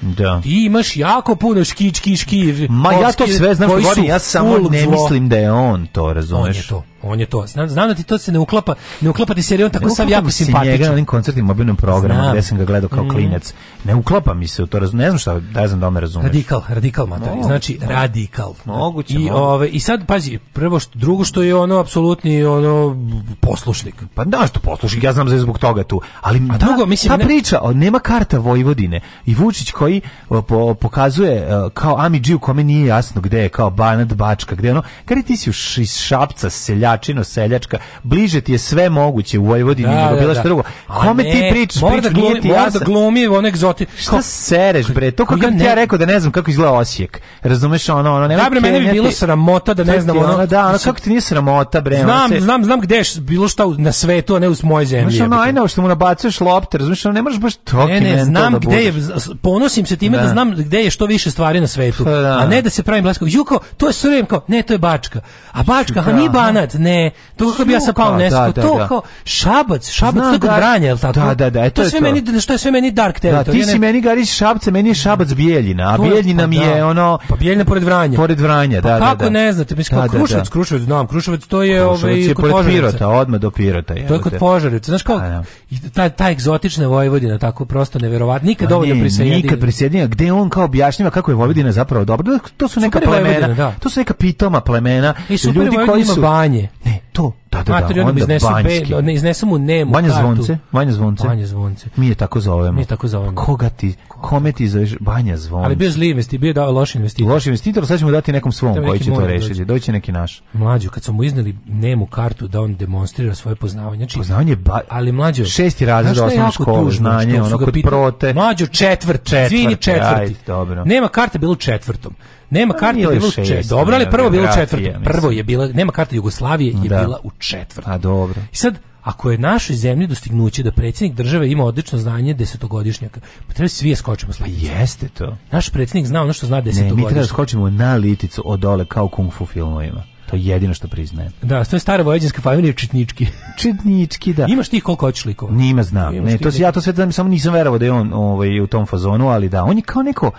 Da. Ti imaš jako puno škić, kiš, Ma ja to sve znam što ja samo ne mislim da je on to, razumeš. On je to. On je to. Znam, znam da ti to se ne uklapa, ne uklapa ti se on tako sam jako simpatičan. Njega na onim koncertima, mobilnom programu gdje sam ga gledao kao mm. klinec. Ne uklapa mi se u to, razum, ne znam šta, da znam da me razumeš. Radikal, radikal mater, znači moguće, radikal. Moguće. I ove i sad pazi, prvo što drugo što je ono apsolutni ono poslušnik. Pa da što poslušnik, ja znam za da zbog toga tu, ali A ta, drugo mislim ta ne... priča o nema karta Vojvodine i Vučić koji po, pokazuje e, kao Amidži u kome nije jasno gde je kao Banat Bačka, gde ono, kad ti si u Šapca selja seljačino, seljačka, bliže ti je sve moguće u Vojvodini da, nego da, bilo da. što drugo. Kome ti pričaš? Mora da glumi, mora da glumi on egzoti. Šta sereš bre? To kako ti ja rekao da ne znam kako izgleda Osijek. Razumeš ono, ono nema. Da bre, meni bi bilo sramota da ne znam ono. Da, ono kako ti nije sramota bre. Znam, znam, znam gde je bilo šta na svetu, a ne u moje zemlji. znači najnao što mu nabacuješ lopte, razumeš, ono ne možeš baš to Ne, ne, da znam gde je, ponosim se time da, da znam gde je što više stvari na svetu, pa a ne da se pravim blaskog. Juko, to je Srem kao, ne, to je Bačka. A Bačka, a ni Banat, ne, to kako bi ja sa pao nesko, da, da, to da. kao šabac, šabac Znam, tako da, branja, jel tako? Da, da, da, to, to je sve to. meni, da, što je sve meni dark da, territory. Da, ti si ne... meni gariš šabce, meni je šabac bijeljina, a bijeljina pa mi je ono... Pa bijeljina pored vranja. Pored vranja, pa da, da. Kako ne znate, mislim, Kruševac, Kruševac, znam, Kruševac to je ovaj kod Požarevca. odma do Pirota, je. To je kod Požarevca, znaš kako? Pa, ta ta egzotična Vojvodina, tako prosto neverovatno. Nikad dovoljno prisejedinja. Nikad prisejedinja, gde on kao objašnjava kako je Vojvodina zapravo dobro. To su neka plemena, to su neka pitoma plemena, ljudi koji su banje. Ne, to, da, da, Materijom da, iznesu, be, ne, iznesu mu nemu Banja kartu. zvonce, banja zvonce. Banja zvonce. Mi je tako zovemo. Mi je tako zovemo. Pa koga ti, kome ti zoveš banja zvonce? Ali bio zli investitor, bio dao loš investitor. Loš investitor, sad ćemo dati nekom svom da, koji će to rešiti. Doći neki naš. Mlađo, kad smo mu izneli nemu kartu da on demonstrira svoje poznavanje. Či, znači, poznavanje ba... Ali mlađo... Šesti razred osnovne škole, znanje, ono kod prote. Mlađo, četvrt, četvrt, svini četvrti. Ajde, dobro. Nema karte bilo četvrtom. Nema pa karte bilo četvrtom. Dobro, ali prvo bilo četvrtom. Prvo je bila, nema karte Jugoslavije, je da. bila u četvrti. A dobro. I sad, ako je našoj zemlji dostignuće da predsjednik države ima odlično znanje desetogodišnjaka, pa treba svi je da skočimo Pa jeste to. Naš predsjednik zna ono što zna desetogodišnjaka. Ne, mi treba da skočimo na liticu od dole kao kung fu filmovima. To je jedino što priznajem. Da, to je stara vojvođanska familija Četnički. Četnički, da. Imaš ti koliko hoćeš likova? Nima znam. ne, to ja to sve znam, samo nisam verovao da je on ovaj, u tom fazonu, ali da, on je kao neko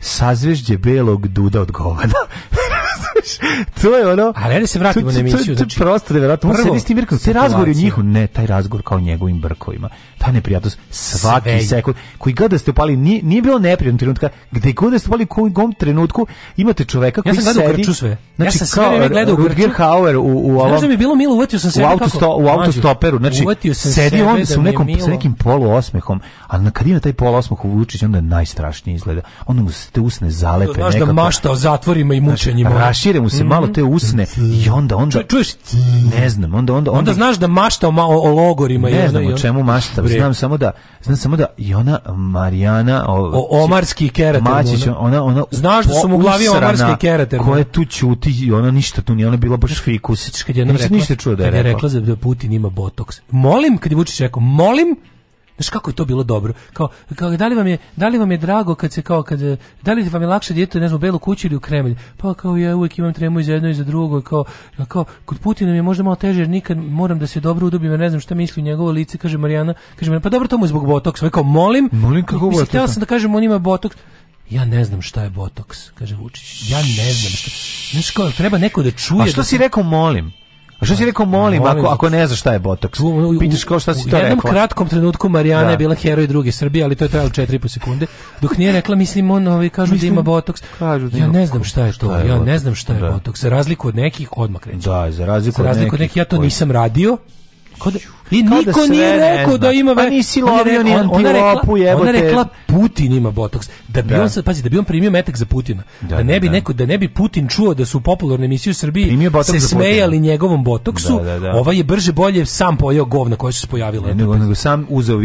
sazvežđe belog duda od govana. to je ono... Ali ajde da se vratimo na emisiju. Znači, to, je prosto nevjerojatno. Prvo, se s tim Te razgovor je njihov, ne, taj razgovor kao njegovim brkovima. Ta neprijatnost svaki Sve. sekund. Koji god da ste upali, nije, nije bilo neprijatno trenutka. Gde god da ste upali, u kom trenutku imate čoveka koji sedi... Ja sam gledao u Grču sve. Znači, ja sam sve vreme gledao u Grču. Hauer u, u ovom... Znaš da mi je bilo milo, uvetio sam sebe u auto sto, u autostoperu. Znači, sedi on da sa nekom, sa nekim osmehom, a na kad ima taj poluosmeh u Vučić, onda najstrašnije izgleda. Onda mu se te usne zalepe. Znaš da mašta o zatvorima i znači, mučenjima. Znači, šire mu se malo mhm. te usne i onda onda čuješ ne znam onda onda onda, znaš da mašta o, o logorima ne znam o čemu mašta znam samo da znam samo da i ona Marijana o, Omarski kerater Mačić ona ona znaš da su mu glavi Omarski kerater koja tu ćuti i ona ništa tu ni ona bila baš fikus kad je ništa čuo da je rekla da Putin ima botoks molim kad je Vučić rekao molim Znaš kako je to bilo dobro? Kao, kao da li vam je da li vam je drago kad se kao kad da li vam je lakše dijete ne znam u Belu kući ili u Kremlj? Pa kao ja uvijek imam tremu i za jedno i za drugo, kao kao kod Putina mi je možda malo teže jer nikad moram da se dobro udubim, jer ne znam šta misli njegovo lice, kaže Marijana, kaže Marijana, pa dobro to mu je zbog botoksa, ovaj kao molim. Molim kako mislim, htio sam da kažem on ima botoks. Ja ne znam šta je botoks, kaže Vučić. Ja ne znam šta. Znaš kao, treba neko da čuje. A što da si rekao molim? A što si rekao molim, molim, ako, ako ne znaš šta je botoks? Pitaš kao šta si to rekao. U jednom kratkom trenutku Marijana da. je bila heroj druge Srbije, ali to je trajalo 4,5 sekunde. Dok nije rekla, mislim, on ovaj, kažu da mislim, da ima botoks. Kažu da ja ne znam šta je to, šta je ja ne znam šta je da. botoks. Za razliku od nekih, odmah kreću. Da, za razliku, za razliku od nekih. Od nekih ja to koji... nisam radio, Kada, ni, da niko nije rekao da ima... Pa nisi lovio ni antilopu, jebote. Ona rekla Putin ima botoks. Da bi da. on, pazi, da bi on primio metak za Putina. Da, da ne da, bi da. neko, da ne bi Putin čuo da su popularne emisije u Srbiji se smejali njegovom botoksu, ova je brže bolje sam pojeo govna koja se pojavila. Ne, nego sam uzeo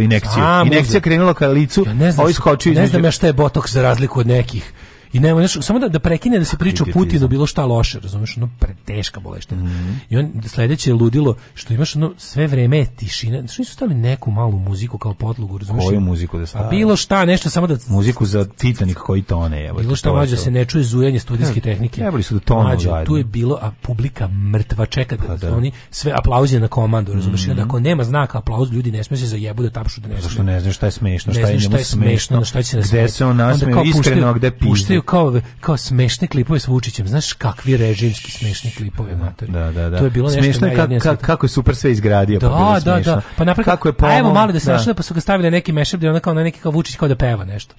injekciju. Injekcija krenula ka licu, ja ne znam, ovaj skočio Ne znam ja šta je botoks za razliku od nekih I nema, nešto, samo da, da prekine da se priča o Putinu bilo šta loše, razumeš, ono preteška boleština. Mm -hmm. I on sledeće je ludilo što imaš ono sve vreme je tišina. Znaš, nisu stavili neku malu muziku kao podlogu, razumeš? Koju muziku da pa stavili? bilo šta, nešto samo da... Muziku za Titanic koji tone, evo. Bilo šta, mađo, da se ne čuje zujanje studijske tehnike. Trebali su da tonu mađo, tu je bilo, a publika mrtva čeka da, pa da. oni sve aplauze na komandu, razumeš? Mm -hmm. ako nema znaka aplauz, ljudi ne smije se zajebu da tapšu da ne Zašto ne znaš šta je smešno, šta je njemu smešno, šta će se da Gde se on nasmeje iskreno, gde piše snimaju kao, kao smešne klipove s Vučićem. Znaš kakvi režimski smešni klipovi, da, mater. Da, da, da. To je bilo nešto Smešno je ka, ka, kako je super sve izgradio. Da, pa da, da. da. Pa napravo, kako je pomoć, evo malo da se da. našli, pa su ga stavili neki mešap, da on kao na neki kao Vučić kao da peva nešto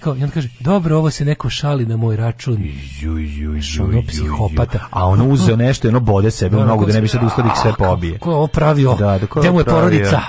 kao, i on kaže, dobro, ovo se neko šali na moj račun. Ju, ju, ju, ono psihopata. A ono uzeo nešto i ono bode sebe, mnogo da ne bi sad ustadik sve pobije. Ko ovo pravi Da, da, ko je ovo mu je porodica?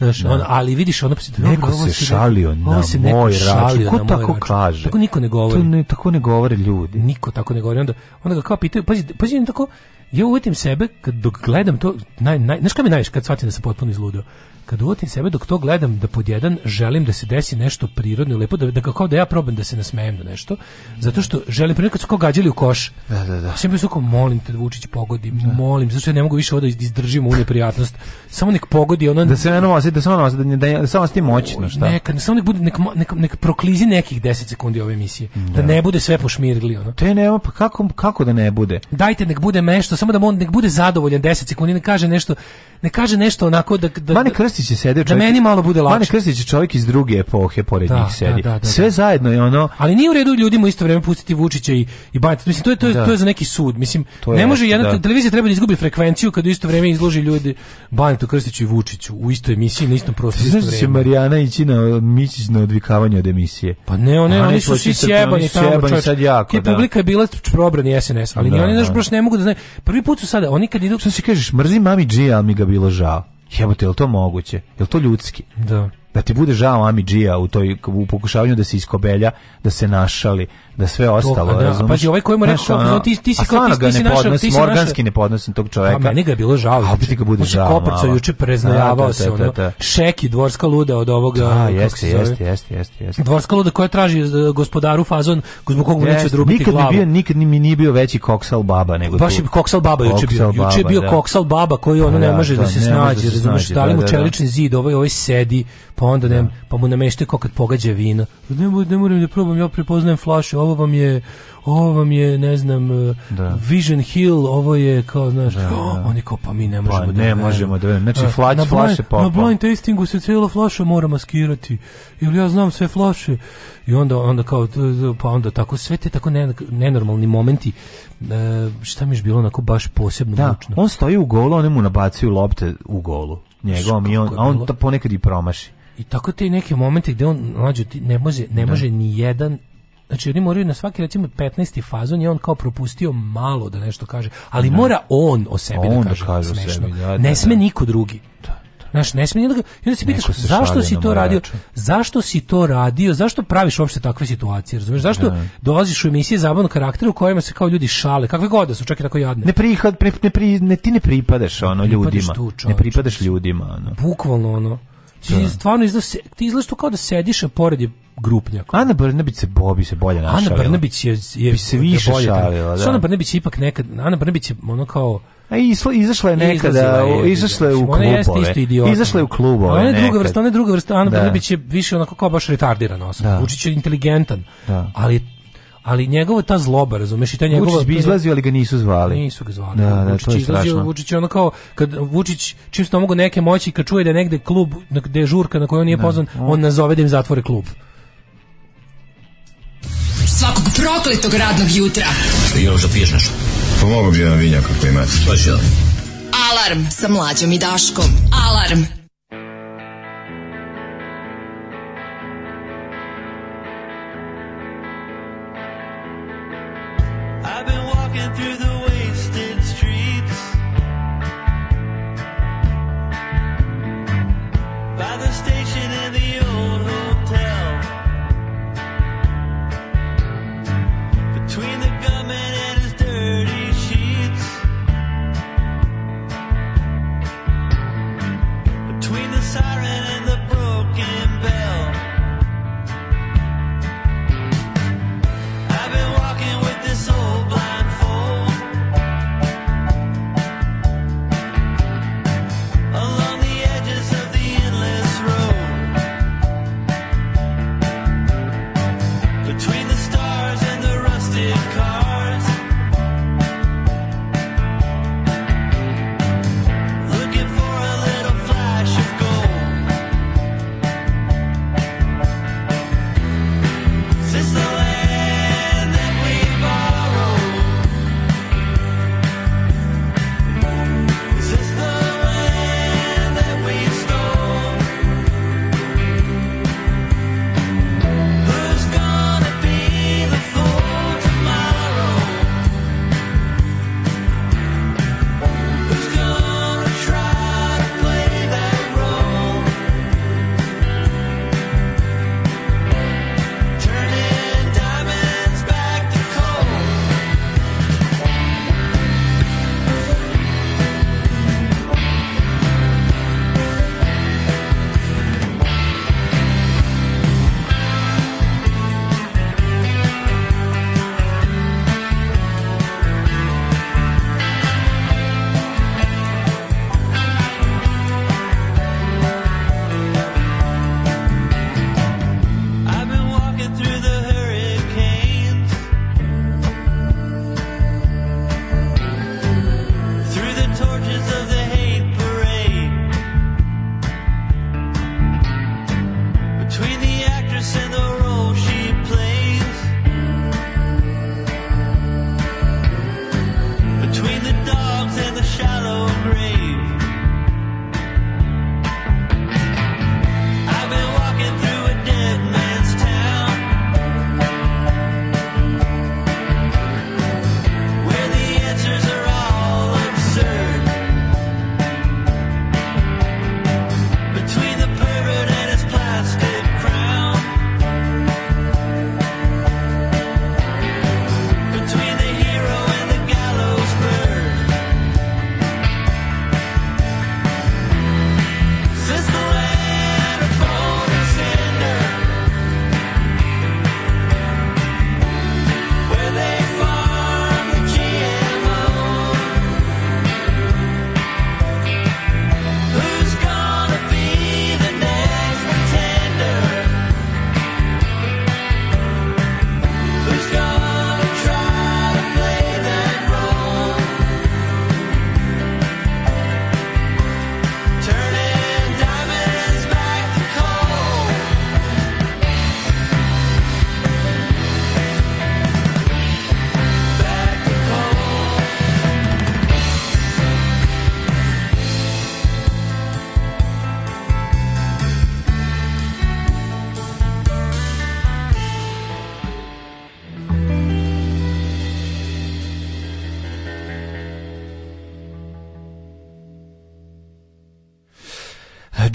Znaš, da. on, ali vidiš, ono pa se neko se šalio na moj se moj račun. Ko tako račun. kaže? Tako niko ne govori. To ne, tako ne govore ljudi. Niko tako ne govori. Onda, onda ga kao pitaju, pazi, pazi, tako, ja uvetim sebe, kad dok gledam to, naj, naj, znaš kada mi najviše, kad shvatim da sam potpuno izludeo, kad uvotim sebe dok to gledam da pod jedan želim da se desi nešto prirodno lepo da da kao da ja probam da se nasmejem na nešto zato što želim pre kad su kao gađali u koš da da da sve kao molim te Vučić pogodi da. molim zato što ja ne mogu više ovo da izdržim ovu neprijatnost samo nek pogodi ona da se da da ne nosi da samo nosi da, da, da samo s tim moćno šta neka ne samo nek bude nek, nek, nek proklizi nekih 10 sekundi ove emisije da. da ne bude sve pošmirili ona te nema pa kako kako da ne bude dajte nek bude nešto samo da on nek bude zadovoljan 10 sekundi ne kaže nešto ne kaže nešto onako da da Ma Krstić je sedeo da čovjek. Da meni malo bude lakše. Mane Krstić je čovjek iz druge epohe, pored da, njih da, sedi. Da, da, Sve da. zajedno je ono. Ali nije u redu ljudima isto vrijeme pustiti Vučića i i Bajta. Mislim to je to je, to je za neki sud. Mislim to ne može jedna televizija treba da izgubi frekvenciju kad u isto vrijeme izloži ljudi Bajtu Krstiću i Vučiću u istoj emisiji na istom prostoru. Znaš da će Marijana ići na Mićić na odvikavanje od emisije. Pa ne, one, oni su svi sjebani tamo. Sad jako, Ti publika je bila probrani SNS, ali oni baš ne mogu da znaju. Prvi put su sada, oni kad idu... Što si kažeš, mrzim mami G, ali mi ga bilo žao. Jebote, je li to moguće? Je li to ljudski? Da da ti bude žao Amidžija u toj u pokušavanju da se iskobelja, da se našali, da sve ostalo, to, da, Pazi, ovaj kojemu rekao, ono, ti ti si kao ti, ti si našao, ti morganski ne podnosim tog čoveka. A meni ga je bilo žao. A opet ga bude žao. Koprca juče da, preznajavao da, se, da, ono. Šeki dvorska luda od ovoga. Da, jeste, jeste, jeste, jeste, jeste. Dvorska luda koja traži e, gospodaru fazon, zbog kog mu neće drugi Nikad nije bio, nikad mi nije bio veći koksal baba nego Baš je koksal baba juče bio. Juče je bio koksal baba koji ono pa ne može da se snađe, razumeš, da li mu čelični zid, ovaj ovaj sedi, pa onda da. ne, pa mu namešte ko kad pogađa vino. Ne, ne moram da probam, ja prepoznajem flaše, ovo vam je, ovo vam je, ne znam, e, da. Vision Hill, ovo je kao, znaš, da, da. Oh, oni kao, pa mi ne možemo pa, da ne možemo da znači a, da. flač, na flaše popa. Na blind tastingu se cijela flaša mora maskirati, ili ja znam sve flaše, i onda, onda kao, pa onda tako, sve te tako nenormalni momenti, e, šta mi je bilo onako baš posebno da, mučno. on stoji u golu, oni mu nabacaju lopte u golu njegovom i on, a on ta ponekad i promaši. I tako te neke momente gde on mlađu ne može ne da. može ni jedan Znači oni moraju na svaki recimo 15. fazon je on kao propustio malo da nešto kaže, ali da. mora on o sebi da on da kaže, da kaže smešno. Sebi, da, ne da, da. sme niko drugi. Znaš, ne smije nikoga. I onda se pitaš zašto si to radio? Zašto si to radio? Zašto praviš uopšte takve situacije? Razumeš? Zašto ne. dolaziš u emisije zabavnog karaktera u kojima se kao ljudi šale? Kakve god da su, čak i tako jadne. Ne prihod, ne, pri, ne ti ne pripadaš ono ne ljudima. Tu, čovječ, ne pripadaš ljudima, ono. Bukvalno ono Da, da. ti stvarno izlaš, ti izlaš to kao da sediš pored grupnjaka. Ana Brnabić se bobi se bolje našalila. Ana Brnabić je, je bi se da više bolje, šalila, da. Ana Brnabić je ipak nekad Ana Brnabić je ono kao A isla, izašla je nekada, izašla je u klubove. Izašla je u klubove. Ona je druga vrsta, ona je druga vrsta. Ana da. Brnabić je više onako kao baš retardirana osoba. Da. Vučić je inteligentan, da. ali ali njegova ta zloba, razumeš, i ta njegova Vučić bi izlazio, ali ga nisu zvali. Nisu ga zvali. Da, da, Vučić to je izlazio, strašno. Vučić ono kao kad Vučić čim se mogu neke moći kad čuje da je negde klub, gde je žurka na kojoj on nije da. pozvan, on nazove da im zatvore klub. Svakog prokletog radnog jutra. Što Još da piješ nešto. Pomogu pa bi jedan vinjak ako imate. Pa Alarm sa mlađom i Daškom. Alarm.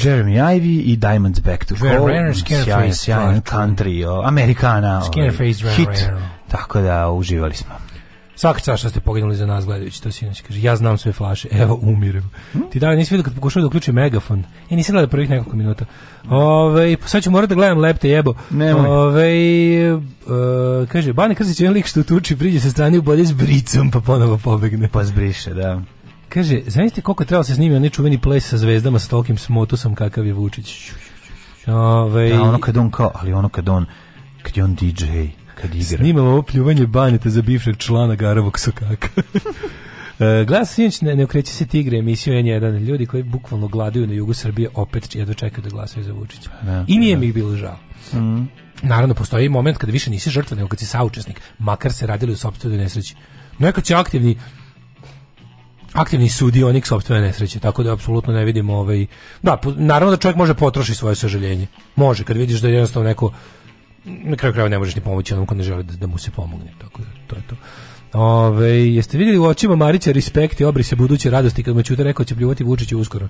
Jeremy Ivy i Diamonds Back to Cold. Sjajan, sjajan, sjajan country, o, Amerikana. Skinnerface, ovaj, Hit. Tako da, uživali smo. Svaka čast što ste poginuli za nas gledajući to sinoć. Kaže, ja znam sve flaše, evo umirem. Hmm? Ti da, nisi vidio kad pokušao da uključi megafon. Ja e, nisam gledao prvih nekoliko minuta. Ove, ovaj, pa sad ću morati da gledam lepte jebo. Nemoj. Ove, ovaj, uh, kaže, Bane Krstić je lik što tuči, priđe sa strane u bolje s bricom, pa ponovo pobegne. Pa zbriše, da. Kaže, zaista koliko treba trebalo da se snimio onaj čuveni ples sa zvezdama sa tolkim smotusom kakav je Vučić. Ove, da, ono kad on kao, ali ono kad on, kad je on DJ, kad igra. Snimamo ovo pljuvanje banjete za bivšeg člana Garavog Sokaka. Uh, glas Sinić ne, ne okreće se tigre emisiju N1. Ljudi koji bukvalno gladuju na jugu Srbije opet jedva čekaju da glasaju za Vučića. Pa da, I nije ne. Da. mi bilo žao. Mm. Naravno, postoji moment kada više nisi žrtva, nego kad si saučesnik, makar se radili u sobstvenoj nesreći. Nekad će aktivni aktivni sudionik sopstvene nesreće, tako da apsolutno ne vidimo ovaj... Da, naravno da čovjek može potrošiti svoje sažaljenje. Može, kad vidiš da je jednostavno neko... Na kraju kraju ne možeš ni pomoći onom ko ne želi da, da mu se pomogne, tako da to je to. Ove, jeste vidjeli u očima Marića respekt i obrise buduće radosti kad mu Ćuta rekao će pljuvati Vučiću uskoro?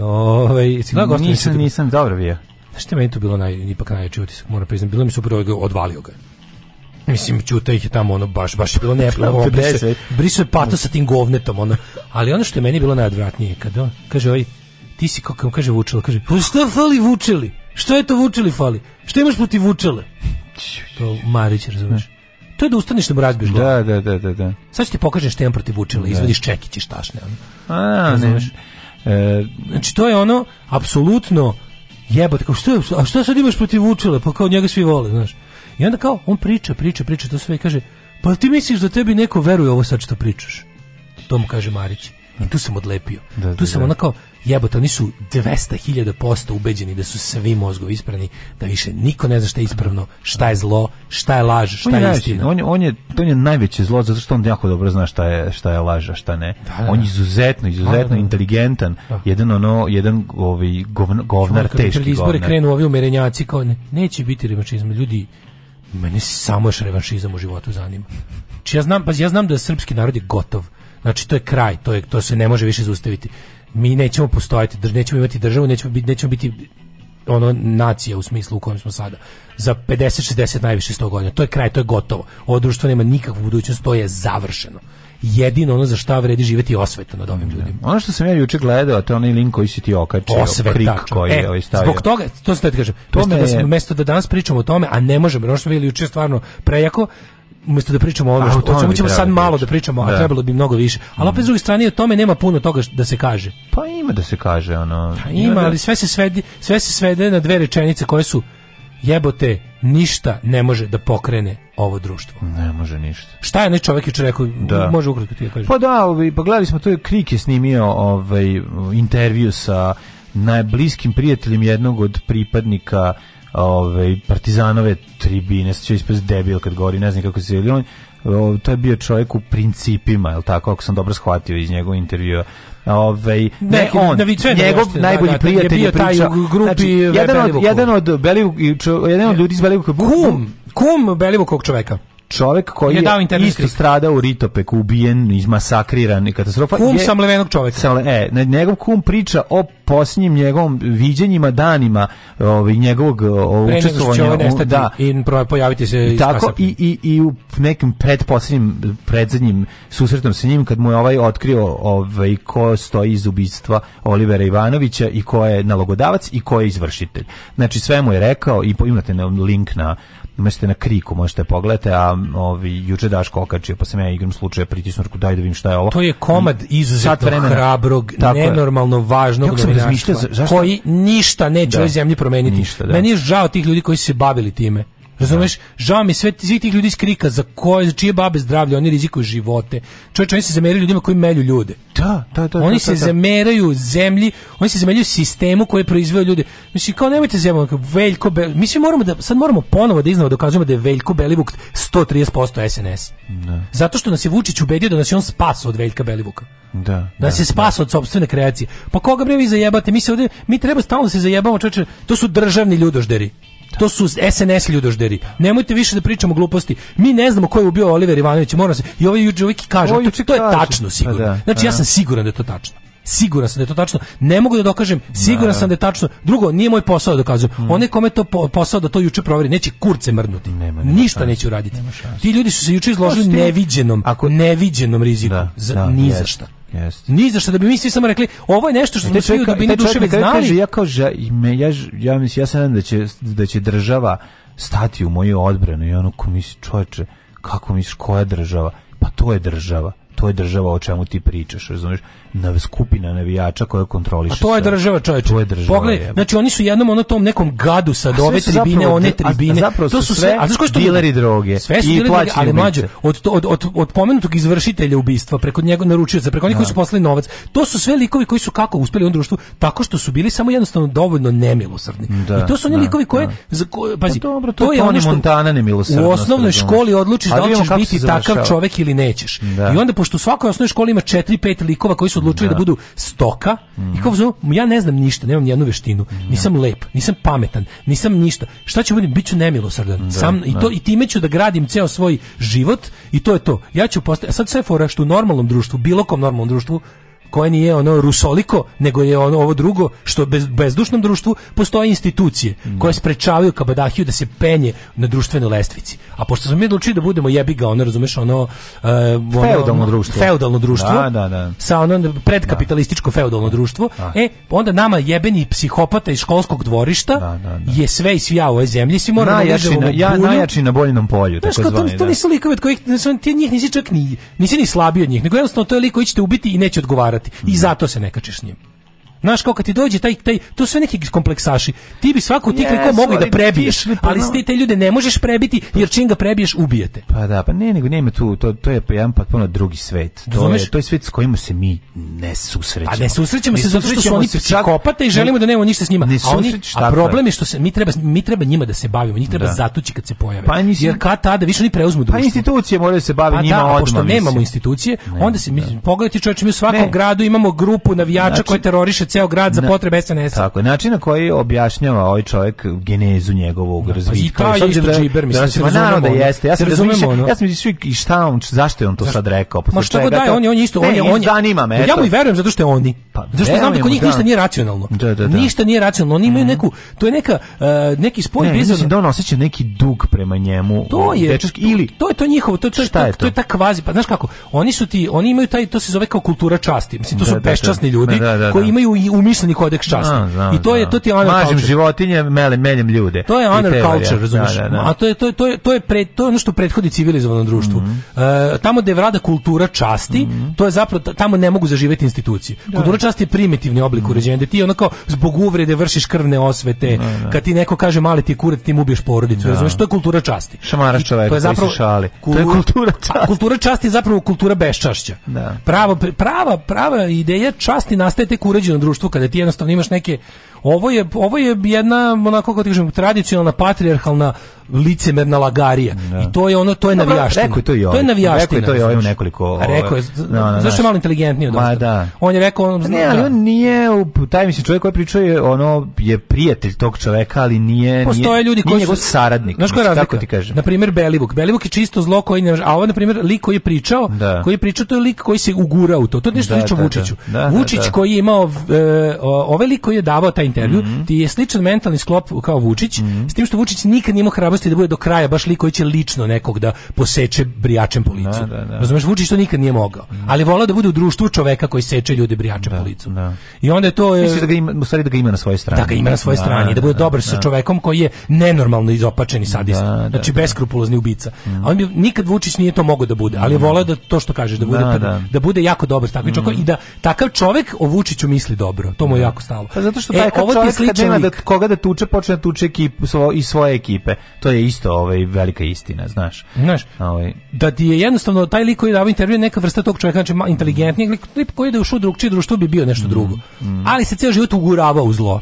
Ove, da, nisam, nisam dobro bio. Znaš što meni to bilo naj, ipak najjači utisak, moram priznam, bilo mi super ovaj, odvalio ga. Mislim, čuta ih je tamo, ono, baš, baš je bilo neprijatno. Briso je pato sa tim govnetom, ono. Ali ono što je meni bilo najodvratnije, kad on, kaže, oj, ti si, kako on kaže Vučela, kaže, pa šta fali Vučeli? Što je to Vučeli fali? Što imaš protiv Vučele? To Marić, razumeš? To je da ustaneš da mu razbiješ Da, da, da, da, da. Sad ću ti pokažem šta imam protiv Vučele, da. izvadiš čekić i štašne, ono. A, ne. E... Znači, to je ono, apsolutno, jebate, kao što a što sad imaš protiv Vučele? Pa kao njega svi vole, znaš. I onda kao, on priča, priča, priča, to sve i kaže, pa ti misliš da tebi neko veruje ovo sad što pričaš? To mu kaže Marić. I tu sam odlepio. Da, da, tu sam da. onako, jebote, oni su 200.000 ubeđeni da su svi mozgovi isprani, da više niko ne zna šta je ispravno, šta je zlo, šta je laž, šta on je, je istina. On je, on, je, on je najveće zlo, zato što on jako dobro zna šta je, šta je laž, a šta ne. Da, da. da. On je izuzetno, izuzetno da, da, inteligentan, jedan ono, jedan ovi ovaj govn, govnar, teški govnar. Kad izbore krenu ovi umerenjaci, kao ne, neće biti revanšizma, ljudi, meni samo još revanšizam u životu zanima. Či znači, ja znam, pa ja znam da je srpski narod je gotov. Znači to je kraj, to je to se ne može više zaustaviti. Mi nećemo postojati, nećemo imati državu, nećemo biti nećemo biti ono nacija u smislu u kojem smo sada. Za 50, 60, najviše 100 godina. To je kraj, to je gotovo. Ovo društvo nema nikakvu budućnost, to je završeno jedino ono za šta vredi živeti osveta nad ovim da. ljudima. Ono što sam ja juče gledao, to je onaj link koji si ti okačio, krik koji e, je ovaj stavio. Zbog toga, to se ti kažem, to mesto, me... da smo, mesto da danas pričamo o tome, a ne možemo, ono što vidjeli juče stvarno prejako, umjesto da pričamo o onome što o ćemo sad malo da pričamo, a da. trebalo bi mnogo više. Ali opet s druge strane o tome nema puno toga da se kaže. Pa ima da se kaže ono. Pa ima, ima da... ali sve se svedi, sve se svede na dve rečenice koje su jebote ništa ne može da pokrene ovo društvo. Ne može ništa. Šta je ne čovjek juče rekao? Da. Može ukratko ti ja da Pa da, ovaj, pa gledali smo, tu je Krik je snimio ovaj, intervju sa najbliskim prijateljem jednog od pripadnika ove, ovaj, partizanove tribine, što je ispast debil kad govori, ne znam kako se on o, to je bio čovjek u principima, jel tako, ako sam dobro shvatio iz njegovog intervjua. Ove, ne, on, da njegov da, najbolji da, da prijatelj je priča, taj u grupi znači, jedan, od, jedan, od Belivu, jedan od ljudi iz Belivog kum, kum Belivu kog čoveka čovjek koji je, je isto stradao u Ritopeku, ubijen, izmasakriran i katastrofa. Kum je, sam levenog čovjeka. Sam, e, njegov kum priča o posljednjim njegovom viđenjima, danima ovaj, njegovog učestvovanja. Ovaj da, i pojaviti se i tako, i, i, i, u nekim predposljednjim, predzadnjim susretom sa njim, kad mu je ovaj otkrio ovaj, ko stoji iz ubistva Olivera Ivanovića i ko je nalogodavac i ko je izvršitelj. Znači, sve mu je rekao i imate link na možete na kriku, možete pogledate, a ovi juče daš okačio, pa sam ja igram slučaja pritisnu ruku, daj da vidim šta je ovo. To je komad izuzetno vremena, hrabrog, nenormalno je. važnog novinarstva, koji ništa neće da. ovoj zemlji promeniti. Ništa, da. Meni je žao tih ljudi koji su se bavili time. Razumeš? Žao mi sve svih tih ljudi iz krika za koje za čije babe zdravlje oni rizikuju živote. Čoveče, oni se zameraju ljudima koji melju ljude. Da, da, da. Oni da, se da, da. zameraju zemlji, oni se zameraju sistemu koji proizveo ljude. Mislim kao nemojte zemlju Veljko Be... mi svi moramo da sad moramo ponovo da iznova dokazujemo da je Veljko Belivuk 130% SNS. Da. Zato što nas je Vučić ubedio da nas je on spas od Veljka Belivuka. Da. Da, se da, da. spas od sopstvene kreacije. Pa koga bre vi zajebate? Mi se ovdje, mi treba stalno da se zajebamo, čoveče. To su državni ljudožderi. To su SNS ljudožderi. Nemojte više da pričamo gluposti. Mi ne znamo ko je ubio Oliver Ivanović, moram se. I ovaj juče uvijek kaže, to, to, je tačno sigurno. Da, znači ja da. sam siguran da je to tačno. Siguran sam da je to tačno. Ne mogu da dokažem, siguran da. sam da je tačno. Drugo, nije moj posao da dokazujem. Mm. Onaj kome to posao da to juče proveri, neće kurce mrnuti. Nema, nema Ništa neće uraditi. Ti ljudi su se juče pa izložili neviđenom, ako... neviđenom riziku. Da, za, da, ni za šta. Jeste. Ni za što da bi mi svi samo rekli, ovo je nešto što smo e, svi u dubini e, duše već znali. Kaže, ja kao ža, ime, ja, ja, ja, ja se da će, da će država stati u moju odbranu i ono ko misli, čoveče, kako misliš koja država? Pa to je država. To je država o čemu ti pričaš, razumiješ? na skupina navijača koja kontroliše. A to je država, čoveče. To je država. Pogledaj, je. znači oni su jednom ono tom nekom gadu sa ove tribine, one tribine. A, to su sve, a znaš što dileri droge. Sve su i dileri, droge, ali mlađe, od, od, od, od pomenutog izvršitelja ubistva, preko njega naručioca, preko onih koji su da. poslali novac. To su sve likovi koji su kako uspeli u društvu, tako što su bili samo jednostavno dovoljno nemilosrdni. Da, I to su oni da, likovi koje da. za koje, pazi, pa dobro, to, to je ono Montana nemilosrdno. U osnovnoj školi odlučiš da ćeš biti takav čovjek ili nećeš. Da. I onda pošto u svakoj osnovnoj školi ima 4-5 likova koji su su odlučili da, da budu stoka mm. i kao zonu, ja ne znam ništa, nemam ni jednu veštinu, mm. nisam lep, nisam pametan, nisam ništa. Šta će budem? Biću nemilosrdan. Da, Sam i to da. i time ću da gradim ceo svoj život i to je to. Ja ću postati, sad sve fora što u normalnom društvu, bilo kom normalnom društvu koje nije ono rusoliko, nego je ono ovo drugo što bez bezdušnom društvu postoje institucije koje sprečavaju kabadahiju da se penje na društvenoj lestvici. A pošto smo mi odlučili da budemo jebiga, ono razumeš, ono, uh, ono feudalno društvo, feudalno društvo. Da, da, da. Sa ono predkapitalističko da. feudalno društvo, da. e onda nama jebeni psihopata iz školskog dvorišta da, je sve i svija u ovoj zemlji, svi mora najjači, da na, ja, najjači na boljnom polju, tako zvani. To, to nisu likovi od kojih, ti njih nisi čak ni, nisi ni slabiji od njih, nego jednostavno to je lik koji ćete ubiti i neće odgovarati varati. I zato se ne kačeš s njim. Znaš kao kad ti dođe taj taj to sve neki kompleksaši. Ti bi svako ti yes, mogu da prebiješ, ti, ali ti te ljude ne možeš prebiti jer čim ga prebiješ ubijete. Pa da, pa ne, nego nema tu to to je jedan potpuno drugi svet. To je to je svet s kojim se mi ne susrećemo. Pa ne susrećemo ne se zato što su oni psihopate i želimo ne, da nemamo ništa s njima. a, oni, a problem je što se mi treba mi treba njima da se bavimo, njih treba da. zatući kad se pojave. Pa nisi, jer kad tada više oni preuzmu pa društvo. Pa institucije moraju da se baviti pa njima da, odmah. pošto nemamo institucije, onda se da. pogledajte čoveče mi u svakom gradu imamo grupu navijača znači- koji teroriše ceo grad za potrebe SNS. Tako je, način na koji objašnjava ovaj čovjek genezu njegovog no, razvitka. Da, pa I taj je isto da- džiber, mislim, da, da se Da jeste, ja sam razumijem ono. ja sam mislio i šta on, zašto je on to sad rekao? Ma šta god daje, on je, on je isto, on je, on je, zanima me. Ja mu i verujem zato što je oni. Pa, zato što znam da kod njih ništa nije racionalno. Da, da, da. Ništa nije racionalno, oni imaju mhm. neku, to je neka, e, neki spoj ne, mislim da on osjeća neki dug prema njemu. To je, ili, to je to njihovo, to, to, to, to je ta kvazi, pa znaš kako, oni su ti, oni imaju taj, to se zove kao kultura časti, mislim, to su beščasni ljudi koji imaju i umišljeni kodeks časti. Znam, znam, I to je to ti je honor životinje, melem, menjem ljude. To je honor culture, razumiješ? Da, da, da. A to je to je to je to je pre, to je ono što prethodi civilizovanom društvu. Mm -hmm. e, tamo gde vlada kultura časti, mm -hmm. to je zapravo tamo ne mogu zaživeti institucije. Da. Kultura časti je primitivni oblik mm -hmm. uređenja, gde ti onako zbog uvrede vršiš krvne osvete, da, da. kad ti neko kaže mali ti kurac, ti ubiješ porodicu, razumiješ? To je kultura časti. Šamaraš čoveka, to je zapravo šali. To je kultura časti. Pa, kultura časti je zapravo kultura beščašća. Prava prava prava ideja časti nastaje tek uređeno društvu kada ti jednostavno imaš neke ovo je ovo je jedna onako kako ti kažem tradicionalna patrijarhalna licemerna lagarija. Da. I to je ono, to je ovaj. navijaština. Rekao je to i ovaj. To je navijaština. to je to nekoliko... Ovaj. Rekao je, no, ovaj, no, da, da, zašto je da. malo inteligentniji od Ma, da. On je rekao... On, pa ne, ali on nije, taj mislim čovjek koji pričao je, ono, je prijatelj tog čovjeka, ali nije... Pa postoje nije, ljudi koji su... njegov saradnik. Znaš koja je razlika? Tako ti kažem. Naprimjer, Belivuk. Belivuk je čisto zlo koji ne... A ovo, na primjer, lik koji je pričao, da. koji je pričao, to je lik koji se ugura u to. To je nešto da, Vučiću. Vučić koji je imao... E, ovaj lik koji je davao taj intervju, mhm. ti je sličan mentalni sklop kao Vučić, mhm. s tim što Vučić nikad nije imao hrabrosti da bude do kraja baš lik koji će lično nekog da poseče brijačem po licu. Da, da, da. Razumeš, Vučić to nikad nije mogao. Da. Ali voleo da bude u društvu čoveka koji seče ljude brijačem da, po licu. Da. I onda je to e, Misliš da ga ima, stvari da ga ima na svojoj strani. Da ga ima na svojoj strani, da bude dobar sa čovekom koji je nenormalno izopačen i sadist. Znači beskrupulozni ubica. Mm. A on bi nikad Vučić nije to mogao da bude, ali mm. voleo da to što kažeš da bude da, bude jako dobar takvi mm. čovjek i da takav čovek o Vučiću misli dobro. To mu je jako stalo. Pa zato što e, taj e, kad, kad nema da koga da tuče, počne da tuče ekipu, svo, i svoje ekipe. To to je isto ovaj, velika istina, znaš. Znaš, ovaj. da ti je jednostavno taj lik koji dava intervju neka vrsta tog čovjeka, znači inteligentnijeg lik, lik koji da ušao drugčije društvo bi bio nešto mm, drugo. Mm. Ali se ceo život ugurava u zlo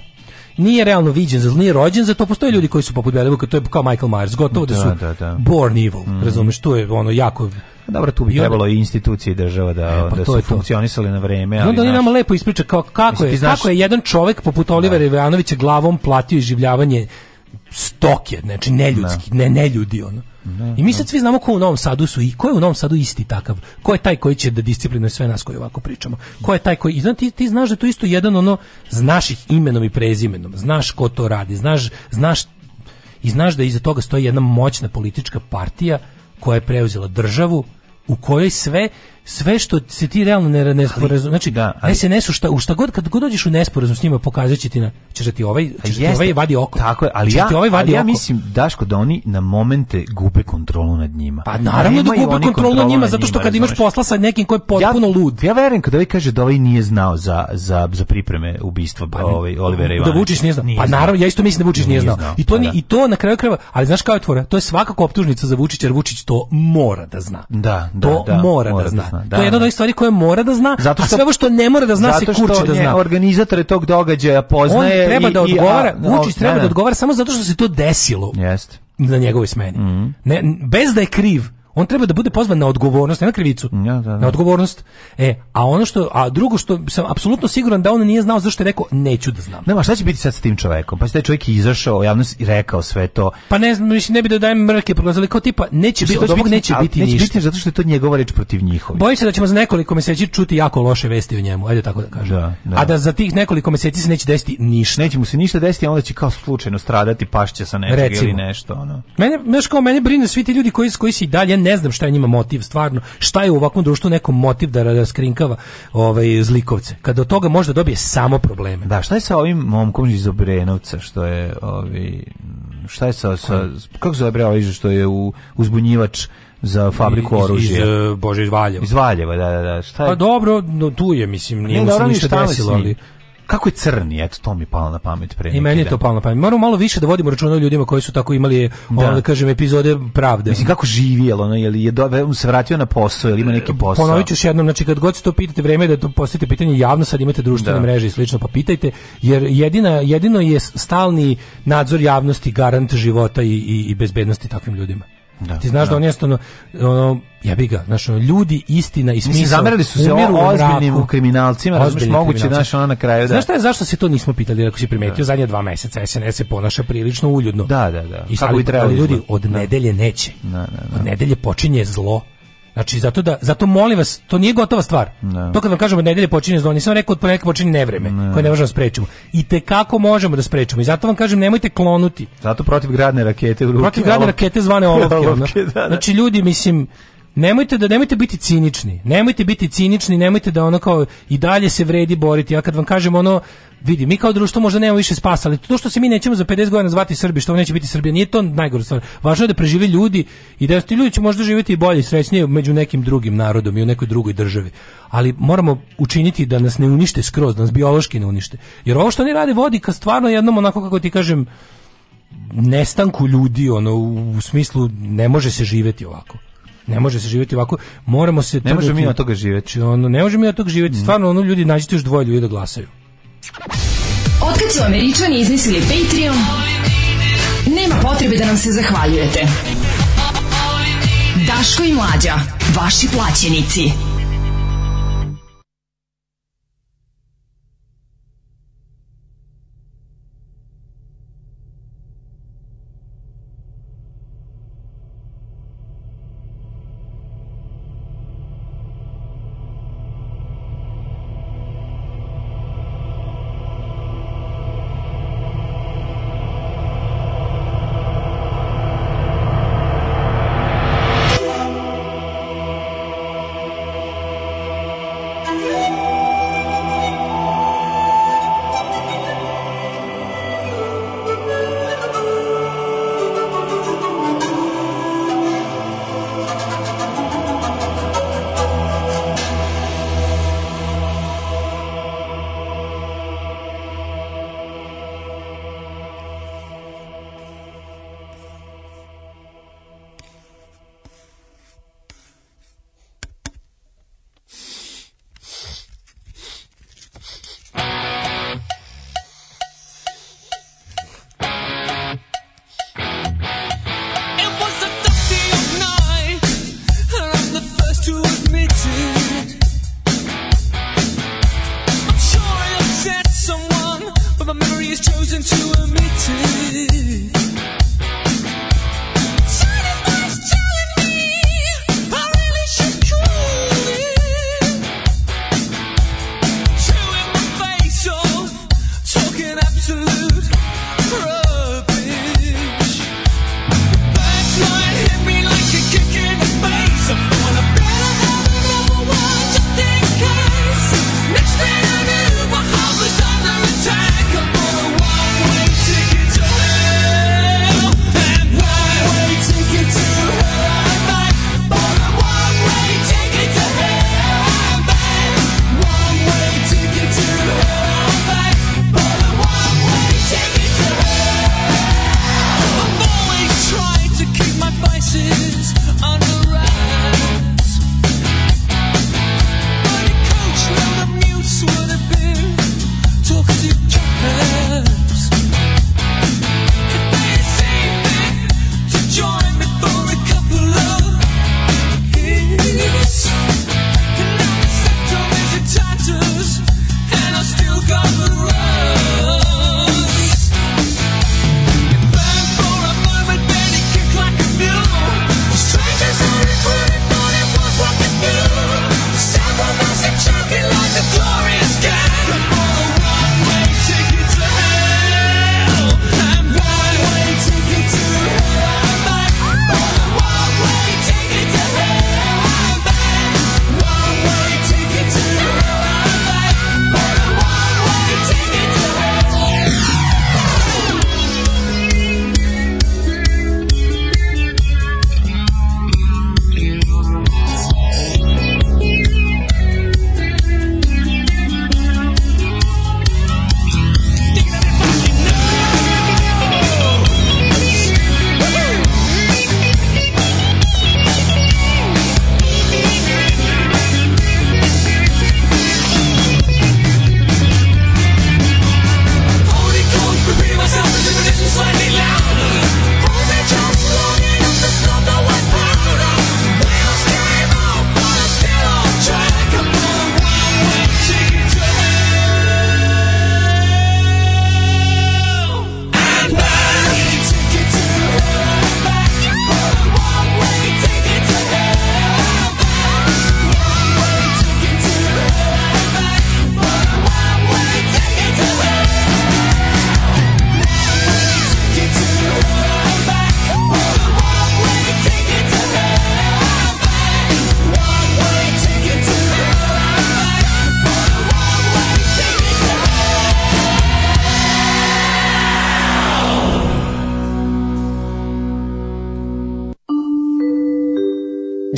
nije realno viđen za nije rođen za to postoje ljudi koji su poput Belivuka to je kao Michael Myers gotovo da, da su da, da. born evil mm. razumeš to je ono jako pa dobro, tu bi trebalo i institucije država da, e, pa da su funkcionisale na vreme. I onda oni nama lepo ispriča kao, kako, je, znaš, kako je jedan čovek poput Olivera da. Ivanovića glavom platio iživljavanje stoke, znači neljudski, ne, da. ne neljudi ono. Ne, da, I mi da. sad svi znamo ko u Novom Sadu su i ko je u Novom Sadu isti takav. Ko je taj koji će da disciplinuje sve nas koji ovako pričamo? Ko je taj koji i znači, ti, ti znaš da to isto jedan ono znaš ih imenom i prezimenom. Znaš ko to radi, znaš znaš i znaš da iza toga stoji jedna moćna politička partija koja je preuzela državu u kojoj sve sve što se ti realno ne, nesporazum, znači da, ali, SNS u šta, u šta god, kad god dođeš u nesporazum s njima, pokazat će ti na, ćeš da ti ovaj, ćeš da ovaj vadi oko. Tako je, ali, da ja, ovaj vadi ali ja mislim, Daško, da oni na momente gube kontrolu nad njima. Pa da naravno da gube kontrolu nad njima, zato što kad imaš posla sa nekim ko je potpuno ja, lud. Ja verujem kad ovaj kaže da ovaj nije znao za, za, za pripreme ubistva pa, ovaj, Olivera Ivanovića. Da Vučić nije znao. Nije pa naravno, ja isto mislim da Vučić nije, znao. I to, pa I to na kraju krajeva, ali znaš kao je tvora, to je svakako optužnica za Vučića, jer Vučić to mora da zna. Da, da, to mora da zna. Aha, da, to je jedna od da. onih stvari koje mora da zna, zato što, a sve ovo što ne mora da zna se kurči da zna. organizatore tog događaja poznaje On treba i, da odgovara, i, a, Vučić da, treba ne, da ne. da odgovara samo zato što se to desilo. Jeste na njegovoj smeni. Mm -hmm. ne, bez da je kriv on treba da bude pozvan na odgovornost, ne na krivicu, ja, da, da. na odgovornost. E, a ono što, a drugo što sam apsolutno siguran da on nije znao zašto je rekao neću da znam. Nema, šta će biti sad sa tim čovjekom? Pa se taj čovjek izašao javnost i rekao sve to. Pa ne znam, mislim ne bi da dajem mrke prolazili kao tipa neće biti, od ovog neće biti ništa. Neće biti zato što je to njegova reč protiv njihovih. Bojim se da ćemo za nekoliko mjeseci čuti jako loše vesti o njemu, ajde tako da kažem. Da, da. A da za tih nekoliko mjeseci se neće desiti ništa. Neće mu se ništa desiti, a onda će kao slučajno stradati, pašće sa nečeg ili nešto ono. Mene, meško, mene brine svi ti ljudi koji koji se i dalje ne znam šta je njima motiv stvarno, šta je u ovakvom društvu nekom motiv da raskrinkava ovaj zlikovce. kad od toga možda dobije samo probleme. Da, šta je sa ovim momkom iz Obrenovca što je ovi ovaj, šta je sa, sa kako se zove ovaj što je u uzbunjivač za fabriku iz, oružja. Iz, Bože, iz Valjeva. Iz Valjeva, da, da, da. Šta je? Pa dobro, no, tu je, mislim, nije mu se ništa desilo, ali... Kako je crni, eto, to mi palo na pamet pre I meni je to palo na pamet. Moramo malo više da vodimo računa o ljudima koji su tako imali, da, da kažem, epizode pravde. Mislim, kako živi, jel ono, je li je do, se vratio na posao, ili ima neki e, posao? Ponoviću ću još jednom, znači, kad god se to pitate, vreme je da to postavite pitanje javno, sad imate društvene da. mreže i slično, pa pitajte, jer jedina, jedino je stalni nadzor javnosti garant života i, i, i bezbednosti takvim ljudima. Da, ti znaš da, da on jednostavno ono jebi ga, našo ljudi istina i smisao. zamerili su se o, ozbiljnim u kriminalcima, razumiješ, moguće znaš ona na kraju da. Znaš šta je zašto se to nismo pitali, ako si primetio da. zadnje dva meseca SNS se ponaša prilično uljudno. Da, da, da. I Kako i pa treba ljudi od da. nedelje neće. Da, da, da. Od nedelje počinje zlo Znači, zato, da, zato molim vas, to nije gotova stvar. Ne. Da. To kad vam kažemo nedelje počinje zlo, nisam rekao od ponedjeljka počinje nevreme, ne. koje ne možemo da sprečiti. I te kako možemo da sprečimo. I zato vam kažem, nemojte klonuti. Zato protiv gradne rakete u ruke. Protiv gradne rakete zvane olovke. olovke da, da. Znači, ljudi, mislim, nemojte da nemojte biti cinični. Nemojte biti cinični, nemojte da ono kao i dalje se vredi boriti. Ja kad vam kažem ono vidi, mi kao društvo možda nemamo više spasa, ali to što se mi nećemo za 50 godina zvati Srbi, što neće biti Srbija, nije to najgore stvar. Važno je da preživi ljudi i da ti ljudi će možda živjeti i bolje i srećnije među nekim drugim narodom i u nekoj drugoj državi. Ali moramo učiniti da nas ne unište skroz, da nas biološki ne unište. Jer ovo što oni rade vodi ka stvarno jednom onako kako ti kažem nestanku ljudi, ono u smislu ne može se živjeti ovako. Ne može se živeti ovako. Moramo se Ne možemo mi od toga živeti. Znači, ono, ne možemo mi od toga živjeti. Mm. Stvarno, ono ljudi nađite još dvoje ljudi da glasaju. Otkad su Američani izmislili Patreon, nema potrebe da nam se zahvaljujete. Daško i Mlađa, vaši plaćenici.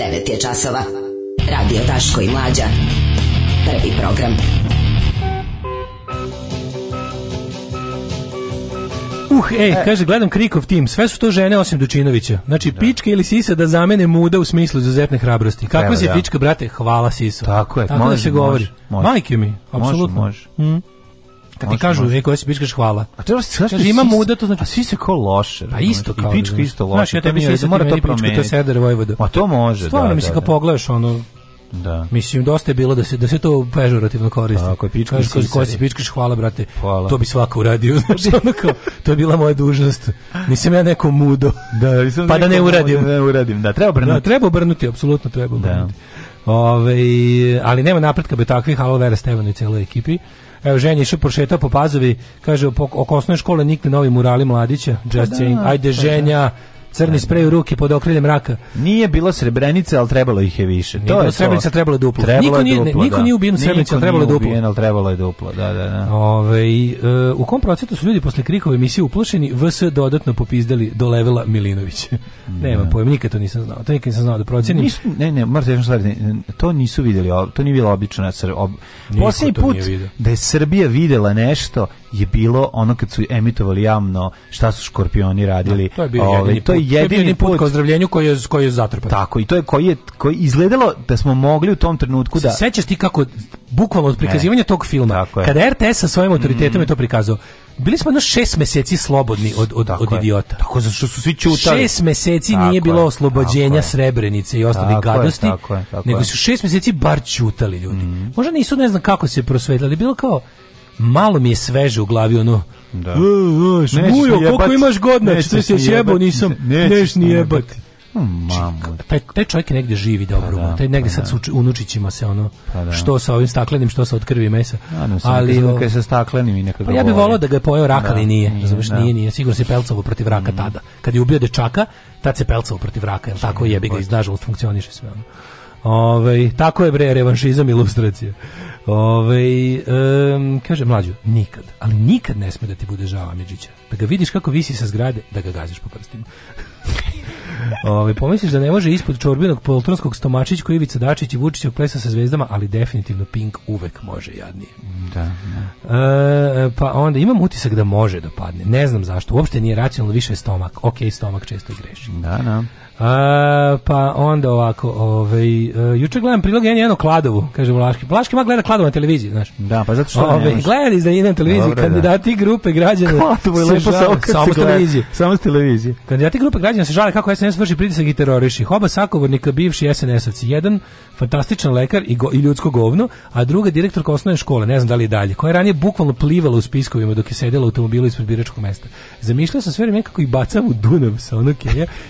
9 je časova. Radio Taško i Mlađa. Prvi program. Uh, ej, e. kaže, gledam Krikov tim, sve su to žene osim Dučinovića. Znači, da. pička ili sisa da zamene muda u smislu izuzetne hrabrosti. Kako si da. pička, brate? Hvala siso. Tako je, Tako da može, da se govori. Može, može. Majke mi, apsolutno. Može, može. Mm. Kad ti kažu može. neko si pičkaš hvala. A to znači kaže ima muda to znači a svi se ko loše. Pa isto kao. I da pička da. isto loše. Znaš, ja tebi da se mora to promeniti. To seder Vojvodu. Ma to može, Stvarno, da. mislim kad pogledaš ono Da. Mislim dosta je bilo da se da se to pežorativno koristi. Tako je pičkaš, kaže ko se pičkaš, hvala brate. Hvala. To bi svako uradio, znači ono kao, to je bila moja dužnost. Nisam ja neko mudo. Da, nisam pa da ne uradim, ne uradim. Da, treba obrnuti. Da, treba obrnuti, apsolutno treba obrnuti. Da. Ove, ovaj, ali nema napretka be takvih, halo Vera Stevanu i celoj ekipi. Evo, ženja išao prošeta po pazovi, kaže, oko osnovne škole nikli novi murali mladića, just pa da, saying, ajde pa da. ženja, da crni sprej u ruki pod okriljem raka. Nije bilo srebrenice, ali trebalo ih je više. Nije to je srebrenice, trebalo je duplo. Trebalo niko nije, duplo, niko da. nije ubijen srebrenice, trebalo je duplo. Ubijen, trebalo je duplo, da, da, da. Ove, e, u kom procentu su ljudi posle krikove emisije uplošeni, VS dodatno popizdali do levela Milinović. Da. Nema pojma, nikad to nisam znao. To nikad nisam znao da procenim. Nisu, ne, ne, mrte, ja stvari, to nisu videli, to nije bilo obično. Ob... Posljednji put da je Srbija videla nešto je bilo ono kad su emitovali javno šta su škorpioni radili. Da, to je bio ove, ovaj, to jedini put, put ka ozdravljenju koji je koji je zatrpan. Tako i to je koji je koji izgledalo da smo mogli u tom trenutku da Sećaš ti kako bukvalno od prikazivanja e, tog filma kada RTS sa svojim autoritetom mm. je to prikazao bili smo na 6 meseci slobodni od, od, od idiota. Tako zato što su svi ćutali. 6 meseci tako nije bilo oslobođenja Srebrenice i ostalih gadosti, je, tako tako nego su 6 meseci bar ćutali ljudi. Mm. Možda nisu, ne znam kako se prosvedljali, bilo kao, malo mi je sveže u glavi ono, Da. Uj, e, e, bujo, koliko imaš godina? Što se sjebo nisam. Neš ni jebati. Mamu. Taj, taj čovjek je negdje živi dobro. Pa da, taj negdje pa sad da. s unučićima se ono pa da. što sa ovim staklenim, što sa od krvi mesa. Da, no, ali sa staklenim i nekako. Pa ja bih ovaj- volio da ga je pojeo rak, da, ali nije. Nije, Razumeš, da. nije, nije. Sigurno se pelcovo protiv raka mm. tada. Kad je ubio dečaka, tad se pelcovo protiv raka, jel tako jebi ga, iznažalost funkcioniše sve ono. Ove, ovaj, tako je bre revanšizam ilustracije. Ove, ovaj, um, kaže mlađu, nikad, ali nikad ne sme da ti bude žao Amidžića. Da ga vidiš kako visi sa zgrade, da ga gaziš po prstima. Ove, ovaj, pomisliš da ne može ispod čorbinog poltronskog stomačić koji Ivica Dačić i Vučićog plesa sa zvezdama, ali definitivno Pink uvek može jadnije. Da, da. E, pa onda imam utisak da može da padne. Ne znam zašto. Uopšte nije racionalno više stomak. Ok, stomak često greši. Da, da. A, pa onda ovako, ovaj, e, juče gledam prilog n jedno Kladovu, kaže Vlaški. Vlaški ma gleda Kladovu na televiziji, znaš. Da, pa zato što ovaj, gleda iz na televiziji, Dobre, da. kandidati da. grupe građana. Kladovu je lepo samo, samo televizije. Samo s televizije. Kandidati grupe građana se žale kako SNS vrši pritisak i teroriši. Hoba sakovornika bivši SNSovci, Jedan fantastičan lekar i, go, i ljudsko govno, a druga direktorka osnovne škole, ne znam da li je dalje, koja je ranije bukvalno plivala u spiskovima dok je sedela u automobilu ispred biračkog mesta. Zamišljao sam sve vreme kako i bacam u Dunav sa onog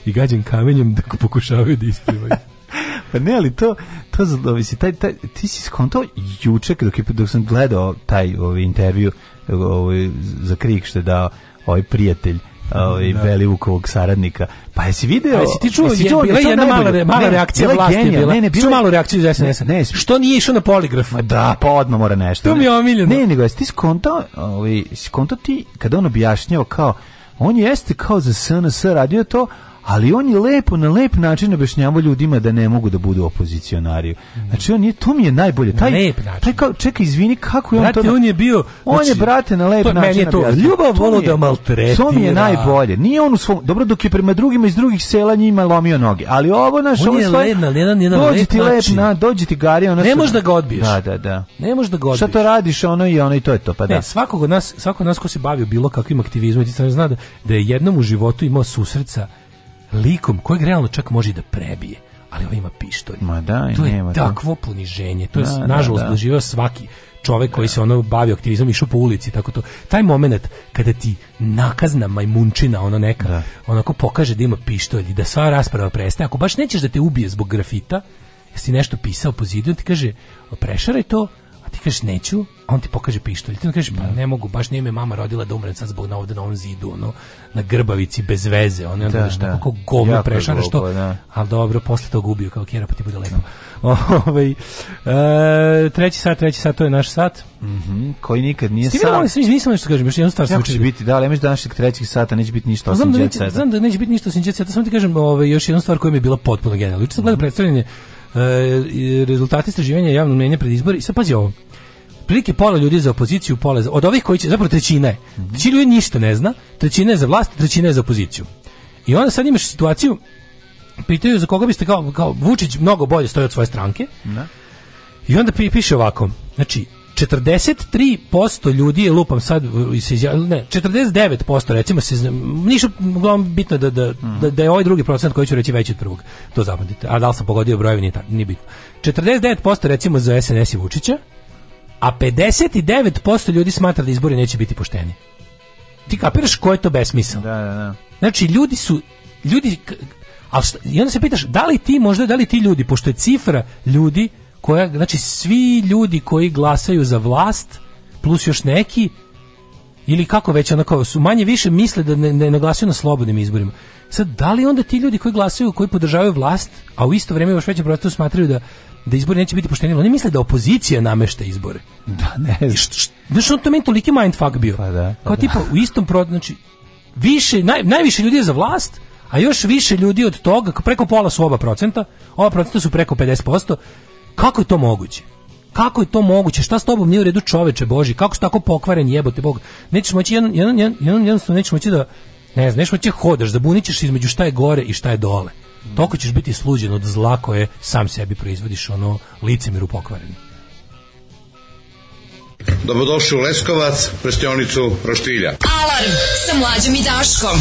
i gađam kamenje svinjem da pokušavaju da isplivaju. pa ne, ali to, to mislim, ovaj, taj, taj, ti si skonto juče, dok, je, dok sam gledao taj ovaj, intervju ovaj, za krik što je dao ovaj prijatelj ovaj da. Belivukovog saradnika. Pa jesi video? Pa jesi ti čuo? Jesi čuo, da je, bila jedna mala, re, mala ne, reakcija bila vlasti genijal, bila. Ne, ne, bila... Ču malu reakciju iz SNS. Ne, ne, Što nije išao na poligraf? Ma da, pa odmah mora nešto. To mi je omiljeno. Ne, nego jesi ti skonto, ovaj, skonto ti, kada on objašnjao kao, on jeste kao za SNS radio to, ali on je lepo na lep način objašnjavao ljudima da ne mogu da budu opozicionari. Znači on je to mi je najbolje. Taj, na lep način. taj kao čekaj izvini kako je brate, on to. on je bio on je znači, brate na lep to, način. Meni je to ljubav volo da maltretira. To mi je najbolje. Nije on u svom dobro dok je prema drugima iz drugih sela njima lomio noge, ali ovo naš on ovo je svoj, lep, na, jedan, jedan dođi ti lep na dođi ti gari ona. Ne možeš da ga odbiješ. Da, da, da. Ne možeš da ga odbiješ. Šta to radiš ono i ono i to je to pa e, da. Ne, svakog od nas svakog od nas ko se bavio bilo kakvim aktivizmom, ti zna da, da je jednom u životu imao susret likom kojeg realno čak može da prebije ali ovo ovaj ima pištolj. Ma da, to je takvo to. poniženje. To je da, da, nažalost da, doživio svaki čovjek koji da. se ono bavio aktivizmom išao po ulici tako to taj momenat kada ti nakazna majmunčina ono neka da. onako pokaže da ima pištolj i da sva rasprava prestaje ako baš nećeš da te ubije zbog grafita jesi nešto pisao po zidu ti kaže prešaraj to ti kažeš neću, a on ti pokaže pištolj. Ti kažeš pa da. ne mogu, baš nije me mama rodila da umrem sad zbog na ovde na ovom zidu, ono na grbavici bez veze. Ono da, da, da. kako govno prešao, nešto, Da. Al dobro, posle toga ubio kao kjera, pa ti bude lepo. Da. Ovaj e, treći sat, treći sat, to je naš sat. Mhm, mm koji nikad nije Stim, sat. Svi nisam nešto da kažem, još jednu stvar sam učio. biti, da, ali mislim danas trećeg sata neće biti ništa pa osim Znam da neće biti ništa osim Jet Seta, samo ti kažem, ovaj još jedna stvar koja mi je bila potpuno genijalna. Juče sam gledao mhm. predstavljanje E, rezultati istraživanja javnog mnenja pred izbor i sad pazi ovo otprilike pola ljudi za opoziciju, pola za, od ovih koji će, zapravo trećina je. Mhm. Trećina ljudi ništa ne zna, trećina je za vlast, trećina je za opoziciju. I onda sad imaš situaciju, pitaju za koga biste kao, kao Vučić mnogo bolje stoji od svoje stranke. Da. I onda piše ovako, znači, 43% ljudi je lupam sad se ne, 49% recimo se nisu uglavnom bitno da da, mm. da, da je ovaj drugi procenat koji ću reći veći od prvog. To zapamtite. A da li sam pogodio brojeve nije, nije bitno. 49% recimo za SNS i Vučića, a 59% ljudi smatra da izbori neće biti pošteni. Ti kapiraš ko je to besmisao? Da, da, da. Znači ljudi su ljudi a i onda se pitaš da li ti možda da li ti ljudi pošto je cifra ljudi koja, znači svi ljudi koji glasaju za vlast, plus još neki, ili kako već onako su manje više misle da ne, ne, ne glasaju na slobodnim izborima. Sad, da li onda ti ljudi koji glasaju, koji podržavaju vlast, a u isto vrijeme još većem prostoru smatraju da da izbori neće biti pošteni, oni misle da opozicija namešta izbore. Da, ne što, Znaš, on to meni toliki mindfuck bio. Pa da, pa Kao da. tipa, u istom pro... Znači, više, naj, najviše ljudi je za vlast, a još više ljudi od toga, preko pola su oba procenta, ova procenta su preko 50%, Kako je to moguće? Kako je to moguće? Šta s tobom nije u redu čoveče Boži? Kako si tako pokvaren jebote Bog? Nećeš moći, jedan, jedan, jedan, jednostavno nećeš moći da, ne znam, nećeš moći da hodaš, zabunićeš između šta je gore i šta je dole. Toko ćeš biti sluđen od zla koje sam sebi proizvodiš, ono, licemiru pokvareni. Dobrodošli u Leskovac, prštionicu Roštilja. Alarm sa mlađom i Daškom.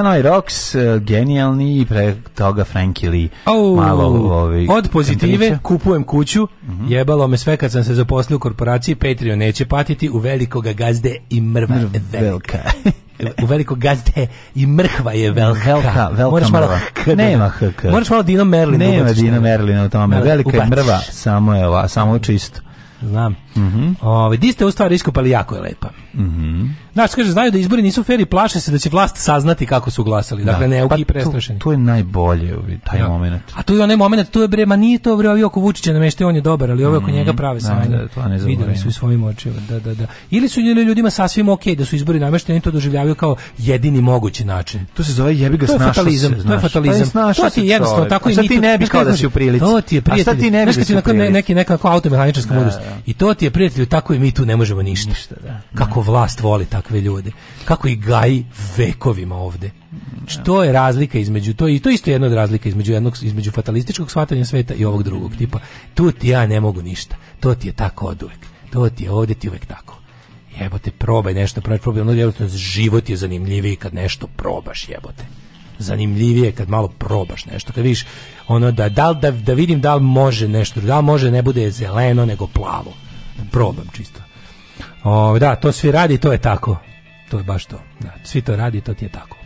Hanoi Rocks, e, genijalni i pre toga Frankie Lee. Oh, Malo ovi, od pozitive kantriča. kupujem kuću, mm -hmm. jebalo me sve kad sam se zaposlio u korporaciji, Patreon neće patiti, u velikoga gazde i mrva Mrv, velika. u veliko gazde i mrhva je velika. Velka, velka Moraš malo hk, Nema hk. Moraš malo Dino Merlin. Nema Dino Merlin u tome. Velika je mrva, samo je ova, samo čisto. Znam. Mm -hmm. di ste u stvari iskopali jako je lepa. Mm Naš kaže, znaju da izbori nisu fer i plaše se da će vlast saznati kako su glasali. Dakle, da. ne, pa, prestrašeni. To, to, je najbolje, taj da. moment. A tu je onaj moment, tu je bre, ma nije to bre, ovi oko Vučića namešte, on je dobar, ali ovi oko mm njega prave sanje. Da, da, to ne Videli su i svojim očima, da, da, da. Ili su ljudi ljudima sasvim okay da su izbori namešteni, to doživljavaju kao jedini mogući način. To se zove jebi ga to je fatalizam, to je fatalizam. Pa to ti je jednostavno tako i ti ne bi kao da si u prilici. To ti je prijatelj. Da neki neka automehaničarska da, mudrost. Da. I to ti je prijatelju, tako i mi tu ne možemo ništa. ništa da. Kako vlast voli takve ljude. Kako i gaji vekovima ovde. Što je razlika između to i to je isto jedna od razlika između jednog između fatalističkog shvatanja sveta i ovog drugog tipa. Tu ti ja ne mogu ništa. To ti je tako oduvek. To ti je ovde ti uvek tako. Jebote, probaj nešto, probaj, probaj, ono jebote, život je zanimljiviji kad nešto probaš, jebote zanimljivije kad malo probaš nešto, kad vidiš ono da da, da, da vidim da li može nešto, da li može ne bude zeleno nego plavo probam čisto. O, da, to svi radi, to je tako. To je baš to. Da, svi to radi, to ti je tako.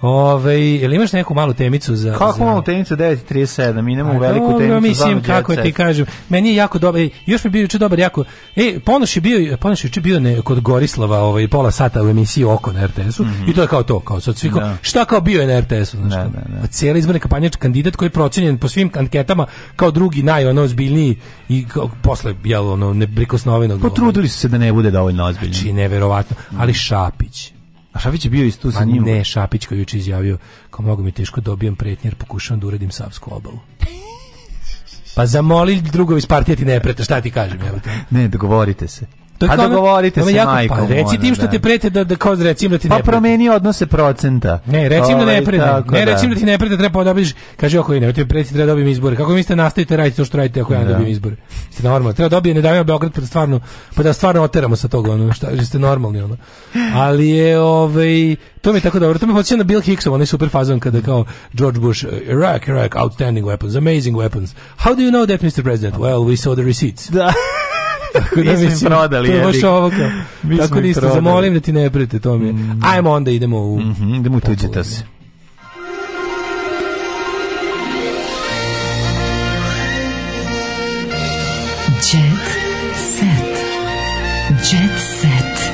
Ove, jel imaš neku malu temicu za... Kako za... malu temicu 9.37, idemo u veliku dobro, temicu. Mislim, kako djece. ti kažem, meni je jako dobar, još mi je bio juče dobar jako, e, Ponoš je bio, Ponoš je bio ne, kod Gorislava ovaj, pola sata u emisiji Oko na RTS-u mm -hmm. i to je kao to, kao sad svi, da. šta kao bio je na RTS-u, znaš, da, da, da. Pa cijela izborna kampanja kandidat koji je procenjen po svim anketama kao drugi naj, ono, ozbiljniji i kao, posle, jel, ono, neprikosnovenog... Potrudili su se da ne bude dovoljno ozbiljni. Znači, neverovatno, ali Šapić, A Šapić je bio isto sa njim. Ne, Šapić koji juče izjavio kao mogu mi teško dobijem pretnjer, jer pokušavam da uredim Savsku obalu. Pa zamoli drugovi iz partije da ti ne preta, šta ti kažem? Evo te. Ne, dogovorite se. To je pa kao, dogovorite se, jako, majko. Pa, reci tim što da. te prete da, da kao recim da ti pa ne Pa promeni odnose procenta. Ne, recim da ne ovaj, prete. Ne, da. recim da ti ne prete, da treba da podobiš. Kaže, ako ne, te preti, treba dobijem izbore. Kako mislite, nastavite raditi to što radite ako ja da. dobijem izbore? Ste normalno. Treba dobijem, ne davimo Beograd, pa da stvarno, pa da stvarno oteramo sa toga, ono, šta, ste normalni, ono. Ali je, ovaj, to mi je tako dobro. To mi hoće na Bill Hicksom, onaj super fazon kada kao George Bush, Iraq, Iraq, outstanding weapons, amazing weapons. How do you know that, Mr. President? Well, we saw the receipts. Da. Tako da mi smo prodali. To je baš ovo kao. Tako da isto zamolim da ti ne prete, to mi je. Mm. Ajmo onda idemo u... Mm idemo u tuđeta Jet set. Jet set.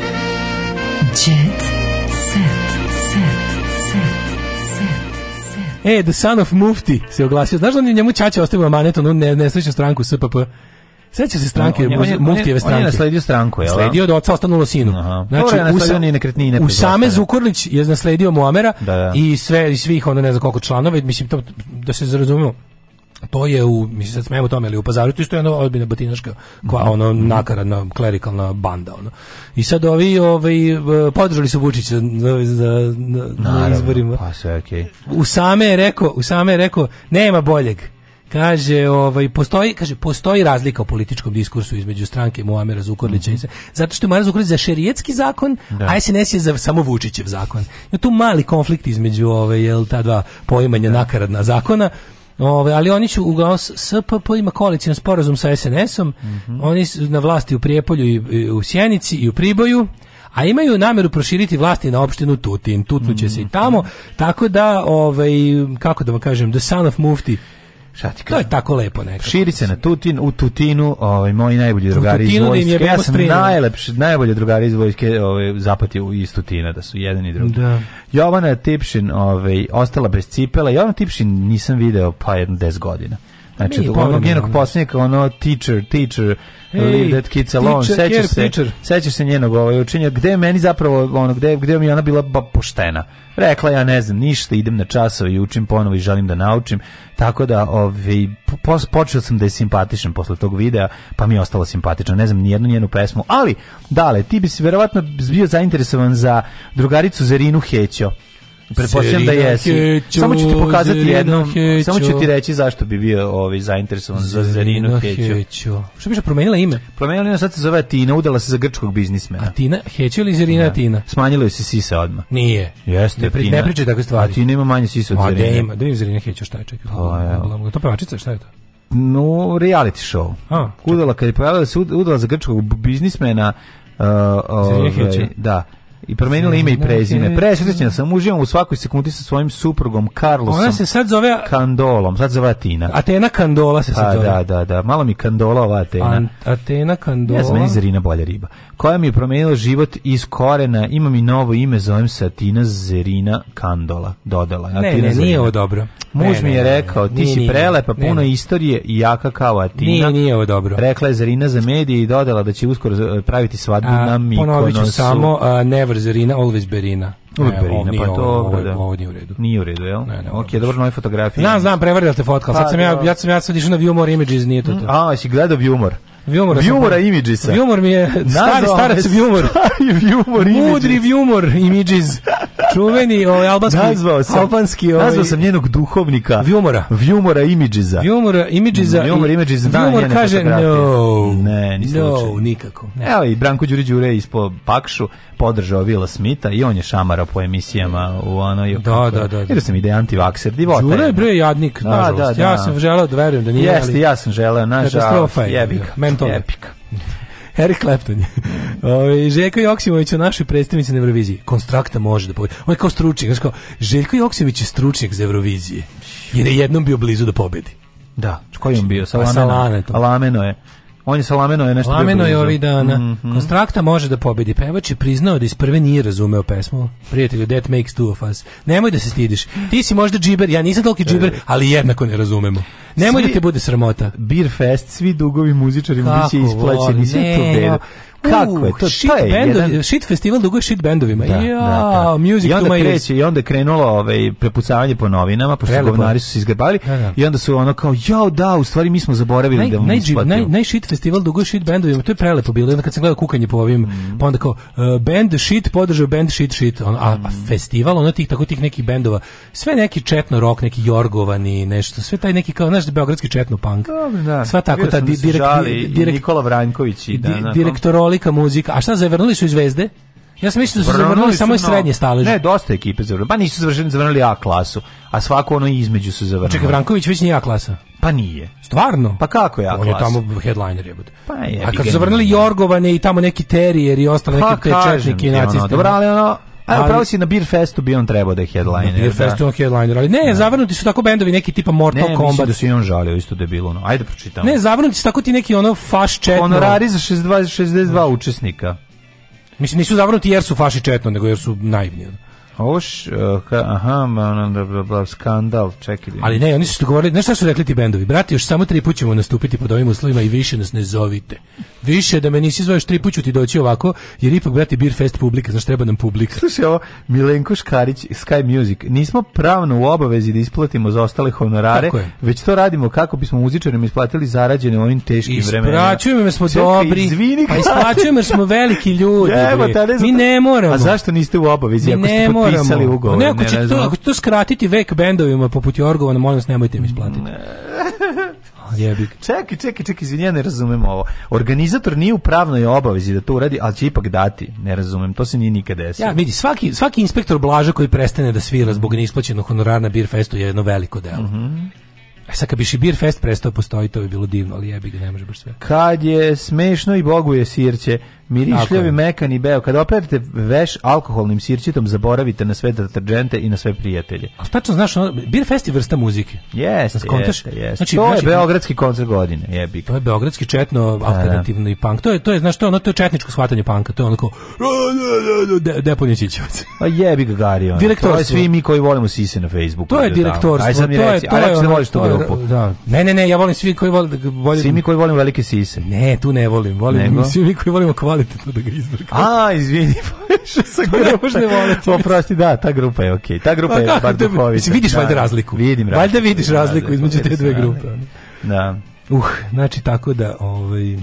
Jet set. Set. Set. set. E, the son of Mufti se oglasio. Znaš da njemu Čača ostavio manet, on ne, ne nesrećnu stranku SPP. Seća se stranke, on, on, muftijeve stranke. On je nasledio stranku, da? je li? Sledio od oca, ostanulo sinu. Aha. Znači, je nasledio ni nekretnine. U same Zukorlić je nasledio Muamera da, da. i sve i svih onda ne znam koliko članova, mislim to da se zarazumemo. To je u mislim sad smemo tome ali u pazaru to isto je ono odbina batinaška koja mhm. ono nakaradna klerikalna banda ono. I sad ovi ovaj eh, podržali su Vučića na, na, na izborima. Pa sve okej. Okay. U same je rekao, u same je rekao nema boljeg. Kaže, ovaj postoji, kaže postoji razlika u političkom diskursu između stranke Muamera Zukorlića mm -hmm. zato što je Muamer Zukorlić za šerijetski zakon, da. a SNS je za samo Vučićev zakon. I tu mali konflikt između ove ovaj, jel ta dva poimanja da. nakaradna zakona. Ove, ovaj, ali oni će uglavnom SPP ima koalicijni sporazum sa SNS-om. Mm -hmm. Oni su na vlasti u Prijepolju i, i u Sjenici i u Priboju a imaju nameru proširiti vlasti na opštinu Tutin. Tutnuće mm -hmm. se i mhm. tamo, tako da, ovaj, kako da vam kažem, the son of mufti Šta To je tako lepo nekako. Širi se na Tutin, u Tutinu, ovaj moji najbolji drugari iz vojske. Ja sam najlepši, najbolji drugari iz vojske, ovaj zapati iz Tutina da su jedan i drugi. Da. Jovana Tipšin, ovaj ostala bez cipela. Jovana Tipšin nisam video pa jedno 10 godina. Znači, onog njenog posljednika, ono teacher, teacher, hey, leave that kids alone, sećaš se, sećaš se njenog ovaj učenja, gde je meni zapravo, ono, gde, gde mi ona bila ba, poštena. Rekla ja ne znam ništa, idem na časove i učim ponovo i želim da naučim, tako da ovaj, pos, počeo sam da je simpatičan posle tog videa, pa mi je ostalo simpatično, ne znam ni jednu njenu pesmu, ali, dale, ti bi si verovatno bio zainteresovan za drugaricu Zerinu Hećo, Pretpostavljam da jesi. Samo ću ti pokazati jedno, samo ću ti reći zašto bi bio ovaj zainteresovan za Zerinu Heću. Što bi se promenila ime? Promenila ime, sad se zove Tina, udala se za grčkog biznismena. A Tina Heću ili Zerina da. Tina? Smanjilo se sisa odma. Nije. Jeste, ne, pri, ne pričaj takve stvari. A Tina ima manje sisa od Zerine. A da ima, da im Zerina Heću, šta je čekaj. Pa, pa, to pevačica, šta je to? No, reality show. A, udala, kad je pojavila se udala za grčkog biznismena, Uh, ove, ovaj, da i promenila ime i prezime. Presrećna sam, uživam u svakoj sekundi sa svojim suprugom Carlosom. Ona se sad zove Kandolom, sad zove Atina. Atena Kandola se sad pa zove. Da, da, da, malo mi Kandola ova Atena. An, Atena Kandola. Ja sam meni zrina bolja riba koja mi je promijenila život iz korena. Ima mi novo ime, zovem se Atina Zerina Kandola. Dodala. Ne, Atina ne, Zerina. nije ovo dobro. Muž ne, mi je rekao, ti si prelepa, puno istorije i jaka kao Atina. Nije, nije ovo dobro. Rekla je Zerina za medije i dodala da će uskoro eh, praviti svadbu a, na Mikonosu. Ponovit ću samo, uh, never Zerina, always Berina. Uberina, pa to ovo, ovo, da. ovo nije u redu. Nije u redu, jel? Ne, ne, ok, dobro, nove fotografije. Znam, znam, prevarila te fotka, sad pa, sam ja, ja sam ja sad išao na Viewmore Images, nije to to. Mm, a, si gledao Viewmore? Vjumora, vjumora pa- imidžisa. Vjumor mi je stari starac vjumor. Stari vjumor Mudri vjumor imidžis. Čuveni ovaj, albanski. Nazvao sam, albanski, ovaj, nazvao sam njenog duhovnika. Vjumora. Vjumora imidžiza. Vjumora imidžiza. Da, vjumor imidžiza. vjumor kaže no. Ne, nisam no, slučaj. nikako. Ne. Evo i Branko Đurić Đure ispo Pakšu podržao Vila Smita i on je šamara po emisijama u onoj. Da, da, da. Jer da. sam ide antivakser, divota. Đure je bre jadnik, da, nažalost. Da, ja sam želeo da verujem da nije. Jeste, ja sam želeo, nažalost. Katastrofa je. Jebik. Poen Epik. Eric Clapton. Ovaj Željko Joksimović je našoj predstavnici na Euroviziji. Konstrakta može da pobedi. On je kao stručnjak, znači kao Željko Joksimović je stručnjak za Eurovizije. Jer je jednom bio blizu da pobedi. Da, koji on bio? Sa pa Alameno je. On je sa Lameno je nešto... Lameno je ovih dana. Mm -hmm. Konstrakta može da pobedi. Pevač je priznao da iz prve nije razumeo pesmu. Prijatelju, that makes two of us. Nemoj da se stidiš. Ti si možda džiber, ja nisam toliki džiber, e. ali jednako ne razumemo. Nemoj da svi, da te bude sramota. Beer fest, svi dugovi muzičarima biće isplaćeni, sve to Kako je to? Shit, to je jedan... shit festival dugo shit bendovima. Da, ja, da, da. Music I onda to kreće, i onda krenulo ovaj, prepucavanje po novinama, pošto Prelepo. govnari su se izgrebali, da, da. i onda su ono kao, jao da, u stvari mi smo zaboravili naj, da naj, naj, naj shit festival dugo je shit bendovima, to je prelepo bilo, onda kad se gleda kukanje po ovim, mm. pa onda kao, uh, band shit podržao band shit shit, on, a, mm. a festival, ono tih, tako tih nekih bendova, sve neki četno rock, neki jorgovani, nešto, sve taj neki kao, znaš, beogradski četno punk. Dobre, da, Sva tako, ta da direkt, direkt, Nikola Vranjković i da, di, da, direktoroli da raznolika muzika. A šta, zavrnuli su i zvezde? Ja sam mislio da su zavrnuli samo iz srednje staleže. Ne, dosta ekipe zavrnuli. Pa nisu završeni, zavrnuli A klasu, a svako ono između su zavrnuli. Čekaj, Vranković već nije A klasa. Pa nije. Stvarno? Pa kako je A klasa? On je tamo headliner je. Pa je. A kad su zavrnuli Jorgovane i tamo neki terijer i ostale pa, neke te i naciste. Ono, dobro, ali ono, A ali, pravo si na Beer Festu bi on trebao da je headliner. Na Beer da. Festu on headliner, ali ne, ne, da. zavrnuti su tako bendovi neki tipa Mortal ne, Kombat. Ne, da su i on žalio, isto debilno. Ajde pročitamo. Ne, zavrnuti su tako ti neki ono faš četno. Honorari za 62, 62 učesnika. Mislim, nisu zavrnuti jer su faši četno, nego jer su naivni. Ovo eh, aha, da, skandal, čekaj. Ali ne, oni su dogovorili, govorili, znaš šta su rekli ti bendovi? Brati, još samo tri put ćemo nastupiti pod ovim uslovima i više nas ne zovite. Više da me nisi zvao još tri put ću ti doći ovako, jer ipak, brati, Beer Fest publika, znaš, treba nam publika. Slušaj, ovo, Milenko Škarić, Sky Music, nismo pravno u obavezi da isplatimo za ostale honorare, već to radimo kako bismo muzičarima isplatili zarađene u ovim teškim Ispraćujem vremenima. Ispraćujemo jer smo Čekaj, dobri, izvini, pa isplaćujemo jer smo veliki ljudi. Jeba, mi ne moramo. A zašto niste u obavezi? Mi ako ne moramo. pisali ugovor. Ne, ako, će to, ako to skratiti vek bendovima poput Jorgovana, molim vas, nemojte mi isplatiti. Jebik. Čekaj, čekaj, čekaj, izvinja, ne razumem ovo. Organizator nije u pravnoj obavezi da to uradi, ali će ipak dati. Ne razumem, to se nije nikad desilo. Ja, vidi, svaki, svaki inspektor blaža koji prestane da svira zbog neisplaćenog honorara na Beer Festu je jedno veliko delo. Mm -hmm. E sad kad bi Šibir Fest prestao da postoji, to bi bilo divno, ali jebi ne može baš sve. Kad je smešno i boguje sirće, Mirišljavi, mekani beo. Kada operete veš alkoholnim sirćitom, zaboravite na sve deterđente i na sve prijatelje. A tačno znaš, ono, Beer Fest vrsta muzike. Jeste, jeste, jeste. Znači, to znači, je beogradski koncert godine, jebi. To je beogradski četno, da, da. alternativno i punk. To je, to je, znaš, to je, ono, to je četničko shvatanje punka. To je onako, de, deponje Čićevac. A pa jebi ga gari, ono. Direktorstvo. To je svi mi koji volimo sise na Facebooku. To je direktorstvo. Aj sad mi reci, to je, to je, ono, voliš tu grupu. Da. Ne, ne, ne, ja volim svi koji volim... Svi mi koji volimo velike sise. Ne, tu ne volim. Volim, svi mi koji volimo volite to da ga A, izvini, što sam grupa. Ne možda volite. Oprosti, da, ta grupa je okej. Okay. Ta grupa pa, je kako, bar duhovita. vidiš da, valjda razliku. Vidim razliku. Valjda vidiš razliku između te dve da. grupe. Da. Uh, znači tako da, ovaj...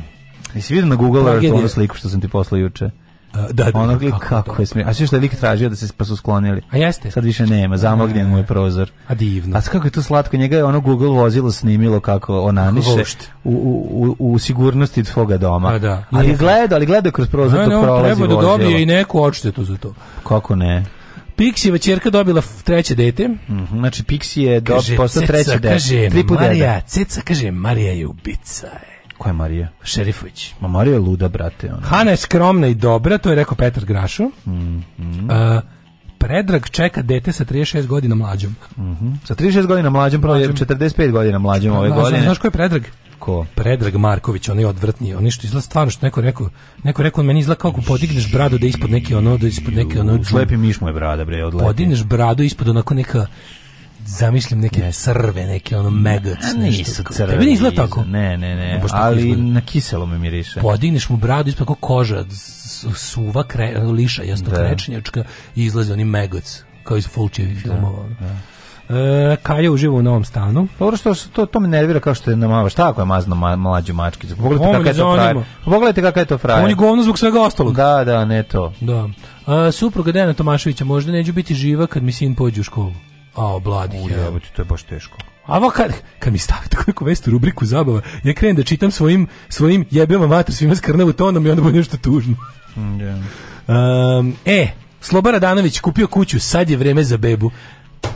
Jesi vidio na Google-u sliku što sam ti poslao juče? Da, da, onog lika da, kako, kako je smiješno. A sve što je lik tražio da se pa su sklonili. A jeste. Sad više nema, da, zamogljen mu je da. prozor. A divno. A kako je to slatko, njega je ono Google vozilo snimilo kako onaniše u, u, u u sigurnosti tvoga doma. A da. Ali je gleda, ali gleda kroz prozor dok prolazi Treba da dobije i neku odštetu za to. Kako ne? Pixijeva večerka dobila treće dete. Mhm. -hmm, znači Pixi je do, postao treće dete. Kaže, Marija, Ceca kaže, Marija je ubica. Je. Ko je Marija? Šerifović. Ma Marija je luda, brate. Ona. Hana je skromna i dobra, to je rekao Petar Grašo. Mm, mm. Uh, Predrag čeka dete sa 36 godina mlađom. Mm -hmm. Sa 36 godina mlađom, pravo je 45 godina mlađom ove godine. Znaš, ko je Predrag? Ko? Predrag Marković, on onaj odvrtni, onaj što izgleda stvarno što neko rekao, neko rekao on meni izgleda kako podigneš bradu da ispod neke ono, da ispod neke ono. Lepi miš mu je brada bre, odlepi. Podigneš bradu ispod onako neka zamislim neke yes. crve, neke ono megac, ne, Nisu crve. Tebi ne izgleda tako? Ne, ne, ne, ali na kiselo mi miriše. Podigneš mu bradu, ispako koža, suva, kre, liša, jasno da. krečnjačka i izlazi oni megac, kao iz Fulčevi da, filmova. Da, da. E, Kaja uživa u novom stanu. Dobro što to, to me nervira kao što je Šta ako je mazno ma, mlađu mačkicu. Pogledajte kako je to frajer. Pogledajte kako je to frajer. On je govno zbog svega ostalog. Da, da, ne to. Da. A, e, supruga Dena Tomaševića, možda neću biti živa kad mi sin pođe u školu. A, bladi. U, to je baš teško. A va kad, kad mi stavite kako vest u rubriku zabava, ja krenem da čitam svojim, svojim jebema vatr svima skrnavu tonom i onda bude nešto tužno. Mm, yeah. um, e, Slobara Danović kupio kuću, sad je vreme za bebu.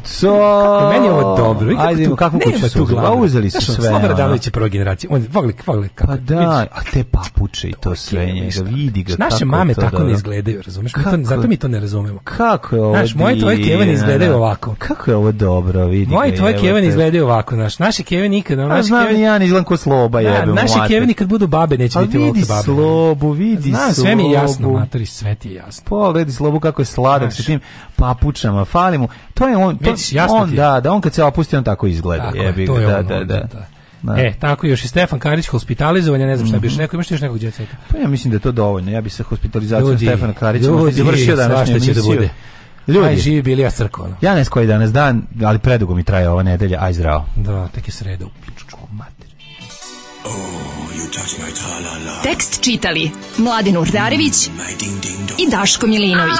So, kako meni je ovo dobro. I kako ajde, tu, kakvu kuću su uzeli? Uzeli su sve. Slobodan Radanović je prva generacija. On voli, voli kako. Pa da, a te papuče i to, to sve njega, vidi ga. Naše mame tako da, ne izgledaju, razumeš? Mi to, zato mi to ne razumemo. Kako je ovo? Znaš, moje tvoje kevane izgledaju ovako. Kako je ovo dobro, vidi. Moje tvoje kevane izgledaju ovako, znaš. Naše kevane nikad, naše kevane. Znam ja ne izgledam ko sloba da, jebem. Naše kevane kad budu babe neće biti ovako babe. Vidi slobu, vidi slobu. sve mi je jasno, matori, sve ti je jasno. Pogledaj slobu kako je sladak sa tim papučama, fali mu. To je on on, to, pa Vidiš, jasno on, ti da, da, on kad se opusti, on tako izgleda. Tako je, to je da, ono, da, da, da. da. Da. E, tako još i Stefan Karić hospitalizovan, ja ne znam šta mm -hmm. bi još neko, imaš još nekog djeca? Pa ja mislim da je to dovoljno. Ja bih sa hospitalizacijom ljudi, Stefana Karića ljudi, završio danas što će da bude. Ljudi, aj živi bili ja crkva. Ja ne koji danas dan, ali predugo mi traje ova nedelja, aj zdravo. Da, tek je sreda u pičku mater. Oh, Tekst čitali Mladin Urdarević i Daško Milinović.